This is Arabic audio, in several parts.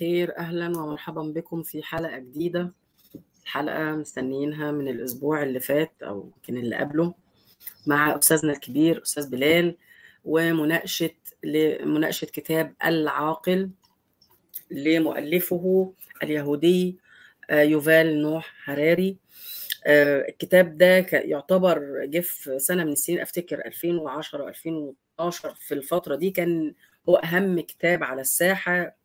الخير. أهلا ومرحبا بكم في حلقة جديدة. حلقة مستنيينها من الأسبوع اللي فات أو يمكن اللي قبله مع أستاذنا الكبير أستاذ بلال ومناقشة مناقشة كتاب العاقل لمؤلفه اليهودي يوفال نوح هراري. الكتاب ده يعتبر جه في سنة من السنين أفتكر 2010 2012 في الفترة دي كان هو أهم كتاب على الساحة.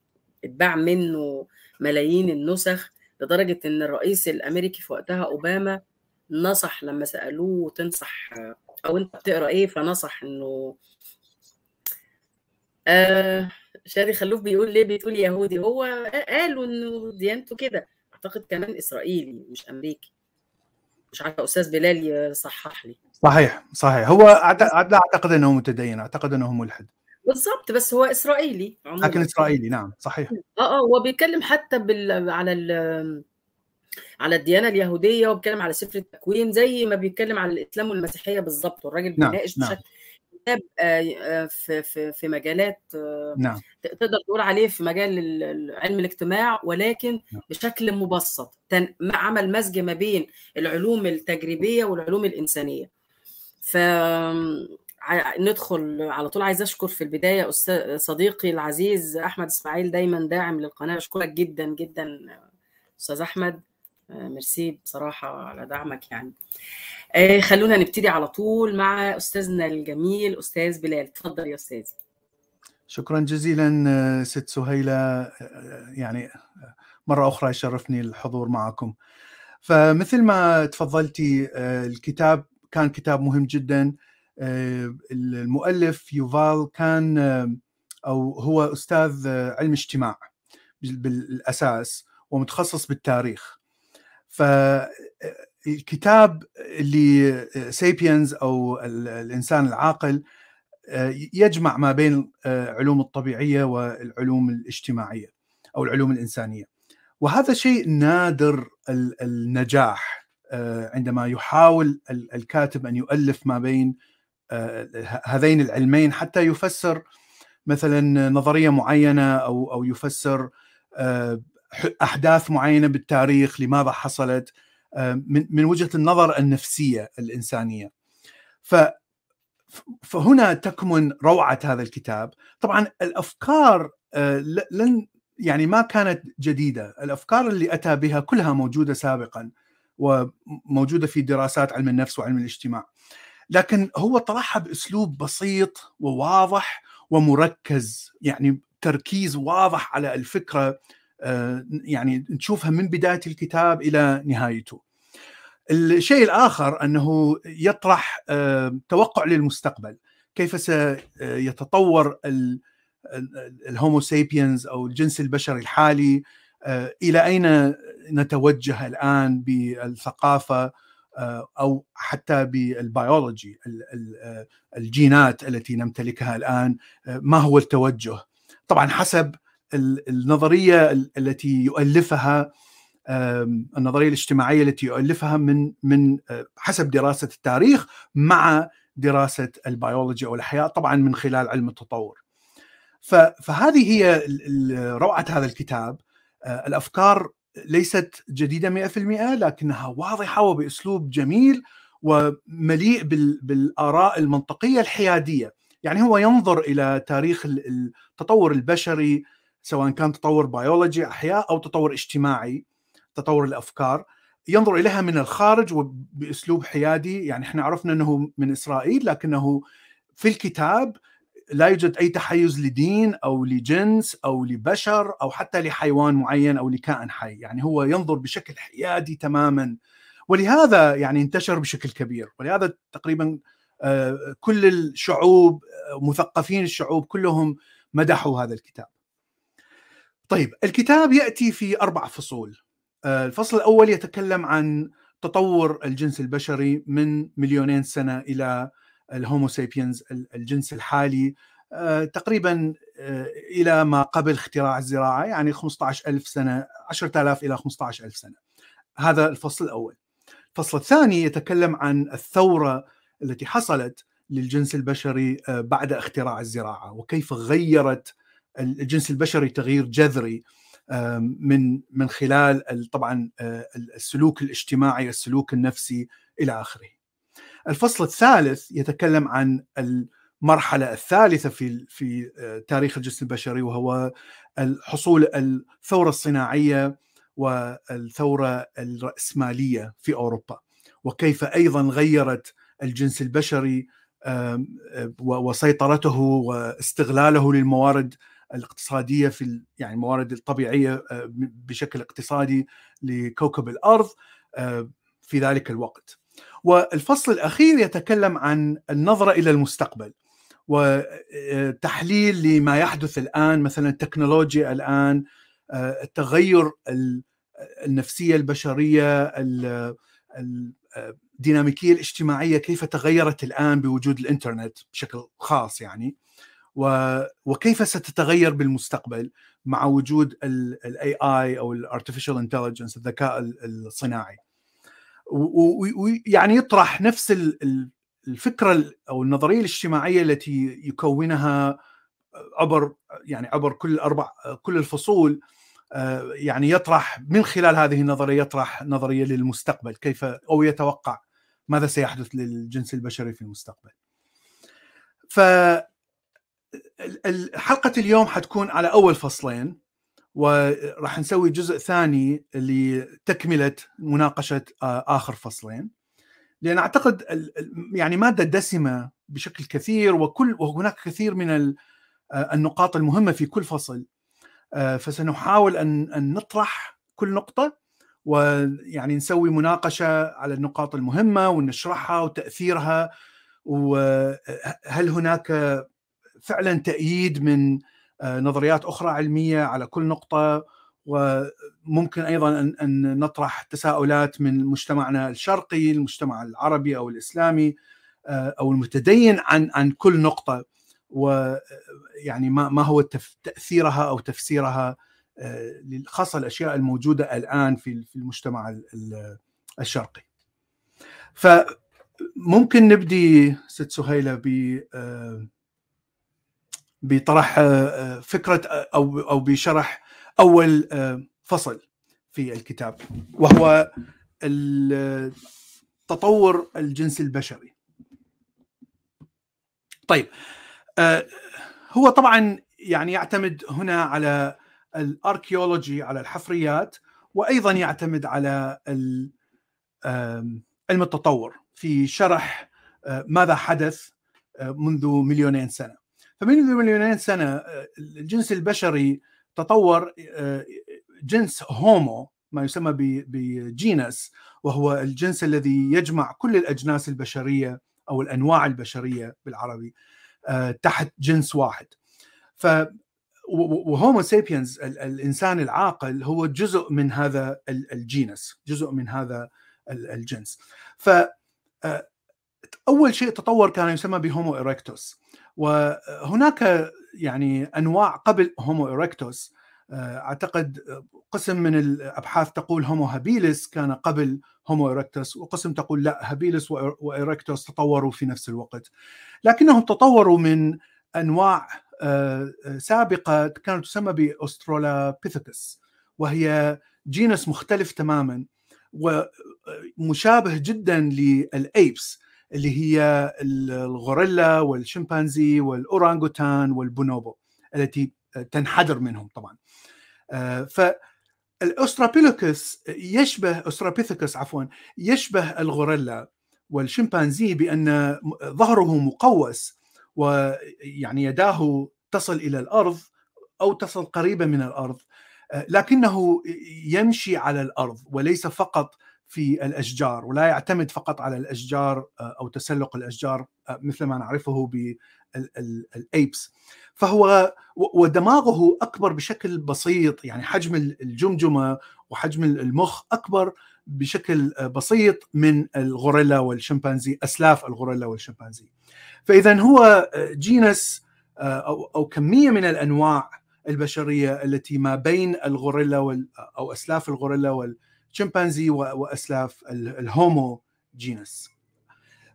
اتباع منه ملايين النسخ لدرجة إن الرئيس الأمريكي في وقتها أوباما نصح لما سألوه تنصح أو أنت بتقرأ إيه؟ فنصح إنه آه شادي خلوف بيقول ليه؟ بتقول يهودي. هو قالوا إنه ديانته كده. أعتقد كمان إسرائيلي مش أمريكي. مش عارفة أستاذ بلال يصحح لي. صحيح صحيح. هو لا أعتقد أنه متدين أعتقد أنه ملحد. بالظبط بس هو إسرائيلي عموما لكن إسرائيلي نعم صحيح آه آه هو بيتكلم حتى بال على ال على الديانة اليهودية وبيتكلم على سفر التكوين زي ما بيتكلم على الإسلام والمسيحية بالظبط والراجل نعم. بيناقش نعم. بشكل كتاب في في في مجالات نعم تقدر تقول عليه في مجال علم الاجتماع ولكن نعم. بشكل مبسط عمل مزج ما بين العلوم التجريبية والعلوم الإنسانية ف ندخل على طول. عايز أشكر في البداية أستاذ صديقي العزيز أحمد إسماعيل دايما داعم للقناة. أشكرك جدا جدا أستاذ أحمد. ميرسي بصراحة على دعمك يعني. خلونا نبتدي على طول مع أستاذنا الجميل أستاذ بلال. اتفضل يا أستاذ شكرا جزيلا ست سهيلة. يعني مرة أخرى يشرفني الحضور معكم. فمثل ما تفضلتي الكتاب كان كتاب مهم جدا. المؤلف يوفال كان أو هو أستاذ علم اجتماع بالأساس ومتخصص بالتاريخ. فالكتاب اللي سيبينز أو الإنسان العاقل يجمع ما بين علوم الطبيعية والعلوم الاجتماعية أو العلوم الإنسانية. وهذا شيء نادر النجاح عندما يحاول الكاتب أن يؤلف ما بين هذين العلمين حتى يفسر مثلا نظرية معينة أو أو يفسر أحداث معينة بالتاريخ لماذا حصلت من من وجهة النظر النفسية الإنسانية. ف فهنا تكمن روعة هذا الكتاب. طبعا الأفكار لن يعني ما كانت جديدة. الأفكار اللي أتى بها كلها موجودة سابقا وموجودة في دراسات علم النفس وعلم الاجتماع. لكن هو طرحها بأسلوب بسيط وواضح ومركز يعني تركيز واضح على الفكرة يعني نشوفها من بداية الكتاب إلى نهايته. الشيء الآخر أنه يطرح توقع للمستقبل، كيف سيتطور ال Homo sapiens أو الجنس البشري الحالي إلى أين نتوجه الآن بالثقافة أو حتى بالبيولوجي الجينات التي نمتلكها الآن ما هو التوجه؟ طبعا حسب النظرية التي يؤلفها النظرية الاجتماعية التي يؤلفها من من حسب دراسة التاريخ مع دراسة البيولوجي أو الأحياء طبعا من خلال علم التطور. فهذه هي روعة هذا الكتاب. الأفكار ليست جديدة 100% لكنها واضحة وبأسلوب جميل ومليء بالآراء المنطقية الحيادية، يعني هو ينظر إلى تاريخ التطور البشري سواء كان تطور بيولوجي أحياء أو تطور اجتماعي تطور الأفكار. ينظر إليها من الخارج وبأسلوب حيادي. يعني إحنا عرفنا إنه من إسرائيل لكنه في الكتاب لا يوجد أي تحيز لدين أو لجنس أو لبشر أو حتى لحيوان معين أو لكائن حي، يعني هو ينظر بشكل حيادي تماما ولهذا يعني انتشر بشكل كبير، ولهذا تقريبا كل الشعوب مثقفين الشعوب كلهم مدحوا هذا الكتاب. طيب الكتاب يأتي في أربع فصول. الفصل الأول يتكلم عن تطور الجنس البشري من مليونين سنة إلى الهومو سيبينز الجنس الحالي تقريبا إلى ما قبل اختراع الزراعة يعني 15000 سنة 10000 إلى 15000 سنة هذا الفصل الأول الفصل الثاني يتكلم عن الثورة التي حصلت للجنس البشري بعد اختراع الزراعة وكيف غيرت الجنس البشري تغيير جذري من من خلال طبعا السلوك الاجتماعي السلوك النفسي إلى آخره. الفصل الثالث يتكلم عن المرحلة الثالثة في في تاريخ الجنس البشري وهو الحصول الثورة الصناعية والثورة الرأسمالية في أوروبا وكيف أيضا غيرت الجنس البشري وسيطرته واستغلاله للموارد الاقتصادية في يعني الموارد الطبيعيه بشكل اقتصادي لكوكب الأرض في ذلك الوقت. والفصل الأخير يتكلم عن النظرة إلى المستقبل وتحليل لما يحدث الآن مثلا التكنولوجيا الآن التغير النفسية البشرية الديناميكيه الاجتماعية كيف تغيرت الآن بوجود الإنترنت بشكل خاص يعني. وكيف ستتغير بالمستقبل مع وجود ال AI أو ال artificial intelligence الذكاء الصناعي. ويعني يطرح نفس الفكرة أو النظرية الاجتماعية التي يكونها عبر يعني عبر كل أربع كل الفصول يعني يطرح من خلال هذه النظرية يطرح نظرية للمستقبل كيف أو يتوقع ماذا سيحدث للجنس البشري في المستقبل. ف حلقة اليوم حتكون على أول فصلين وراح نسوي جزء ثاني لتكملة مناقشة آخر فصلين. لأن أعتقد يعني مادة دسمة بشكل كثير وكل وهناك كثير من النقاط المهمة في كل فصل. فسنحاول أن نطرح كل نقطة ويعني نسوي مناقشة على النقاط المهمة ونشرحها وتأثيرها وهل هناك فعلا تأييد من آه، نظريات أخرى علمية على كل نقطة وممكن أيضا أن نطرح تساؤلات من مجتمعنا الشرقي المجتمع العربي أو الإسلامي آه، أو المتدين عن عن كل نقطة ويعني ما ما هو تأثيرها أو تفسيرها آه، خاصة الأشياء الموجودة الآن في في المجتمع الشرقي. فممكن نبدي ست سهيلة ب بطرح آه، آه، فكرة آه، أو أو بشرح أول فصل في الكتاب وهو تطور الجنس البشري. طيب هو طبعا يعني يعتمد هنا على الأركيولوجي على الحفريات وأيضا يعتمد على علم التطور في شرح ماذا حدث منذ مليونين سنة. فمن مليونين سنة آه، الجنس البشري تطور آه، جنس هومو ما يسمى بجينس وهو الجنس الذي يجمع كل الأجناس البشرية أو الأنواع البشرية بالعربي آه، تحت جنس واحد. ف و Homo sapiens الإنسان العاقل هو جزء من هذا ال genus، جزء من هذا الجنس. ف أول شيء تطور كان يسمى ب Homo erectus وهناك يعني أنواع قبل Homo erectus آه، أعتقد قسم من الأبحاث تقول Homo habilis كان قبل Homo erectus وقسم تقول لا habilis و erectus تطوروا في نفس الوقت. لكنهم تطوروا من أنواع آه، سابقة كانت تسمى بأسترولابيثيكس وهي genus مختلف تماما ومشابه جدا لل apes. اللي هي الغوريلا والشمبانزي والأورانغوتان والبونوبو التي تنحدر منهم طبعا. آه، ف يشبه استرابيثيكس عفوا يشبه الغوريلا والشمبانزي بأن ظهره مقوس ويعني يداه تصل إلى الأرض أو تصل قريبه من الأرض آه، لكنه يمشي على الأرض وليس فقط في الأشجار ولا يعتمد فقط على الأشجار آه، أو تسلق الأشجار آه، مثل ما نعرفه بال apes فهو ودماغه أكبر بشكل بسيط يعني حجم الجمجمة وحجم المخ أكبر بشكل آه، بسيط من الغوريلا والشمبانزي أسلاف الغوريلا والشمبانزي. فاذا هو genus أو أو كمية من الأنواع البشرية التي ما بين الغوريلا أو أسلاف الغوريلا شمبانزي واسلاف ال Homo جينس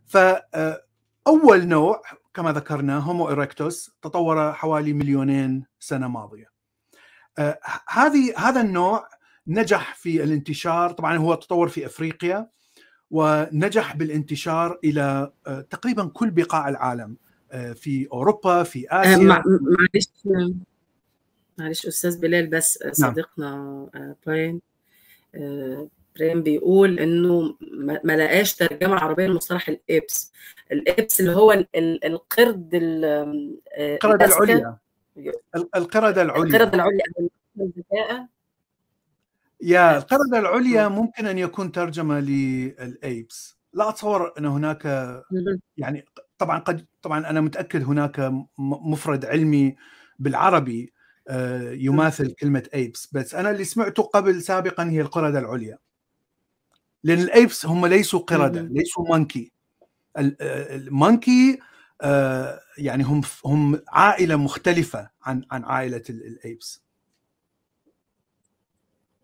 فاول نوع كما ذكرنا هومو إريكتوس تطور حوالي مليونين سنة ماضية. آه، هذه هذا النوع نجح في الانتشار طبعا هو تطور في أفريقيا ونجح بالانتشار إلى آه، تقريبا كل بقاع العالم آه، في أوروبا في آسيا. معلش معلش أستاذ بلال بس نعم. صديقنا براين برين بيقول إنه ما لقاش ترجمة عربية لمصطلح الإبس. الإبس اللي هو القرد القرده العليا. القرده العليا. القرده العليا يا القردة العليا ممكن أن يكون ترجمة للأيبس لا أتصور أن هناك يعني طبعا قد طبعا أنا متأكد هناك مفرد علمي بالعربي. آه، يماثل كلمة apes بس أنا اللي سمعته قبل سابقا هي القردة العليا. لأن ال apes هم ليسوا قردة ليسوا monkey ال monkey آه، يعني هم هم عائلة مختلفة عن عن عائلة ال apes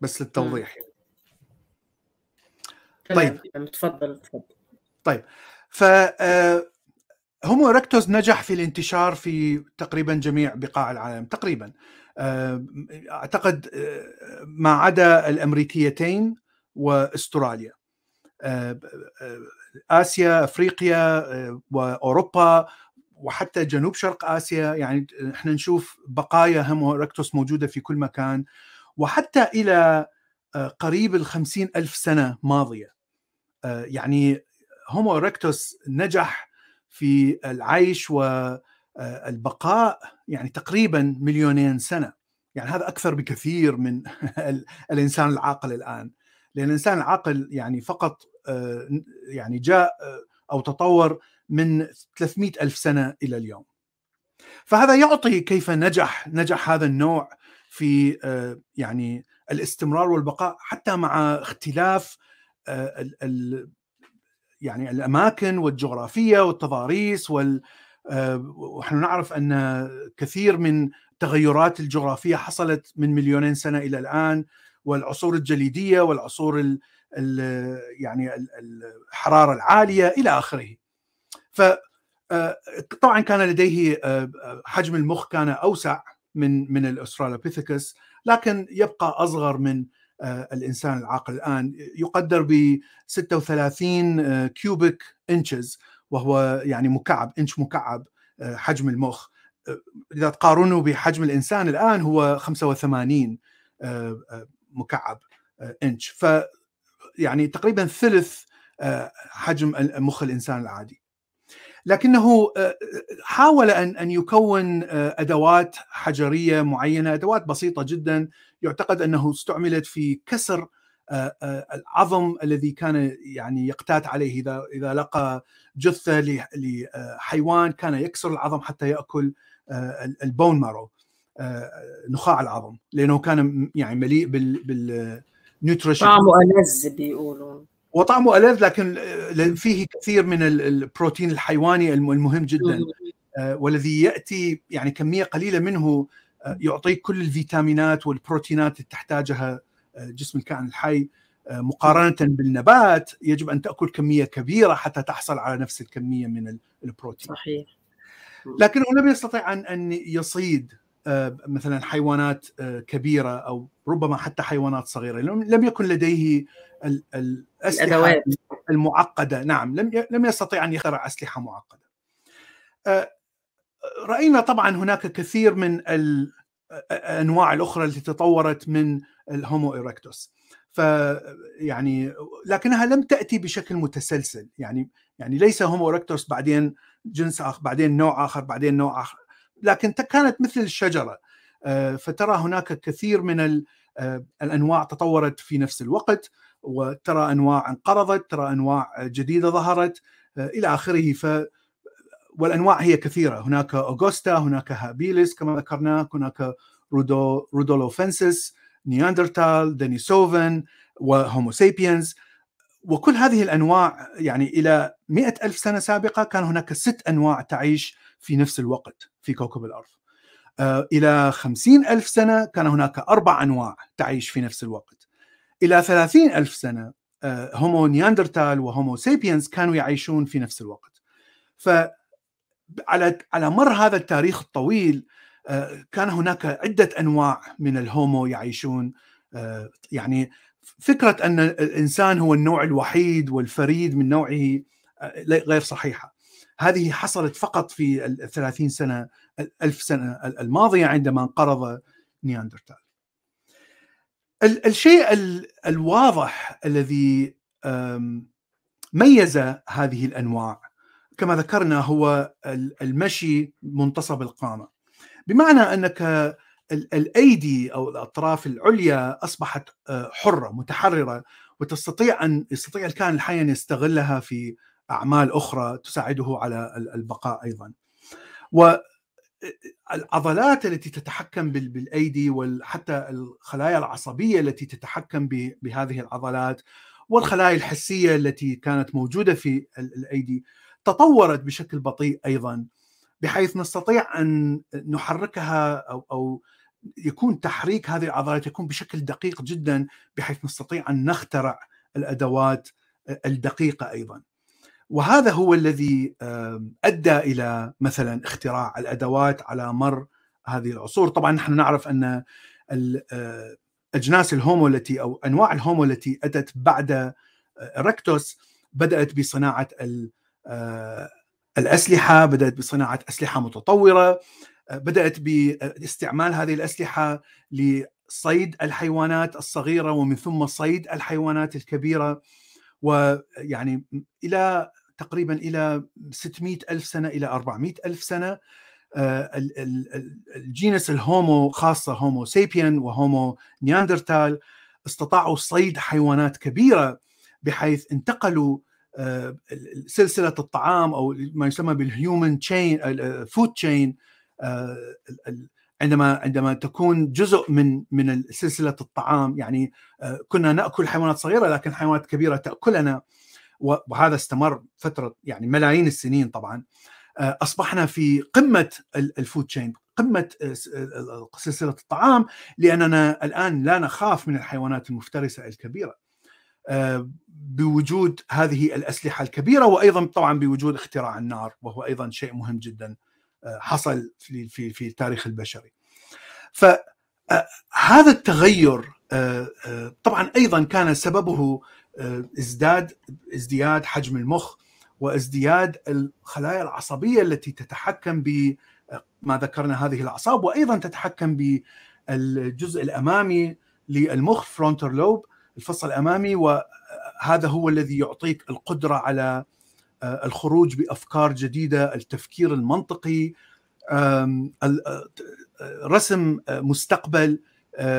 بس للتوضيح طيب. تفضل تفضل. طيب. ف Homo erectus نجح في الانتشار في تقريبا جميع بقاع العالم تقريبا. أعتقد ما عدا الأمريكيتين وأستراليا. آسيا أفريقيا وأوروبا وحتى جنوب شرق آسيا. يعني إحنا نشوف بقايا هومو ايركتوس موجودة في كل مكان. وحتى إلى آه، قريب الخمسين ألف سنة ماضية. آه، يعني هومو إركتوس نجح في العيش والبقاء آه، يعني تقريبا مليونين سنة. يعني هذا أكثر بكثير من الإنسان العاقل الآن. لأن الإنسان العاقل يعني فقط يعني جاء أو تطور من 300 ألف سنة إلى اليوم. فهذا يعطي كيف نجح نجح هذا النوع في آه، يعني الاستمرار والبقاء حتى مع اختلاف آه، يعني الأماكن والجغرافية والتضاريس وال آه، ونحن نعرف أن كثير من التغيرات الجغرافية حصلت من مليونين سنة إلى الآن والعصور الجليدية والعصور ال ال يعني الحرارة العالية إلى آخره. ف طبعا كان لديه حجم المخ كان أوسع من من الاسترالوبيثيكس لكن يبقى أصغر من آه، الإنسان العاقل الآن يقدر ب 36 cubic انشز وهو يعني مكعب انش مكعب آه، حجم المخ. آه، إذا تقارنه بحجم الإنسان الآن هو 85 مكعب انش ف يعني تقريبا ثلث حجم مخ الإنسان العادي. لكنه آه، حاول أن أن يكون آه، أدوات حجرية معينة أدوات بسيطة جدا يعتقد أنه استعملت في كسر آه، العظم الذي كان يعني يقتات عليه. إذا إذا لقى جثة لحيوان كان يكسر العظم حتى يأكل ال bone marrow نخاع العظم لأنه كان يعني مليء بال بال nutrition طعمه ألذ بيقولوا وطعمه ألذ لكن فيه كثير من البروتين الحيواني المهم جدا. آه، والذي يأتي يعني كمية قليلة منه آه، يعطيك كل الفيتامينات والبروتينات اللي تحتاجها آه، جسم الكائن الحي مقارنة بالنبات. يجب أن تأكل كمية كبيرة حتى تحصل على نفس الكمية من البروتين. صحيح. لكنه لم يستطع ان أن يصيد مثلا حيوانات كبيرة أو ربما حتى حيوانات صغيرة. لم يكن لديه الاسلحه المعقدة. نعم لم لم يستطيع أن يخترع أسلحة معقدة. آه، رأينا طبعا هناك كثير من الانواع الأخرى التي تطورت من الهومو إيركتوس. ف يعني لكنها لم تأتي بشكل متسلسل. يعني يعني ليس هومو إيركتوس بعدين جنس اخر بعدين نوع آخر بعدين نوع آخر. لكن كانت مثل الشجرة. فترى هناك كثير من الأنواع تطورت في نفس الوقت وترى أنواع انقرضت ترى أنواع جديدة ظهرت إلى آخره. ف والأنواع هي كثيرة. هناك ergaster هناك habilis كما ذكرنا هناك rudo rudolfensis Neanderthal Denisovan و Homo sapiens وكل هذه الأنواع يعني إلى مئة ألف سنة سابقة كان هناك ست أنواع تعيش في نفس الوقت في كوكب الأرض. آه، إلى خمسين ألف سنة كان هناك أربع أنواع تعيش في نفس الوقت. إلى ثلاثين ألف سنة Homo Neanderthal و Homo sapiens كانوا يعيشون في نفس الوقت. ف على على مر هذا التاريخ الطويل كان هناك عدة أنواع من ال Homo يعيشون يعني فكرة أن الإنسان هو النوع الوحيد والفريد من نوعه غير صحيحة. هذه حصلت فقط في الثلاثين سنة الألف سنة الماضية عندما انقرض نياندرتال. الشيء الواضح الذي ميز هذه الأنواع كما ذكرنا هو المشي منتصب القامة بمعنى أنك الأيدي أو الأطراف العليا أصبحت حرة متحررة وتستطيع أن يستطيع الكائن الحي أن يستغلها في أعمال أخرى تساعده على البقاء أيضا. والعضلات التي تتحكم بالأيدي وحتى الخلايا العصبية التي تتحكم بهذه العضلات والخلايا الحسية التي كانت موجودة في الأيدي تطورت بشكل بطيء أيضا بحيث نستطيع أن نحركها أو أو يكون تحريك هذه العضلات يكون بشكل دقيق جدا بحيث نستطيع أن نخترع الأدوات الدقيقة أيضا. وهذا هو الذي أدى إلى مثلا اختراع الأدوات على مر هذه العصور، طبعا نحن نعرف أن أجناس الهومو التي أو أنواع الهومو التي أتت بعد ركتوس بدأت بصناعة الأسلحة، بدأت بصناعة أسلحة متطورة، بدأت باستعمال هذه الأسلحة لصيد الحيوانات الصغيرة ومن ثم صيد الحيوانات الكبيرة ويعني إلى تقريبا إلى 600 ألف سنة إلى 400 ألف سنة ال genus ال homo خاصة homo sapien و homo neanderthal استطاعوا صيد حيوانات كبيرة بحيث انتقلوا سلسلة الطعام أو ما يسمى بال human chain food chain عندما عندما تكون جزء من من سلسلة الطعام يعني كنا نأكل حيوانات صغيرة لكن حيوانات كبيرة تأكلنا وهذا استمر فترة يعني ملايين السنين طبعا. أصبحنا في قمة الفود تشين قمة سلسلة الطعام لأننا الآن لا نخاف من الحيوانات المفترسة الكبيرة. بوجود هذه الأسلحة الكبيرة وأيضا طبعا بوجود اختراع النار وهو أيضا شيء مهم جدا حصل في في في التاريخ البشري. فهذا التغير طبعا أيضا كان سببه ازداد ازدياد حجم المخ وازدياد الخلايا العصبية التي تتحكم بما ذكرنا هذه الأعصاب وأيضا تتحكم بالجزء الأمامي للمخ frontal lobe الفص الامامي وهذا هو الذي يعطيك القدرة على الخروج بأفكار جديدة، التفكير المنطقي، رسم مستقبل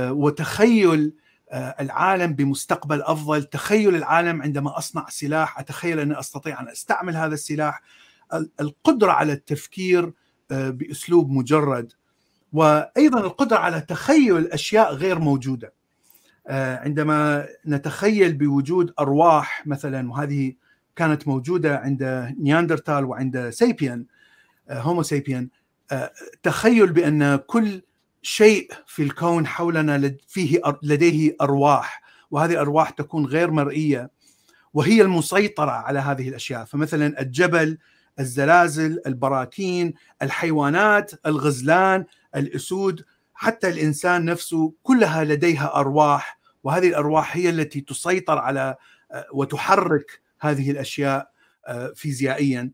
وتخيل العالم بمستقبل أفضل، تخيل العالم عندما أصنع سلاح، أتخيل أني أستطيع أن أستعمل هذا السلاح، القدرة على التفكير بأسلوب مجرد. وأيضا القدرة على تخيل أشياء غير موجودة. عندما نتخيل بوجود أرواح مثلا وهذه كانت موجودة عند نياندرتال وعند سيبيان هومو سيبيان تخيل بأن كل شيء في الكون حولنا فيه لديه أرواح وهذه الأرواح تكون غير مرئية وهي المسيطرة على هذه الأشياء. فمثلا الجبل الزلازل البراكين الحيوانات الغزلان الأسود حتى الإنسان نفسه كلها لديها أرواح وهذه الأرواح هي التي تسيطر على وتحرك هذه الأشياء فيزيائيا.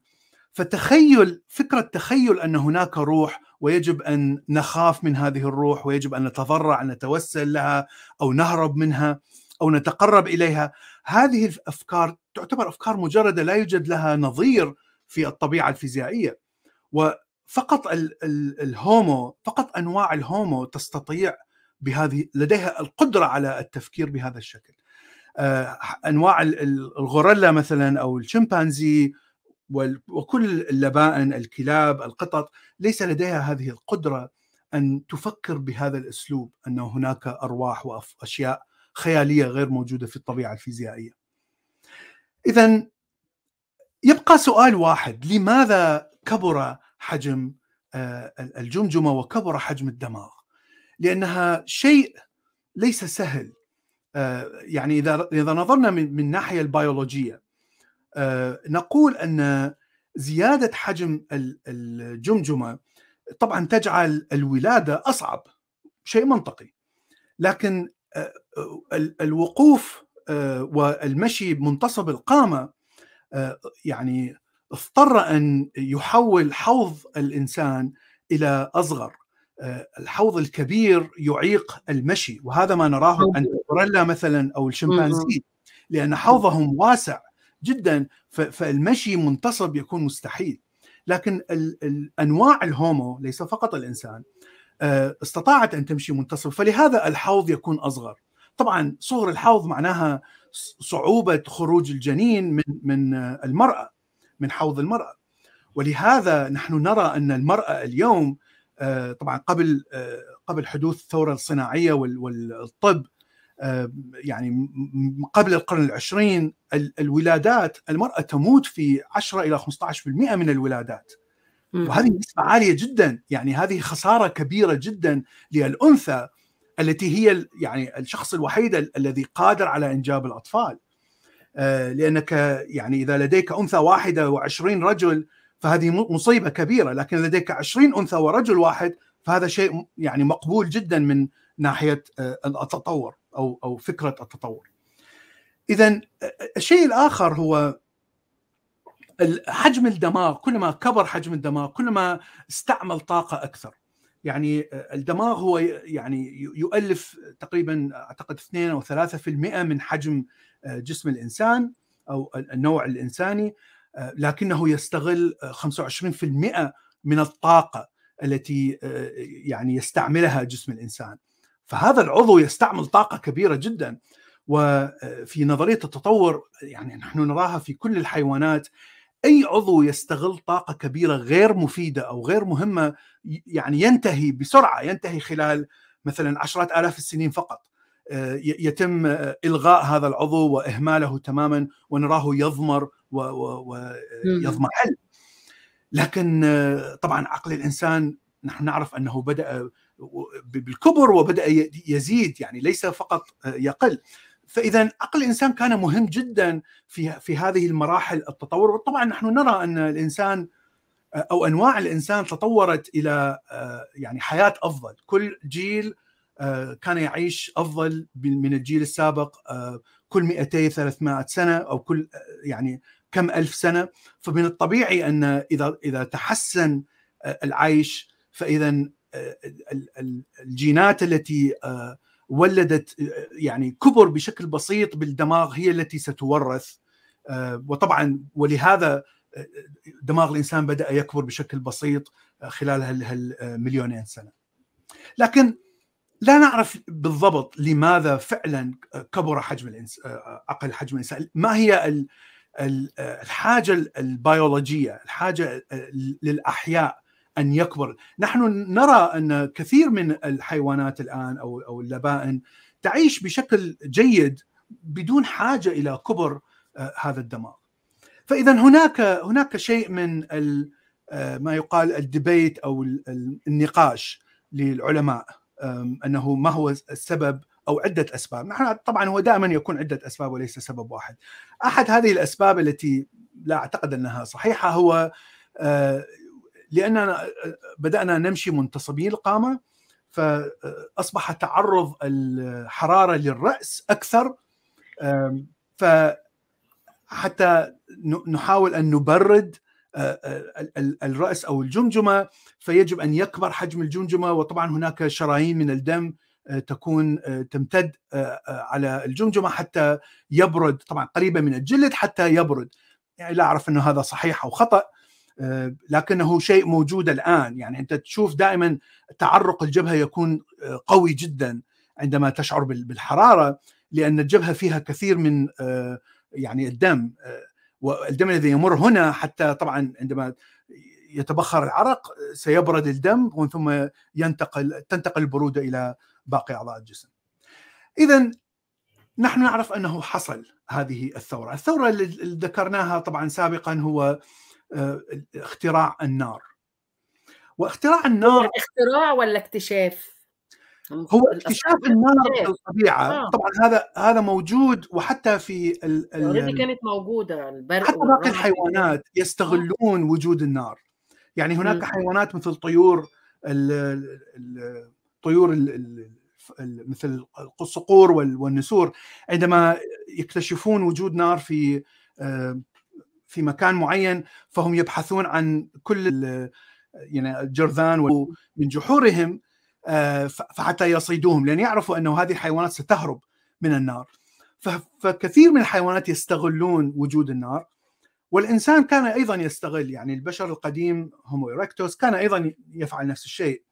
فتخيل فكرة تخيل أن هناك روح ويجب أن نخاف من هذه الروح ويجب أن نتضرع نتوسل لها أو نهرب منها أو نتقرب إليها. هذه الأفكار تعتبر أفكار مجردة لا يوجد لها نظير في الطبيعة الفيزيائية. وفقط الهومو فقط أنواع الهومو تستطيع بهذه لديها القدرة على التفكير بهذا الشكل أنواع الغوريلا مثلا أو الشمبانزي وكل اللبائن الكلاب القطط ليس لديها هذه القدرة أن تفكر بهذا الأسلوب أن هناك أرواح واشياء خيالية غير موجودة في الطبيعة الفيزيائية. اذا يبقى سؤال واحد لماذا كبر حجم الجمجمة وكبر حجم الدماغ؟ لأنها شيء ليس سهل. يعني إذا إذا نظرنا من الناحيه البيولوجية نقول أن زيادة حجم الجمجمة طبعا تجعل الولادة أصعب شيء منطقي. لكن الوقوف والمشي بمنتصف القامة يعني اضطر أن يحول حوض الإنسان إلى أصغر. الحوض الكبير يعيق المشي وهذا ما نراه عند الغوريلا مثلا أو الشمبانزي لأن حوضهم واسع جدا فالمشي منتصب يكون مستحيل. لكن الأنواع الهومو ليس فقط الإنسان استطاعت أن تمشي منتصب فلهذا الحوض يكون أصغر. طبعا صغر الحوض معناها صعوبة خروج الجنين من من المرأة من حوض المرأة. ولهذا نحن نرى أن المرأة اليوم طبعا قبل قبل حدوث الثورة الصناعية والطب يعني قبل القرن العشرين الولادات المرأة تموت في 10 إلى 15% من الولادات. وهذه نسبة عالية جدا يعني هذه خسارة كبيرة جدا للأنثى التي هي يعني الشخص الوحيد الذي قادر على إنجاب الأطفال. لأنك يعني إذا لديك أنثى واحدة وعشرين رجل فهذه مصيبة كبيرة لكن لديك عشرين أنثى ورجل واحد فهذا شيء يعني مقبول جدا من ناحية التطور أو أو فكرة التطور. اذا الشيء الآخر هو حجم الدماغ كلما كبر حجم الدماغ كلما استعمل طاقة أكثر. يعني الدماغ هو يعني يؤلف تقريبا أعتقد 2 أو 3% من حجم جسم الإنسان أو النوع الإنساني لكنه يستغل 25% من الطاقة التي يعني يستعملها جسم الإنسان. فهذا العضو يستعمل طاقة كبيرة جدا وفي نظرية التطور يعني نحن نراها في كل الحيوانات أي عضو يستغل طاقة كبيرة غير مفيدة أو غير مهمة يعني ينتهي بسرعة ينتهي خلال مثلا عشرات آلاف السنين فقط يتم إلغاء هذا العضو وإهماله تماما ونراه يضمر ويضمحل لكن طبعا عقل الإنسان نحن نعرف أنه بدأ بالكبر وبدأ يزيد يعني ليس فقط يقل. فإذا عقل الإنسان كان مهم جدا في في هذه المراحل التطور. وطبعا نحن نرى أن الإنسان أو أنواع الإنسان تطورت إلى يعني حياة أفضل. كل جيل كان يعيش أفضل من الجيل السابق كل 200 300 سنة أو كل يعني كم ألف سنة فمن الطبيعي أن إذا إذا تحسن العيش فإذا الجينات التي آه، ولدت آه، يعني كبر بشكل بسيط بالدماغ هي التي ستورث آه، وطبعا ولهذا دماغ الإنسان بدأ يكبر بشكل بسيط خلال هالمليونين سنة. لكن لا نعرف بالضبط لماذا فعلا كبر حجم الانسان عقل حجم الإنسان، ما هي الحاجة البيولوجية، الحاجة للأحياء أن يكبر، نحن نرى أن كثير من الحيوانات الآن أو أو اللبائن تعيش بشكل جيد بدون حاجة إلى كبر آه، هذا الدماغ. فاذا هناك هناك شيء من آه، ما يقال الدبيت أو النقاش للعلماء أنه ما هو السبب أو عدة أسباب، نحن طبعا هو دائما يكون عدة أسباب وليس سبب واحد. أحد هذه الأسباب التي لا أعتقد أنها صحيحة هو آه، لأننا بدأنا نمشي منتصبين القامة فأصبح تعرض الحرارة للرأس أكثر فحتى نحاول أن نبرد الرأس أو الجمجمة فيجب أن يكبر حجم الجمجمة وطبعا هناك شرايين من الدم تكون تمتد على الجمجمة حتى يبرد طبعا قريبة من الجلد حتى يبرد. يعني لا أعرف إنه هذا صحيح أو خطأ آه، لكنه شيء موجود الآن. يعني أنت تشوف دائما تعرق الجبهة يكون آه، قوي جدا عندما تشعر بالحرارة لأن الجبهة فيها كثير من آه، يعني الدم والدم الذي يمر هنا حتى طبعا عندما يتبخر العرق سيبرد الدم ومن ثم ينتقل تنتقل البرودة إلى باقي أعضاء الجسم. اذا نحن نعرف أنه حصل هذه الثورة، الثورة اللي ذكرناها طبعا سابقا هو آه، اختراع النار واختراع النار اختراع ولا اكتشاف؟ هو اكتشاف النار في الطبيعة آه. طبعا هذا هذا موجود وحتى في اوريدي كانت موجودة البرق حتى باقي الحيوانات يستغلون آه. وجود النار يعني هناك م. حيوانات مثل طيور الطيور مثل الصقور والنسور عندما يكتشفون وجود نار في في مكان معين فهم يبحثون عن كل يعني الجرذان من جحورهم آه، فحتى يصيدوهم لأن يعرفوا أنه هذه الحيوانات ستهرب من النار. فكثير من الحيوانات يستغلون وجود النار والإنسان كان أيضا يستغل يعني البشر القديم هومو كان أيضا يفعل نفس الشيء.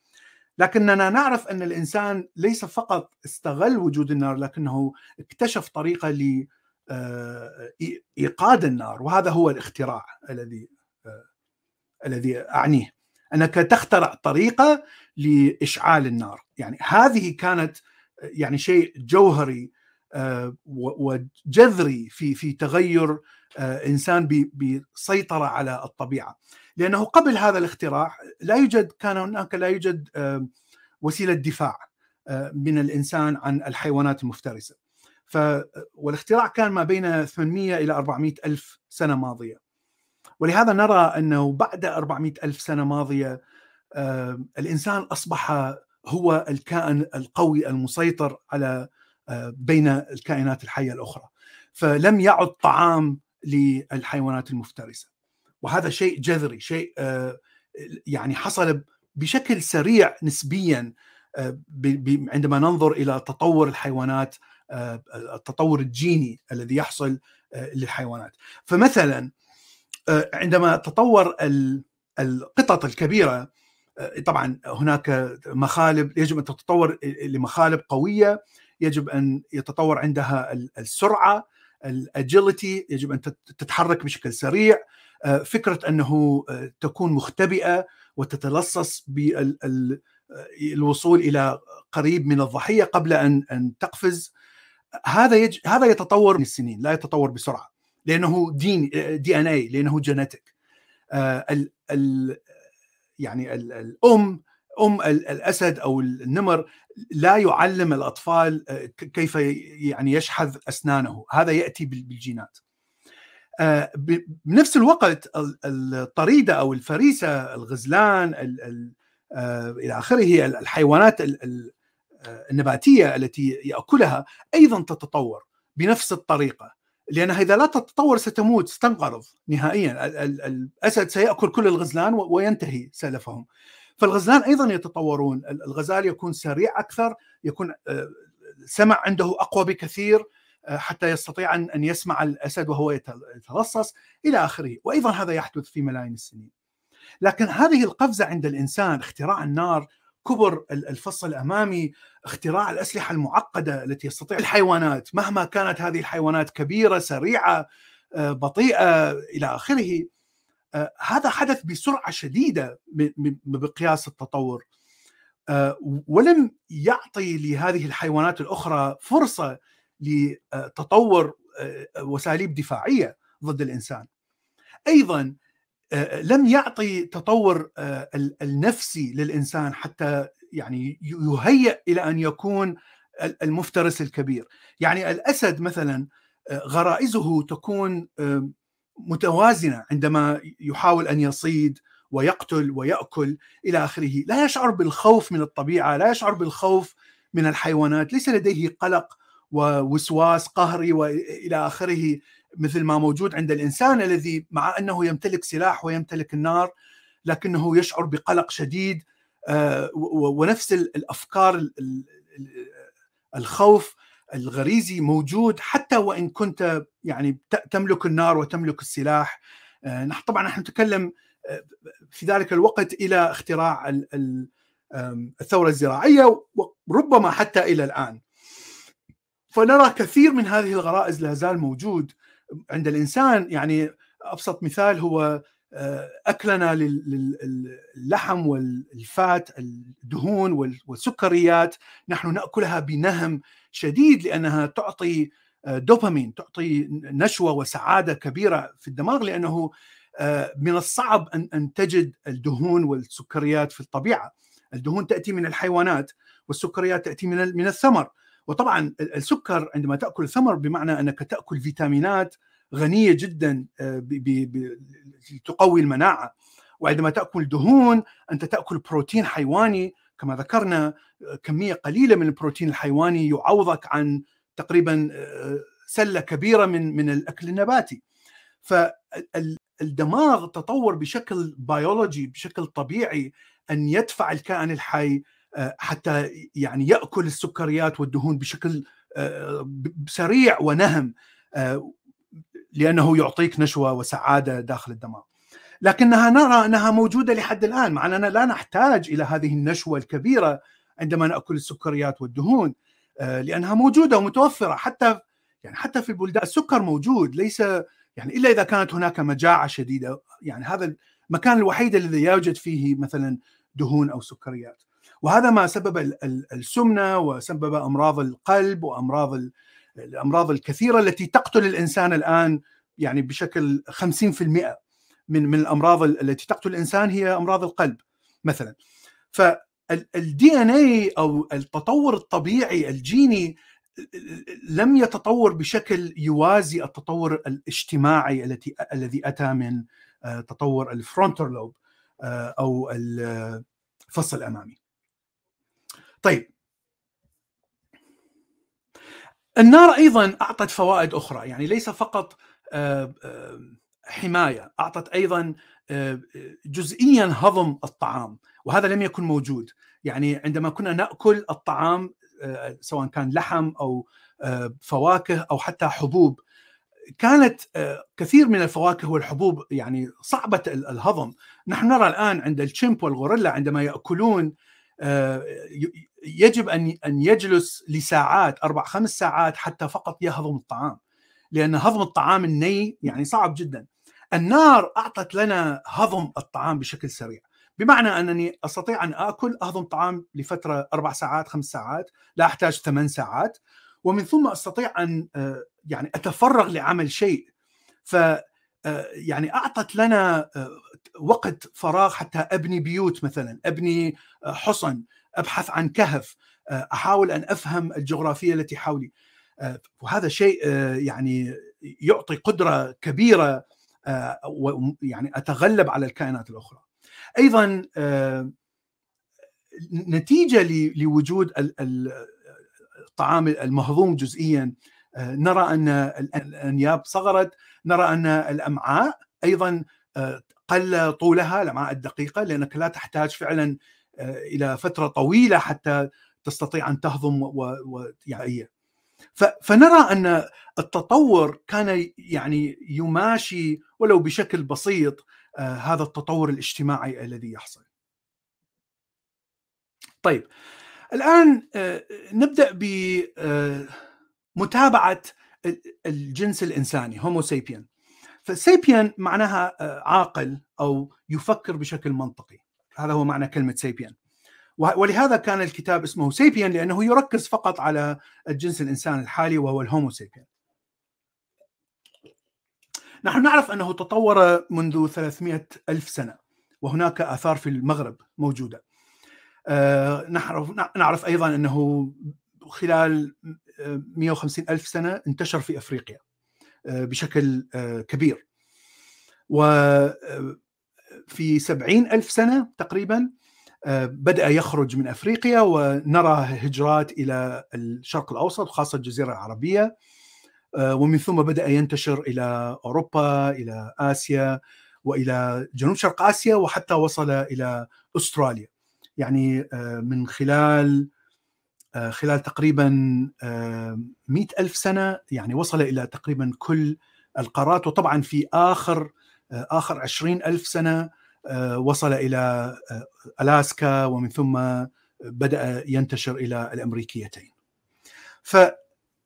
لكننا نعرف أن الإنسان ليس فقط استغل وجود النار لكنه اكتشف طريقة ل آه، إيقاد النار وهذا هو الاختراع الذي آه، الذي أعنيه. أنك تخترع طريقة لإشعال النار. يعني هذه كانت يعني شيء جوهري آه، وجذري في في تغير إنسان بسيطرة على الطبيعة. لأنه قبل هذا الاختراع لا يوجد كان هناك لا يوجد وسيلة دفاع من الإنسان عن الحيوانات المفترسة. ف والاختراع كان ما بين 800 إلى 400 ألف سنة ماضية. ولهذا نرى أنه بعد 400 ألف سنة ماضية الإنسان أصبح هو الكائن القوي المسيطر على بين الكائنات الحية الأخرى. فلم يعد طعام للحيوانات المفترسة. وهذا شيء جذري شيء يعني حصل بشكل سريع نسبيا عندما ننظر إلى تطور الحيوانات التطور الجيني الذي يحصل للحيوانات. فمثلا عندما تطور القطط الكبيرة طبعا هناك مخالب يجب أن تتطور لمخالب قوية يجب أن يتطور عندها السرعة الاجيلتي يجب أن تتحرك بشكل سريع فكرة أنه تكون مختبئة وتتلصص بالوصول إلى قريب من الضحية قبل أن أن تقفز هذا يج... هذا يتطور من السنين لا يتطور بسرعة لأنه دين دي إن اي لأنه جينيتك ال... ال... يعني ال... الأم أم الأسد أو النمر لا يعلم الأطفال كيف يعني يشحذ أسنانه هذا يأتي بالجينات. بنفس الوقت الطريدة أو الفريسة الغزلان إلى آخره الحيوانات النباتية التي يأكلها أيضا تتطور بنفس الطريقة لانها إذا لا تتطور ستموت ستنقرض نهائيا الأسد سيأكل كل الغزلان وينتهي سلفهم. فالغزلان أيضا يتطورون الغزال يكون سريع أكثر يكون سمع عنده أقوى بكثير حتى يستطيع ان يسمع الأسد وهو يتلصص إلى آخره وأيضا هذا يحدث في ملايين السنين. لكن هذه القفزة عند الإنسان اختراع النار كبر الفص الأمامي اختراع الأسلحة المعقدة التي يستطيع الحيوانات مهما كانت هذه الحيوانات كبيرة سريعة آه، بطيئة إلى آخره آه، هذا حدث بسرعة شديدة بقياس التطور. آه، ولم يعطي لهذه الحيوانات الأخرى فرصة لتطور وساليب دفاعية ضد الإنسان. أيضا لم يعطي تطور النفسي للإنسان حتى يعني يهيئ إلى أن يكون المفترس الكبير. يعني الأسد مثلا غرائزه تكون متوازنة عندما يحاول أن يصيد ويقتل ويأكل إلى آخره. لا يشعر بالخوف من الطبيعة لا يشعر بالخوف من الحيوانات. ليس لديه قلق ووسواس قهري وإلى آخره مثل ما موجود عند الإنسان الذي مع أنه يمتلك سلاح ويمتلك النار لكنه يشعر بقلق شديد آه، ونفس الأفكار الخوف الغريزي موجود حتى وإن كنت يعني تملك النار وتملك السلاح. آه، نحن طبعا نحن نتكلم آه، في ذلك الوقت إلى اختراع الثورة الزراعية وربما حتى إلى الآن. فنرى كثير من هذه الغرائز لا زال موجود عند الإنسان. يعني أبسط مثال هو آه، أكلنا للحم والفات الدهون والسكريات. نحن نأكلها بنهم شديد لأنها تعطي آه، دوبامين تعطي نشوة وسعادة كبيرة في الدماغ لأنه آه، من الصعب ان تجد الدهون والسكريات في الطبيعة. الدهون تأتي من الحيوانات والسكريات تأتي من من الثمر. وطبعا السكر عندما تأكل ثمر بمعنى أنك تأكل فيتامينات غنية جدا تقوي المناعة. وعندما تأكل دهون أنت تأكل بروتين حيواني. كما ذكرنا كمية قليلة من البروتين الحيواني يعوضك عن تقريبا سلة كبيرة من من الأكل النباتي. فالدماغ تطور بشكل بيولوجي بشكل طبيعي أن يدفع الكائن الحي حتى يعني يأكل السكريات والدهون بشكل سريع ونهم لأنه يعطيك نشوة وسعادة داخل الدماغ. لكنها نرى أنها موجودة لحد الآن مع أننا لا نحتاج إلى هذه النشوة الكبيرة عندما نأكل السكريات والدهون لأنها موجودة ومتوفرة. حتى يعني حتى في البلدان السكر موجود ليس يعني إلا إذا كانت هناك مجاعة شديدة. يعني هذا المكان الوحيد الذي يوجد فيه مثلا دهون أو سكريات. وهذا ما سبب السمنة وسبب أمراض القلب وأمراض الأمراض الكثيرة التي تقتل الإنسان الآن يعني بشكل 50% من من الأمراض التي تقتل الإنسان هي أمراض القلب مثلا فال DNA أو التطور الطبيعي الجيني لم يتطور بشكل يوازي التطور الاجتماعي التي الذي أتى من تطور ال frontal lobe أو الفص الامامي. طيب. النار أيضا أعطت فوائد أخرى يعني ليس فقط حماية أعطت أيضا جزئيا هضم الطعام وهذا لم يكن موجود. يعني عندما كنا نأكل الطعام سواء كان لحم أو فواكه أو حتى حبوب كانت كثير من الفواكه والحبوب يعني صعبة الهضم. نحن نرى الآن عند الشمب والغوريلا عندما يأكلون يجب أن أن يجلس لساعات أربع خمس ساعات حتى فقط يهضم الطعام. لأن هضم الطعام الني يعني صعب جدا. النار أعطت لنا هضم الطعام بشكل سريع. بمعنى أنني أستطيع أن آكل أهضم طعام لفترة أربع ساعات خمس ساعات لا أحتاج ثمان ساعات. ومن ثم أستطيع أن يعني أتفرغ لعمل شيء. ف يعني أعطت لنا وقت فراغ حتى أبني بيوت مثلا أبني حصن أبحث عن كهف أحاول أن أفهم الجغرافية التي حولي. وهذا شيء يعني يعطي قدرة كبيرة يعني أتغلب على الكائنات الأخرى. أيضا نتيجة لوجود الطعام المهضوم جزئيا نرى أن الأنياب صغرت نرى أن الأمعاء أيضا قل طولها الأمعاء الدقيقة لأنك لا تحتاج فعلا إلى فترة طويلة حتى تستطيع أن تهضم ويعني فنرى أن التطور كان يعني يماشي ولو بشكل بسيط هذا التطور الاجتماعي الذي يحصل. طيب الآن نبدأ بمتابعه الجنس الإنساني هومو سيبيان. فسيبيان معناها عاقل أو يفكر بشكل منطقي. هذا هو معنى كلمة سيبيان. ولهذا كان الكتاب اسمه سيبيان لأنه يركز فقط على الجنس الإنسان الحالي وهو الهومو سيبيان نحن نعرف أنه تطور منذ 300 ألف سنة وهناك آثار في المغرب موجودة. نعرف, نعرف أيضا أنه خلال 150 ألف سنة انتشر في أفريقيا بشكل كبير. وفي 70 ألف سنة تقريبا بدأ يخرج من أفريقيا ونرى هجرات إلى الشرق الأوسط وخاصه الجزيرة العربية ومن ثم بدأ ينتشر إلى أوروبا إلى آسيا وإلى جنوب شرق آسيا وحتى وصل إلى أستراليا. يعني من خلال خلال تقريبا مئة ألف سنة يعني وصل إلى تقريبا كل القارات وطبعا في آخر آخر عشرين ألف سنة وصل إلى ألاسكا ومن ثم بدأ ينتشر إلى الأمريكيتين. ف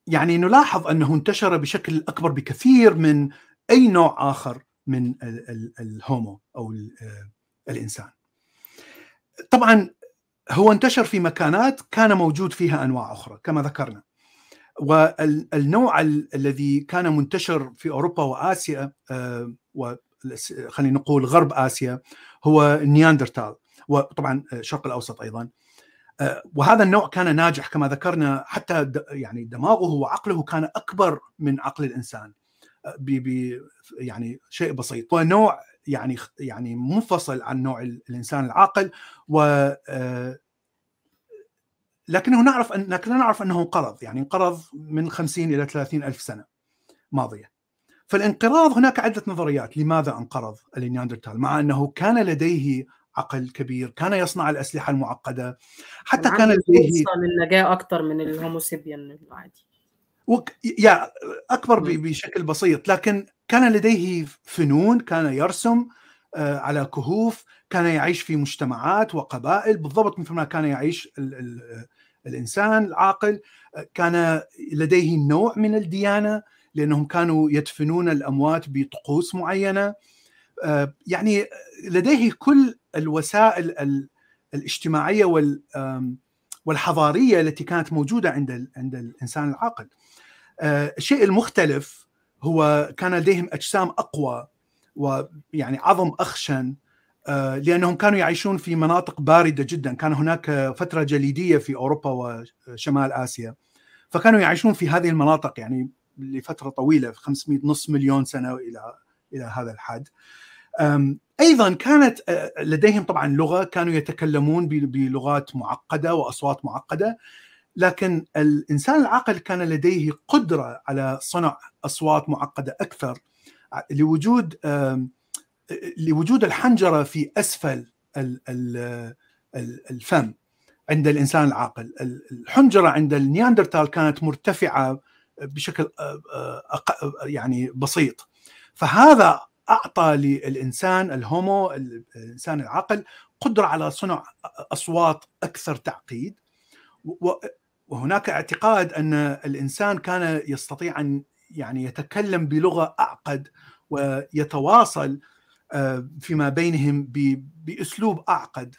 يعني نلاحظ أنه انتشر بشكل أكبر بكثير من أي نوع آخر من الهومو أو الإنسان. طبعا هو انتشر في مكانات كان موجود فيها أنواع أخرى كما ذكرنا. والنوع الذي كان منتشر في أوروبا وآسيا خلينا نقول غرب آسيا هو نياندرتال وطبعا الشرق الأوسط أيضا. وهذا النوع كان ناجح كما ذكرنا حتى يعني دماغه وعقله كان أكبر من عقل الإنسان. ب يعني شيء بسيط. ونوع يعني يعني منفصل عن نوع الإنسان العاقل و لكنه نعرف أن لكننا نعرف أنه انقرض يعني انقرض من 50 إلى 30 ألف سنة ماضية. فالانقراض هناك عدة نظريات لماذا انقرض النياندرتال مع أنه كان لديه عقل كبير كان يصنع الأسلحة المعقدة حتى كان لديه للنجاة أكثر من الهوموسيبيان العادي. وك... يا أكبر ب... بشكل بسيط لكن كان لديه فنون كان يرسم على كهوف كان يعيش في مجتمعات وقبائل بالضبط مثل ما كان يعيش ال... ال... الإنسان العاقل كان لديه نوع من الديانة لأنهم كانوا يدفنون الأموات بطقوس معينة يعني لديه كل الوسائل الاجتماعية والحضارية التي كانت موجودة عند عند الإنسان العاقل. الشيء المختلف هو كان لديهم أجسام أقوى ويعني عظم أخشن لأنهم كانوا يعيشون في مناطق باردة جدا، كان هناك فترة جليدية في أوروبا وشمال آسيا. فكانوا يعيشون في هذه المناطق يعني لفترة طويلة 500 نصف مليون سنة إلى إلى هذا الحد. أيضا كانت لديهم طبعا لغة كانوا يتكلمون بلغات معقدة وأصوات معقدة لكن الإنسان العاقل كان لديه قدرة على صنع أصوات معقدة أكثر لوجود لوجود الحنجرة في أسفل الفم عند الإنسان العاقل الحنجرة عند النياندرتال كانت مرتفعة بشكل يعني بسيط. فهذا أعطى للإنسان الهومو الإنسان العاقل قدرة على صنع أصوات أكثر تعقيد. وهناك اعتقاد أن الإنسان كان يستطيع أن يعني يتكلم بلغة أعقد ويتواصل فيما بينهم بأسلوب أعقد.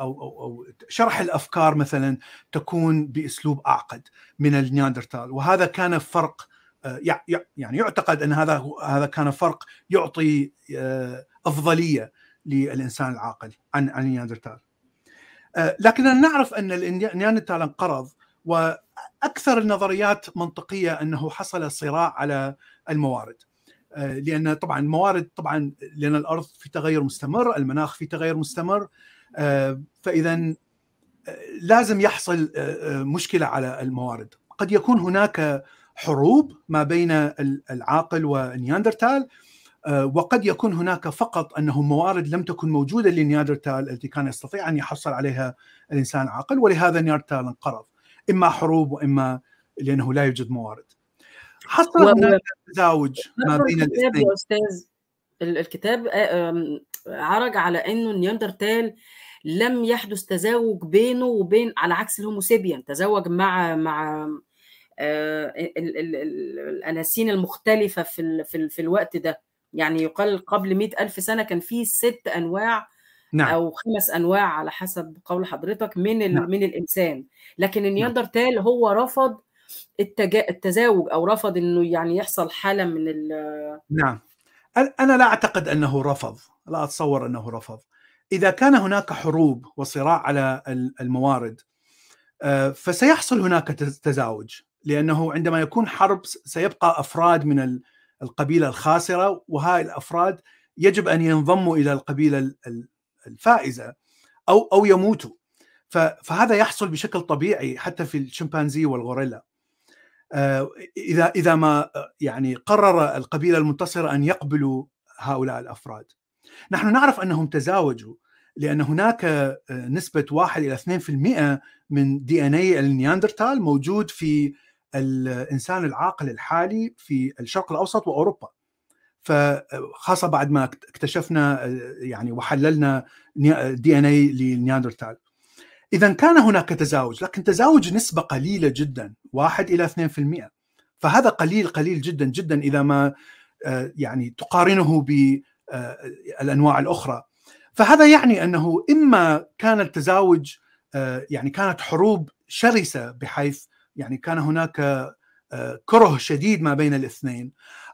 أو أو أو شرح الأفكار مثلا تكون بأسلوب أعقد من النياندرتال وهذا كان فرق يعني يعتقد أن هذا هذا كان فرق يعطي أفضلية للإنسان العاقل عن عن النياندرتال. لكننا نعرف أن النياندرتال انقرض وأكثر النظريات منطقية أنه حصل صراع على الموارد. لأن طبعا الموارد طبعا لأن الأرض في تغير مستمر، المناخ في تغير مستمر فإذا لازم يحصل مشكلة على الموارد. قد يكون هناك حروب ما بين العاقل والنياندرتال وقد يكون هناك فقط أنه موارد لم تكن موجودة للنياندرتال التي كان يستطيع أن يحصل عليها الإنسان العاقل ولهذا النياندرتال انقرض إما حروب وإما لأنه لا يوجد موارد. حصل و... هناك تزاوج ما بين الاثنين يا أستاذ. الكتاب عرج على إنه النياندرتال لم يحدث تزاوج بينه وبين على عكس ال homo sapien تزوج مع مع الأناسين المختلفة في في, في الوقت ده. يعني يقال قبل مئة ألف سنة كان في ست أنواع نعم. أو خمس أنواع على حسب قول حضرتك من نعم. من الإنسان. لكن النياندرتال هو رفض التجا... التزاوج أو رفض إنه يعني يحصل حالة من ال نعم. أنا لا أعتقد أنه رفض. لا أتصور أنه رفض. إذا كان هناك حروب وصراع على الموارد فسيحصل هناك تزاوج لأنه عندما يكون حرب سيبقى أفراد من القبيلة الخاسرة وهاي الأفراد يجب أن ينضموا إلى القبيلة الفائزة أو أو يموتوا. فهذا يحصل بشكل طبيعي حتى في الشمبانزي والغوريلا. اذا إذا ما يعني قرر القبيلة المنتصرة أن يقبلوا هؤلاء الأفراد. نحن نعرف أنهم تزاوجوا لأن هناك نسبة 1 إلى 2% من DNA النياندرتال موجود في الإنسان العاقل الحالي في الشرق الأوسط وأوروبا. فخاصه بعد ما اكتشفنا يعني وحللنا DNA للنياندرتال. إذا كان هناك تزاوج لكن تزاوج نسبة قليلة جدا 1 إلى 2% فهذا قليل قليل جدا جدا إذا ما يعني تقارنه بالانواع الأخرى. فهذا يعني أنه إما كان التزاوج يعني كانت حروب شرسة بحيث يعني كان هناك كره شديد ما بين الاثنين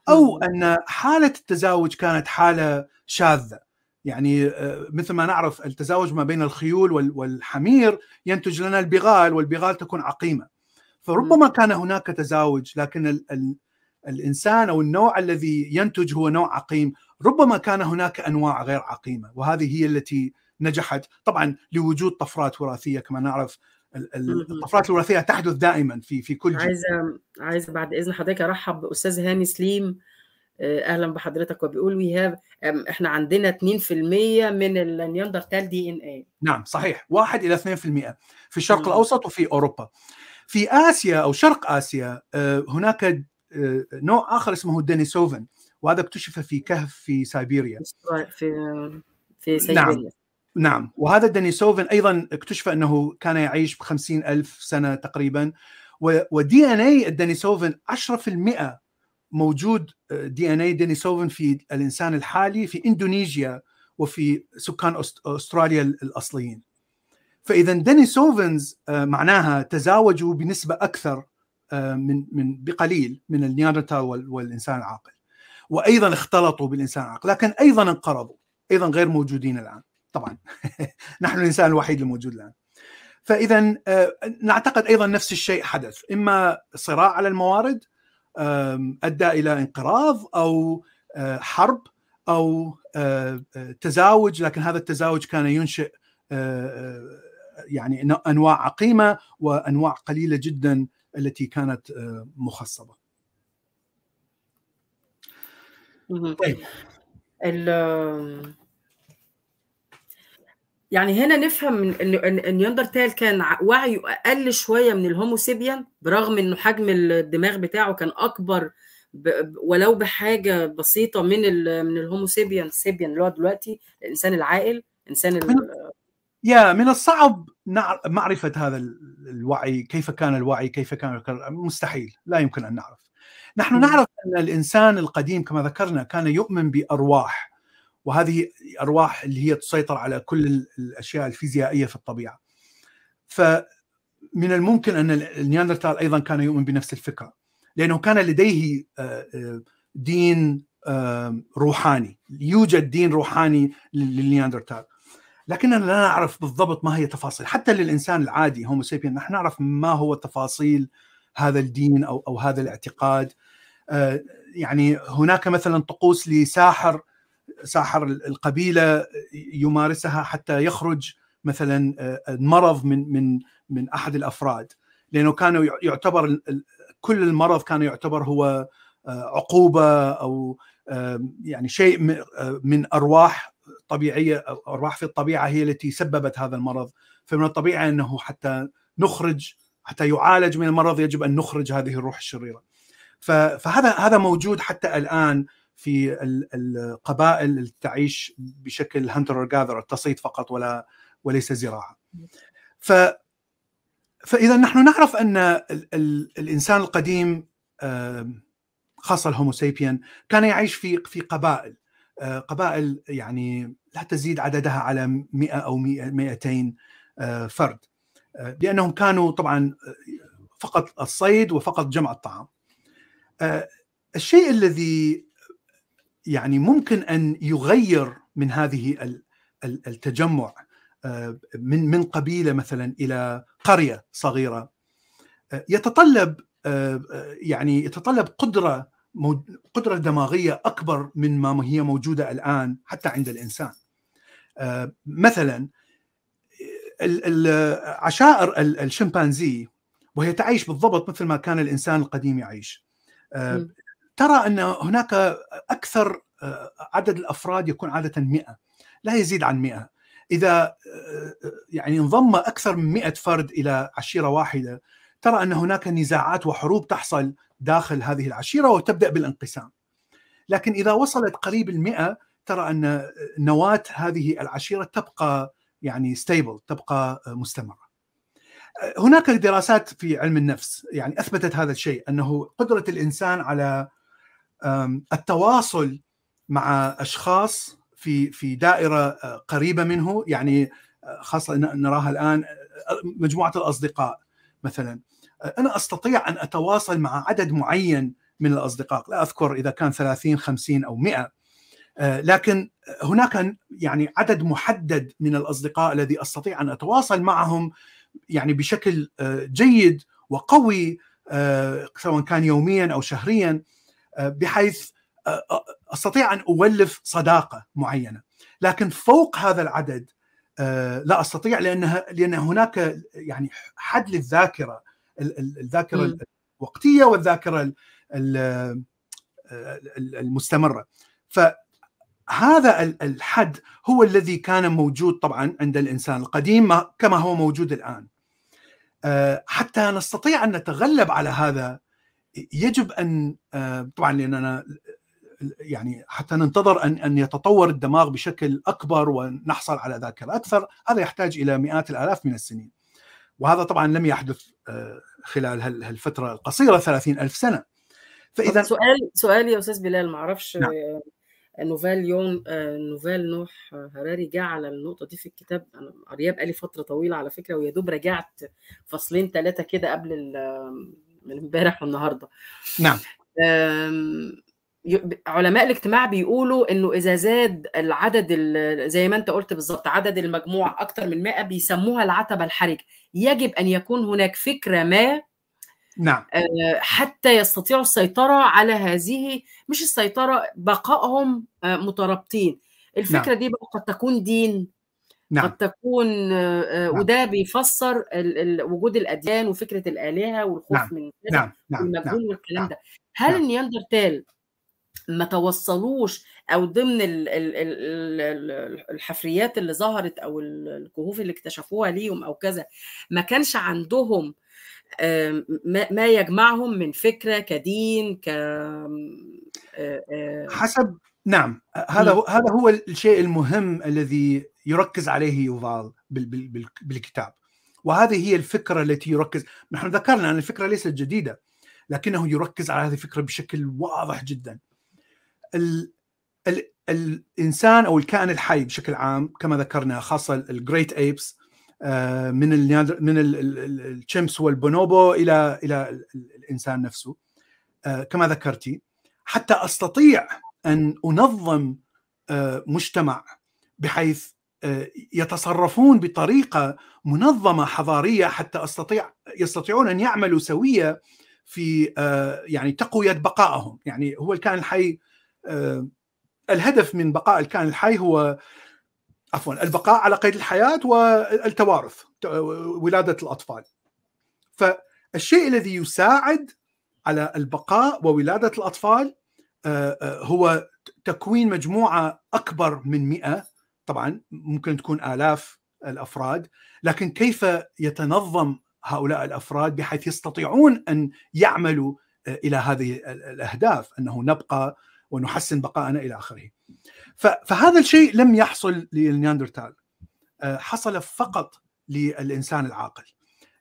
أو أن حالة التزاوج كانت حالة شاذة. يعني آه، مثل ما نعرف التزاوج ما بين الخيول والحمير ينتج لنا البغال والبغال تكون عقيمة. فربما كان هناك تزاوج لكن ال ال الإنسان أو النوع الذي ينتج هو نوع عقيم ربما كان هناك أنواع غير عقيمة وهذه هي التي نجحت طبعا لوجود طفرات وراثية كما نعرف الطفرات الوراثية تحدث دائما في في كل جيل. عايزه عايزة بعد إذن حضرتك أرحب بأستاذ هاني سليم آه، أهلا بحضرتك وبيقول we have إحنا عندنا 2% من النياندرتال DNA نعم صحيح. 1 إلى 2% في الشرق الأوسط وفي أوروبا. في آسيا أو شرق آسيا آه، هناك آه، نوع آخر اسمه ال Denisovan وهذا اكتشف في كهف في سيبيريا في في سيبيريا نعم نعم. وهذا ال Denisovan أيضا اكتشف أنه كان يعيش ب ألف سنة تقريبا. و DNA ال Denisovan 10% موجود DNA Denisovan في الإنسان الحالي في اندونيسيا وفي سكان أستراليا الأصليين. فاذا Denisovans آه، معناها تزاوجوا بنسبة أكثر آه، من من بقليل من النياندرتال والإنسان العاقل. وأيضا اختلطوا بالإنسان العاقل لكن أيضا انقرضوا أيضا غير موجودين الآن. طبعا نحن الإنسان الوحيد الموجود الآن. فاذا آه، نعتقد أيضا نفس الشيء حدث. إما صراع على الموارد أدى إلى انقراض أو آه، حرب أو آه، تزاوج لكن هذا التزاوج كان ينشئ يعني أنواع عقيمة وأنواع قليلة جدا التي كانت مخصبة. طيب. يعني هنا نفهم إن النياندرتال كان وعيه أقل شوية من الهوموسيبيان برغم إنه حجم الدماغ بتاعه كان أكبر ولو بحاجة بسيطة من من الهوموسيبيان سيبيان اللي هو دلوقتي الإنسان العاقل إنسان ال... يا من الصعب معرفة هذا الوعي كيف كان الوعي كيف كان مستحيل لا يمكن أن نعرف. نحن نعرف أن الإنسان القديم كما ذكرنا كان يؤمن بأرواح وهذه أرواح اللي هي تسيطر على كل الأشياء الفيزيائية في الطبيعة. فمن الممكن أن النياندرتال أيضا كان يؤمن بنفس الفكرة لأنه كان لديه آه، آه، دين روحاني يوجد دين روحاني للنياندرتال. لكننا لا نعرف بالضبط ما هي تفاصيل حتى للإنسان العادي هومو سيبين نحن نعرف ما هو تفاصيل هذا الدين أو أو هذا الاعتقاد. يعني هناك مثلا طقوس لساحر ساحر القبيلة يمارسها حتى يخرج مثلا المرض آه، من من من أحد الأفراد. لأنه كانوا يعتبر كل المرض كان يعتبر هو آه، عقوبة أو يعني شيء آه، من أرواح طبيعية أرواح في الطبيعة هي التي سببت هذا المرض. فمن الطبيعي أنه حتى نخرج حتى يعالج من المرض يجب أن نخرج هذه الروح الشريرة. فهذا هذا موجود حتى الآن في القبائل اللي تعيش بشكل هانتر جاذر تصيد فقط ولا وليس زراعة. ف فإذا نحن نعرف أن ال ال الإنسان القديم خاصة الهوموسيبيان كان يعيش في في قبائل آه، قبائل يعني لا تزيد عددها على 100 أو 200 آه، فرد آه، لانهم كانوا طبعا فقط الصيد وفقط جمع الطعام. الشيء الذي يعني ممكن أن يغير من هذه التجمع آه، من من قبيلة مثلا إلى قرية صغيرة آه، يتطلب آه، يعني يتطلب قدرة قدرة دماغية أكبر من ما هي موجودة الآن حتى عند الإنسان. مثلا عشائر الشمبانزي وهي تعيش بالضبط مثل ما كان الإنسان القديم يعيش. ترى أن هناك أكثر آه، عدد الأفراد يكون عادة 100 لا يزيد عن 100 إذا آه، يعني انضم أكثر من 100 فرد إلى عشيرة واحدة ترى أن هناك نزاعات وحروب تحصل داخل هذه العشيرة وتبدأ بالانقسام. لكن إذا وصلت قريب المئة ترى أن نواة هذه العشيرة تبقى يعني ستيبل تبقى مستمرة. هناك دراسات في علم النفس يعني أثبتت هذا الشيء أنه قدرة الإنسان على التواصل مع أشخاص في في دائرة آه، قريبة منه يعني آه، خاصة نراها الآن آه، مجموعة الأصدقاء مثلا. أنا أستطيع أن أتواصل مع عدد معين من الأصدقاء لا أذكر إذا كان 30 50 أو 100 لكن هناك يعني عدد محدد من الأصدقاء الذي أستطيع أن أتواصل معهم يعني بشكل جيد وقوي سواء كان يوميا أو شهريا بحيث أستطيع أن أولف صداقة معينة. لكن فوق هذا العدد لا أستطيع لأنها لأن هناك يعني حد للذاكرة الذاكرة الوقتية والذاكرة المستمرة. فهذا الحد هو الذي كان موجود طبعا عند الإنسان القديم كما هو موجود الآن. حتى نستطيع أن نتغلب على هذا يجب أن طبعا لاننا يعني حتى ننتظر أن أن يتطور الدماغ بشكل أكبر ونحصل على ذاكره أكثر هذا يحتاج إلى مئات الآلاف من السنين. وهذا طبعا لم يحدث خلال هالفترة القصيرة 30 ألف سنة. فإذا سؤال سؤال يا أستاذ بلال ما أعرفش نعم. نوفال يون نوفال نوح هراري جه على النقطة دي في الكتاب. أنا قرياه بقالي فترة طويلة على فكرة ويا دوب رجعت فصلين ثلاثة كده قبل من امبارح والنهاردة. نعم. علماء الاجتماع بيقولوا إنه إذا زاد العدد زي ما أنت قلت بالظبط عدد المجموع أكثر من 100 بيسموها العتبة الحرجة. يجب أن يكون هناك فكرة ما نعم حتى يستطيعوا السيطرة على هذه مش السيطرة بقائهم مترابطين الفكرة نعم. دي بقى قد تكون دين نعم. قد تكون نعم. وده بيفسر وجود الأديان وفكرة الآلهة والخوف نعم. من نعم. نعم. والمجهول نعم. والكلام ده هل نعم. النياندرتال ما توصلوش أو ضمن ال ال ال الحفريات اللي ظهرت أو الكهوف اللي اكتشفوها ليهم أو كذا ما كانش عندهم ما يجمعهم من فكرة كدين ك حسب نعم هذا هو هذا هو الشيء المهم الذي يركز عليه يوفال بالكتاب. وهذه هي الفكرة التي يركز نحن ذكرنا أن الفكرة ليست جديدة لكنه يركز على هذه الفكرة بشكل واضح جدا. ال ال الإنسان أو الكائن الحي بشكل عام كما ذكرنا خاصة ال great apes من ال من ال chimps والبونوبو إلى إلى الإنسان نفسه. كما ذكرتي حتى أستطيع أن أنظم مجتمع بحيث يتصرفون بطريقة منظمة حضارية حتى استطيع يستطيعون أن يعملوا سوية في يعني تقوية بقائهم. يعني هو الكائن الحي الهدف من بقاء الكائن الحي هو عفوا البقاء على قيد الحياة والتوارث ولادة الأطفال. فالشيء الذي يساعد على البقاء وولادة الأطفال هو تكوين مجموعة أكبر من 100 طبعا ممكن تكون آلاف الأفراد. لكن كيف يتنظم هؤلاء الأفراد بحيث يستطيعون أن يعملوا إلى هذه الأهداف؟ أنه نبقى ونحسن بقائنا إلى آخره. فهذا الشيء لم يحصل للنياندرتال حصل فقط للإنسان العاقل.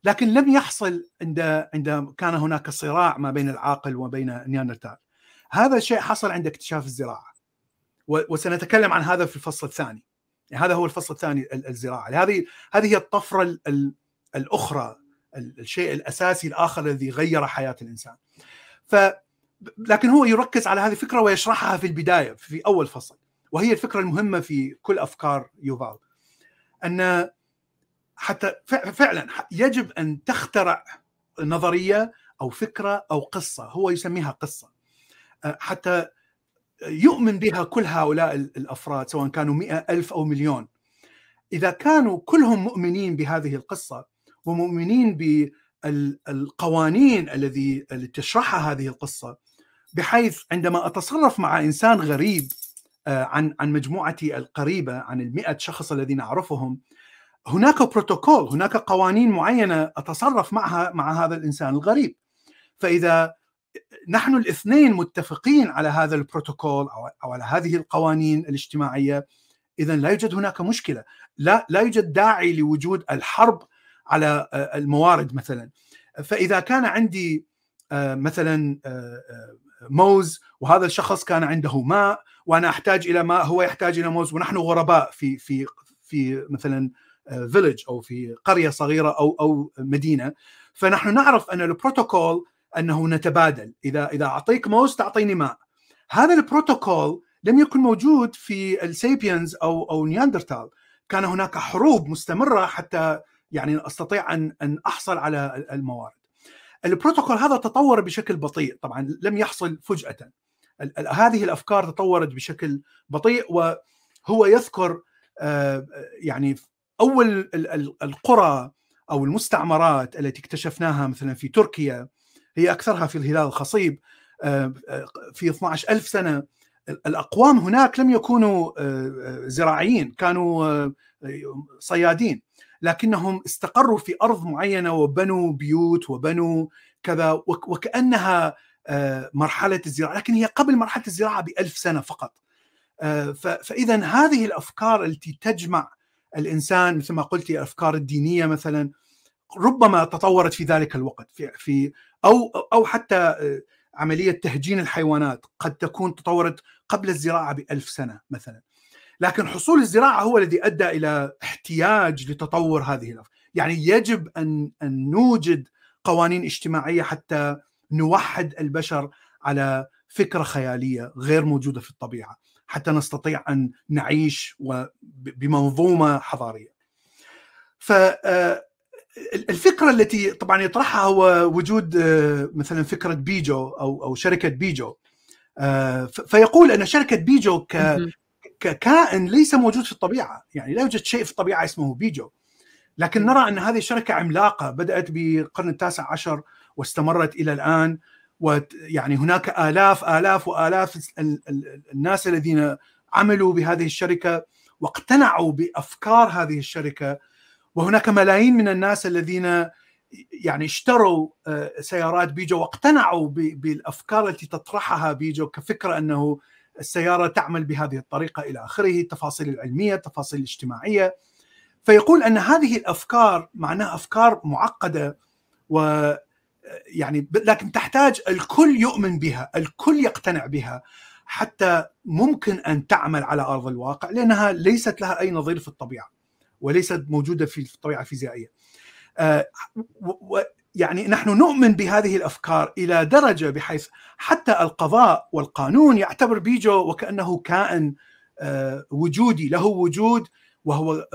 لكن لم يحصل عند عند كان هناك صراع ما بين العاقل وبين النياندرتال. هذا الشيء حصل عند اكتشاف الزراعة. وسنتكلم عن هذا في الفصل الثاني. يعني هذا هو الفصل الثاني الزراعة، هذه هذه هي الطفرة الأخرى الشيء الأساسي الآخر الذي غير حياة الإنسان. ف لكن هو يركز على هذه الفكرة ويشرحها في البداية في أول فصل وهي الفكرة المهمة في كل أفكار يوفال أن حتى فعلا يجب أن تخترع نظرية أو فكرة أو قصة هو يسميها قصة. حتى يؤمن بها كل هؤلاء الأفراد سواء كانوا مئة ألف أو مليون. إذا كانوا كلهم مؤمنين بهذه القصة ومؤمنين بالقوانين الذي التي تشرحها هذه القصة بحيث عندما أتصرف مع إنسان غريب عن عن مجموعتي القريبة عن المئة شخص الذين أعرفهم. هناك بروتوكول هناك قوانين معينة أتصرف معها مع هذا الإنسان الغريب. فإذا نحن الاثنين متفقين على هذا البروتوكول أو على هذه القوانين الاجتماعية اذا لا يوجد هناك مشكلة. لا لا يوجد داعي لوجود الحرب على الموارد مثلا. فإذا كان عندي مثلا موز وهذا الشخص كان عنده ماء وأنا احتاج إلى ماء هو يحتاج إلى موز. ونحن غرباء في في في مثلا village أو في قرية صغيرة أو أو مدينة. فنحن نعرف أن البروتوكول أنه نتبادل. إذا إذا أعطيك موز تعطيني ماء. هذا البروتوكول لم يكن موجود في ال sapiens أو أو نياندرتال. كان هناك حروب مستمرة حتى يعني أستطيع أن أن أحصل على الموارد. البروتوكول هذا تطور بشكل بطيء. طبعا لم يحصل فجأة. هذه الأفكار تطورت بشكل بطيء وهو يذكر يعني أول القرى أو المستعمرات التي اكتشفناها مثلا في تركيا هي أكثرها في الهلال الخصيب في 12000 سنة الأقوام هناك لم يكونوا زراعيين كانوا صيادين لكنهم استقروا في أرض معينة وبنوا بيوت وبنوا كذا وكأنها مرحلة الزراعة لكن هي قبل مرحلة الزراعة بألف سنة فقط. فاذا هذه الأفكار التي تجمع الإنسان مثل ما قلت الأفكار الدينية مثلا ربما تطورت في ذلك الوقت. في في أو أو حتى عملية تهجين الحيوانات قد تكون تطورت قبل الزراعة بألف سنة مثلا. لكن حصول الزراعة هو الذي أدى إلى احتياج لتطور هذه الأفكار يعني يجب ان أن نوجد قوانين اجتماعية حتى نوحد البشر على فكرة خيالية غير موجودة في الطبيعة حتى نستطيع أن نعيش بمنظومة حضارية. ف الفكرة التي طبعا يطرحها هو وجود مثلا فكرة بيجو أو أو شركة بيجو. فيقول أن شركة بيجو ككائن ليس موجود في الطبيعة. يعني لا يوجد شيء في الطبيعة اسمه بيجو. لكن نرى أن هذه الشركة عملاقة بدأت بالقرن التاسع عشر واستمرت إلى الآن ويعني هناك آلاف آلاف وآلاف الناس الذين عملوا بهذه الشركة واقتنعوا بأفكار هذه الشركة وهناك ملايين من الناس الذين يعني اشتروا سيارات بيجو واقتنعوا بالأفكار التي تطرحها بيجو كفكرة أنه السيارة تعمل بهذه الطريقة إلى آخره، التفاصيل العلمية، التفاصيل الاجتماعية. فيقول أن هذه الأفكار معناها أفكار معقدة و يعني لكن تحتاج الكل يؤمن بها الكل يقتنع بها حتى ممكن أن تعمل على أرض الواقع لأنها ليست لها أي نظير في الطبيعة وليست موجودة في الطبيعة الفيزيائية. يعني نحن نؤمن بهذه الأفكار إلى درجة بحيث حتى القضاء والقانون يعتبر بيجو وكأنه كائن وجودي له وجود وهو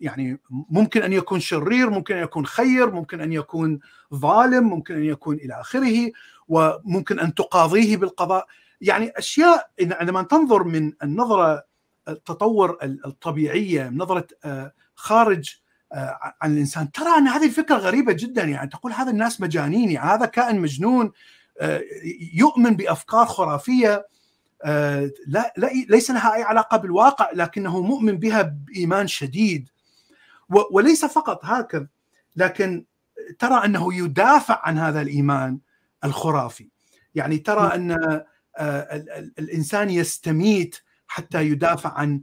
يعني ممكن أن يكون شرير ممكن أن يكون خير ممكن أن يكون ظالم ممكن أن يكون إلى آخره وممكن أن تقاضيه بالقضاء. يعني أشياء عندما تنظر من النظرة التطور الطبيعية نظرة خارج عن الإنسان ترى أن هذه الفكرة غريبة جدا. يعني تقول هذا الناس مجانين يعني هذا كائن مجنون يؤمن بأفكار خرافية. لا, لا ليس لها أي علاقة بالواقع لكنه مؤمن بها بإيمان شديد. وليس فقط هكذا لكن ترى أنه يدافع عن هذا الإيمان الخرافي. يعني ترى أن الإنسان يستميت حتى يدافع عن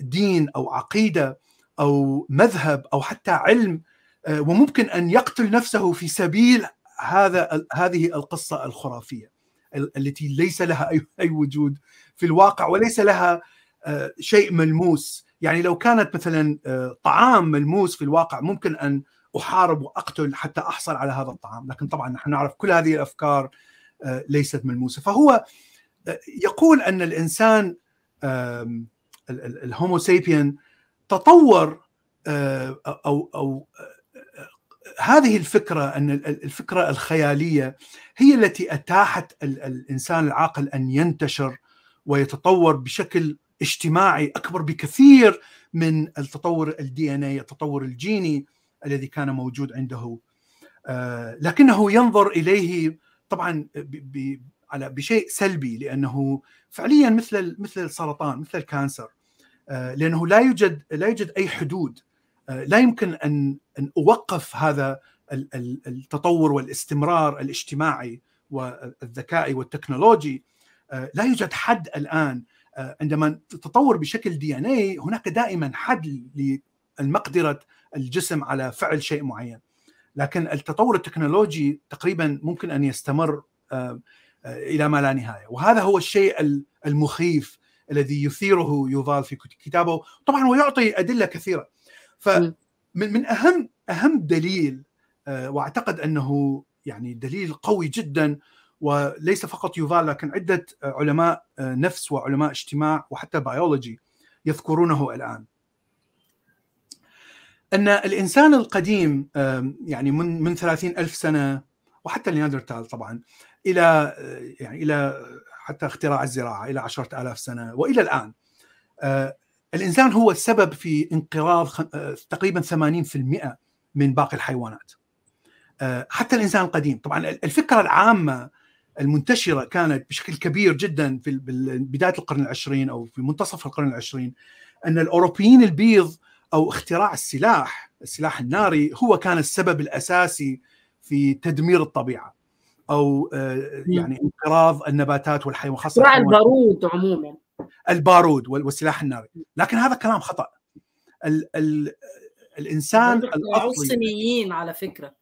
دين أو عقيدة أو مذهب أو حتى علم وممكن أن يقتل نفسه في سبيل هذا هذه القصة الخرافية. التي ليس لها اي وجود في الواقع وليس لها شيء ملموس. يعني لو كانت مثلا طعام ملموس في الواقع ممكن أن أحارب وأقتل حتى أحصل على هذا الطعام. لكن طبعا نحن نعرف كل هذه الأفكار ليست ملموسة. فهو يقول أن الإنسان الهومو سيبيان تطور أو أو هذه الفكرة أن الفكرة الخيالية هي التي أتاحت الإنسان العاقل أن ينتشر ويتطور بشكل اجتماعي أكبر بكثير من التطور ال DNA التطور الجيني الذي كان موجود عنده. لكنه ينظر إليه طبعا على بشيء سلبي لأنه فعليا مثل مثل السرطان مثل ال cancer. لأنه لا يوجد لا يوجد أي حدود لا يمكن أن أن أوقف هذا التطور والاستمرار الاجتماعي والذكائي والتكنولوجي. لا يوجد حد الآن عندما تتطور بشكل دي إن اي هناك دائما حد للمقدرة الجسم على فعل شيء معين. لكن التطور التكنولوجي تقريبا ممكن أن يستمر إلى ما لا نهاية. وهذا هو الشيء المخيف الذي يثيره يوفال في كتابه. طبعا ويعطي أدلة كثيرة. فمن من أهم أهم دليل وأعتقد أنه يعني دليل قوي جدا وليس فقط يوفال لكن عدة علماء نفس وعلماء اجتماع وحتى بيولوجي يذكرونه الآن. أن الإنسان القديم يعني من من 30 ألف سنة وحتى النياندرتال طبعا إلى يعني إلى حتى اختراع الزراعة إلى عشرة آلاف سنة وإلى الآن الإنسان هو السبب في انقراض تقريبا 80% من باقي الحيوانات. حتى الإنسان القديم. طبعا الفكرة العامة المنتشرة كانت بشكل كبير جدا في بداية القرن العشرين أو في منتصف القرن العشرين أن الأوروبيين البيض أو اختراع السلاح السلاح الناري هو كان السبب الأساسي في تدمير الطبيعة أو يعني انقراض النباتات والحيوانات خاصة اختراع البارود عموما. البارود والسلاح الناري لكن هذا كلام خطأ. ال ال الإنسان الاصلي الصينيين على فكرة.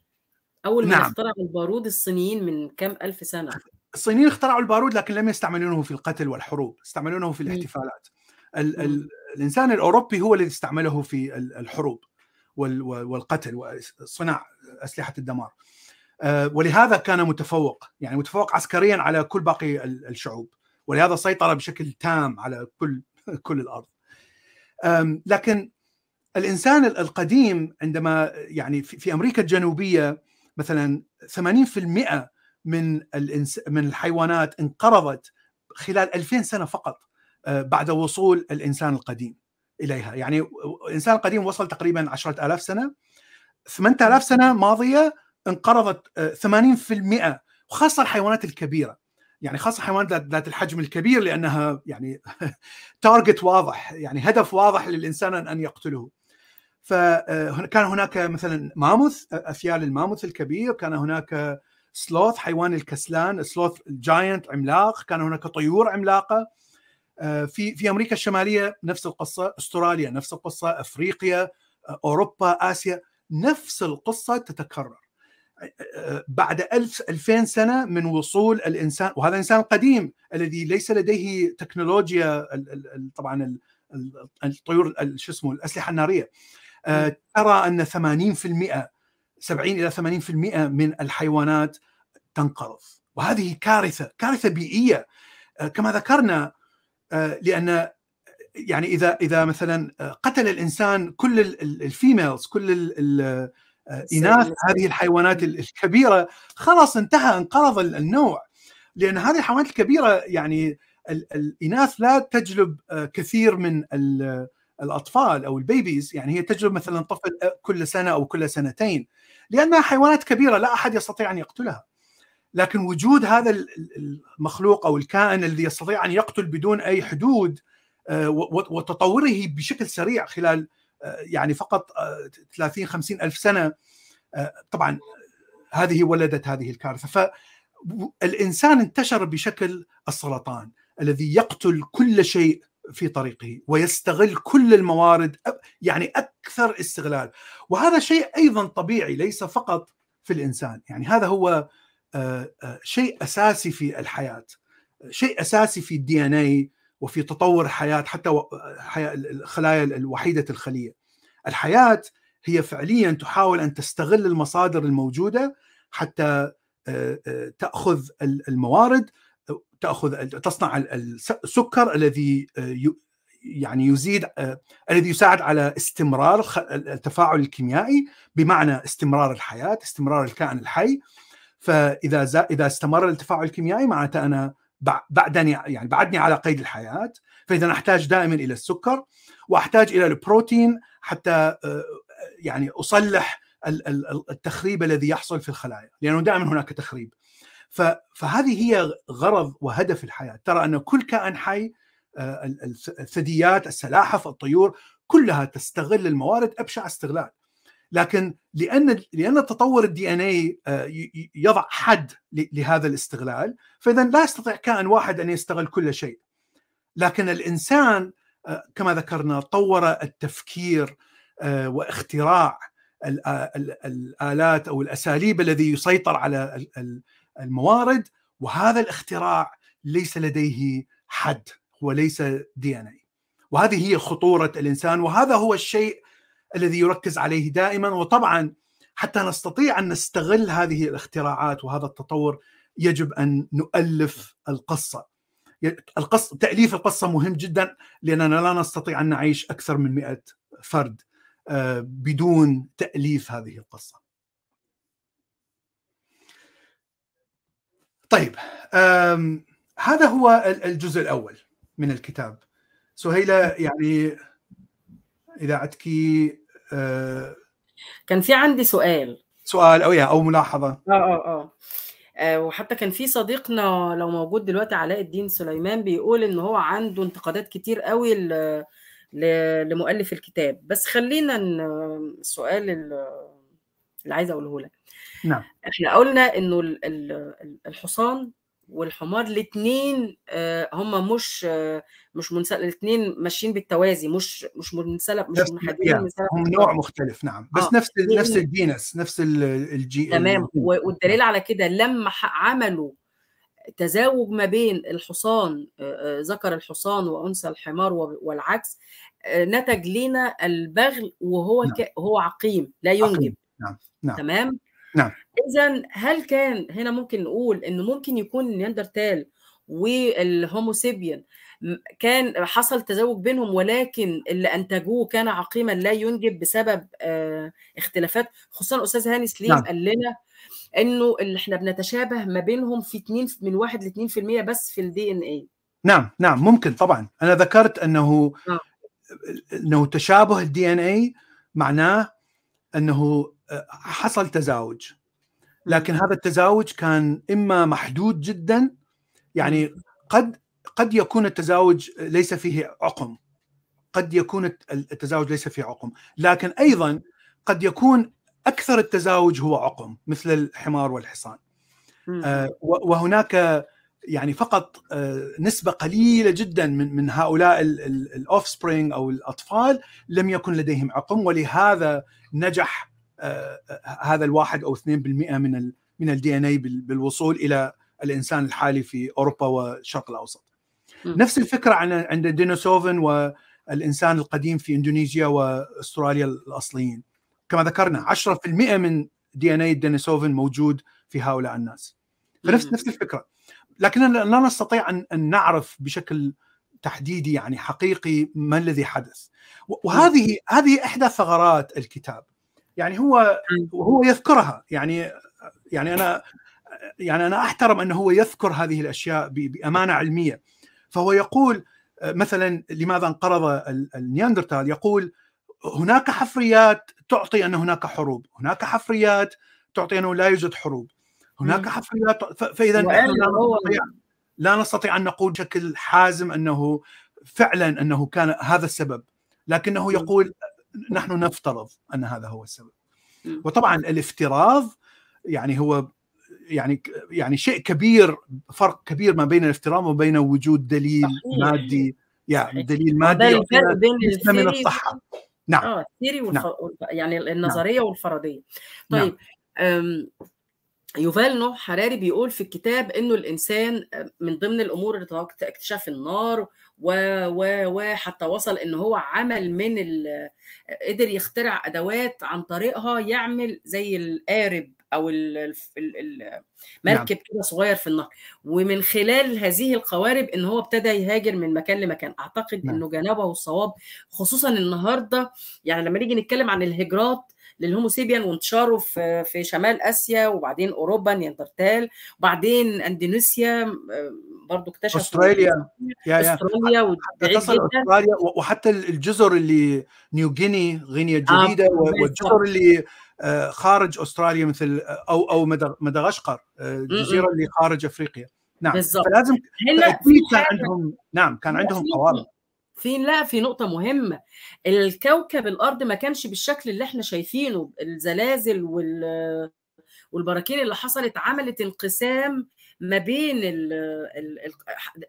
أول ما نعم. اخترعوا البارود الصينيين من كم ألف سنة؟ الصينيين اخترعوا البارود لكن لم يستعملونه في القتل والحروب استعملونه في الاحتفالات. ال ال الإنسان الأوروبي هو الذي استعمله في الحروب والقتل وصنع أسلحة الدمار. ولهذا كان متفوق يعني متفوق عسكريا على كل باقي الشعوب. ولهذا سيطر بشكل تام على كل كل الأرض. لكن الإنسان القديم عندما يعني في أمريكا الجنوبية مثلا 80% من من الحيوانات انقرضت خلال 2000 سنة فقط بعد وصول الإنسان القديم إليها. يعني الإنسان القديم وصل تقريبا 10000 سنة. 8000 سنة ماضية انقرضت 80% وخاصة الحيوانات الكبيرة. يعني خاصة الحيوانات ذات الحجم الكبير لأنها يعني target واضح يعني هدف واضح للإنسان ان يقتله. فكان هناك مثلا ماموث أفيال الماموث الكبير كان هناك sloth حيوان الكسلان sloth giant عملاق كان هناك طيور عملاقة. في في أمريكا الشمالية نفس القصة أستراليا نفس القصة أفريقيا أوروبا آسيا نفس القصة تتكرر. بعد ألف ألفين سنة من وصول الإنسان وهذا الإنسان القديم الذي ليس لديه تكنولوجيا طبعا الطيور شو اسمه الأسلحة النارية. ترى أن 80% 70 إلى 80% من الحيوانات تنقرض. وهذه كارثة كارثة بيئية. كما ذكرنا لأن يعني إذا إذا مثلا قتل الإنسان كل ال females كل إناث هذه الحيوانات الكبيرة خلاص انتهى انقرض النوع. لأن هذه الحيوانات الكبيرة يعني الإناث لا تجلب كثير من الأطفال أو ال babies. يعني هي تجلب مثلا طفل كل سنة أو كل سنتين. لأنها حيوانات كبيرة لا أحد يستطيع أن يقتلها. لكن وجود هذا المخلوق أو الكائن الذي يستطيع أن يقتل بدون أي حدود وتطوره بشكل سريع خلال يعني فقط 30 50 ألف سنة طبعا هذه ولدت هذه الكارثة. فالإنسان انتشر بشكل السرطان الذي يقتل كل شيء في طريقه ويستغل كل الموارد يعني أكثر استغلال. وهذا شيء أيضا طبيعي ليس فقط في الإنسان. يعني هذا هو شيء أساسي في الحياة شيء أساسي في الدي إن اي وفي تطور الحياة حتى الخلايا الوحيده الخلية. الحياة هي فعليا تحاول أن تستغل المصادر الموجودة حتى تأخذ الموارد تأخذ تصنع السكر الذي يعني يزيد الذي يساعد على استمرار التفاعل الكيميائي بمعنى استمرار الحياة استمرار الكائن الحي فإذا إذا استمر التفاعل الكيميائي معناته أنا بعدني يعني بعدني على قيد الحياة فإذا أحتاج دائما إلى السكر وأحتاج إلى البروتين حتى يعني أصلح التخريب الذي يحصل في الخلايا لأنه دائما هناك تخريب. فهذه هي غرض وهدف الحياة. ترى أن كل كائن حي الثدييات السلاحف الطيور كلها تستغل الموارد أبشع استغلال. لكن لأن لأن تطور الدي ان اي يضع حد لهذا الاستغلال فإذا لا يستطيع كائن واحد أن يستغل كل شيء. لكن الإنسان كما ذكرنا طور التفكير واختراع الآلات أو الأساليب الذي يسيطر على الموارد وهذا الاختراع ليس لديه حد هو ليس دي ان اي وهذه هي خطورة الإنسان وهذا هو الشيء الذي يركز عليه دائما. وطبعا حتى نستطيع أن نستغل هذه الاختراعات وهذا التطور يجب أن نؤلف القصة. القص تأليف القصة مهم جدا لأننا لا نستطيع أن نعيش أكثر من 100 فرد آه، بدون تأليف هذه القصة. طيب هذا هو الجزء الأول من الكتاب. سهيلة يعني إذا عندك آه، كان في عندي سؤال. سؤال أو أو ملاحظة. آه آه آه. آه، وحتى كان في صديقنا لو موجود دلوقتي علاء الدين سليمان بيقول إن هو عنده انتقادات كتير قوي لمؤلف الكتاب. بس خلينا السؤال اللي عايزه أقوله لك. نعم. إحنا قلنا إنه الحصان والحمار الاثنين آه، هم مش آه، مش منسلب الاثنين ماشيين بالتوازي مش مش منسلب مش منحدرين هم نوع مختلف نعم. بس آه. نفس نفس ال genus نفس الجي تمام. والدليل على كده لما عملوا تزاوج ما بين الحصان ذكر الحصان وأنثى الحمار والعكس نتج لنا البغل وهو نعم. هو عقيم لا ينجب. عقيم. نعم. نعم. تمام؟ نعم اذا هل كان هنا ممكن نقول انه ممكن يكون النياندرتال وال Homo sapien كان حصل تزاوج بينهم ولكن اللي أنتجوه كان عقيما لا ينجب بسبب آه اختلافات خصوصا أستاذ هاني سليم نعم. قال لنا إنه اللي إحنا بنتشابه ما بينهم في 2 من 1 ل 2% بس في ال DNA نعم نعم ممكن طبعا أنا ذكرت إنه آه. إنه تشابه ال DNA معناه إنه حصل تزاوج. لكن هذا التزاوج كان إما محدود جدا يعني قد قد يكون التزاوج ليس فيه عقم. قد يكون التزاوج ليس فيه عقم. لكن أيضا قد يكون أكثر التزاوج هو عقم مثل الحمار والحصان. آه وهناك يعني فقط آه نسبة قليلة جدا من من هؤلاء ال offspring أو الأطفال لم يكن لديهم عقم ولهذا نجح هذا الواحد أو 2% من ال من ال DNA بالوصول إلى الإنسان الحالي في أوروبا والشرق الأوسط. نفس الفكرة عن عند Denisovan والإنسان القديم في اندونيسيا وأستراليا الأصليين. كما ذكرنا 10% من DNA Denisovan موجود في هؤلاء الناس. فنفس نفس الفكرة. لكننا لا نستطيع ان أن نعرف بشكل تحديدي يعني حقيقي ما الذي حدث. وهذه هذه إحدى ثغرات الكتاب. يعني هو هو يذكرها. يعني يعني أنا يعني أنا أحترم أنه هو يذكر هذه الأشياء بأمانة علمية. فهو يقول مثلا لماذا انقرض النياندرتال يقول هناك حفريات تعطي أن هناك حروب. هناك حفريات تعطي أنه لا يوجد حروب. هناك حفريات فإذا نحن لا نستطيع لا نستطيع أن نقول بشكل حازم أنه فعلا أنه كان هذا السبب. لكنه يقول نحن نفترض أن هذا هو السبب وطبعا الافتراض يعني هو يعني يعني شيء كبير فرق كبير ما بين الافتراض وبين وجود دليل صحيح. مادي يعني دليل مادي من الصحة نعم آه الثيري والف... نعم. يعني النظرية نعم. والفرضية طيب نعم. يوفال نوح حراري بيقول في الكتاب إنه الإنسان من ضمن الأمور اللي اكتشاف النار و و وحتى وصل إن هو عمل من ال... قدر يخترع أدوات عن طريقها يعمل زي القارب أو المركب نعم. كده صغير في النهر ومن خلال هذه القوارب إن هو ابتدى يهاجر من مكان لمكان أعتقد نعم. إنه جنبه الصواب خصوصا النهارده يعني لما نيجي نتكلم عن الهجرات لل Homo sapien وانتشاره في في شمال آسيا وبعدين أوروبا نياندرتال وبعدين أندونيسيا برضه اكتشفوا أستراليا. يا أستراليا أستراليا وحتى الجزر اللي New Guinea غينيا آه، الجديدة آه والجزر اللي خارج أستراليا مثل أو أو مدغشقر الجزيرة اللي خارج أفريقيا. نعم. بالزبط. فلازم كان عندهم نعم كان عندهم قوارب في لا في نقطة مهمة. الكوكب الأرض ما كانش بالشكل اللي إحنا شايفينه. الزلازل وال والبراكين اللي حصلت عملت انقسام ما بين ال ال ال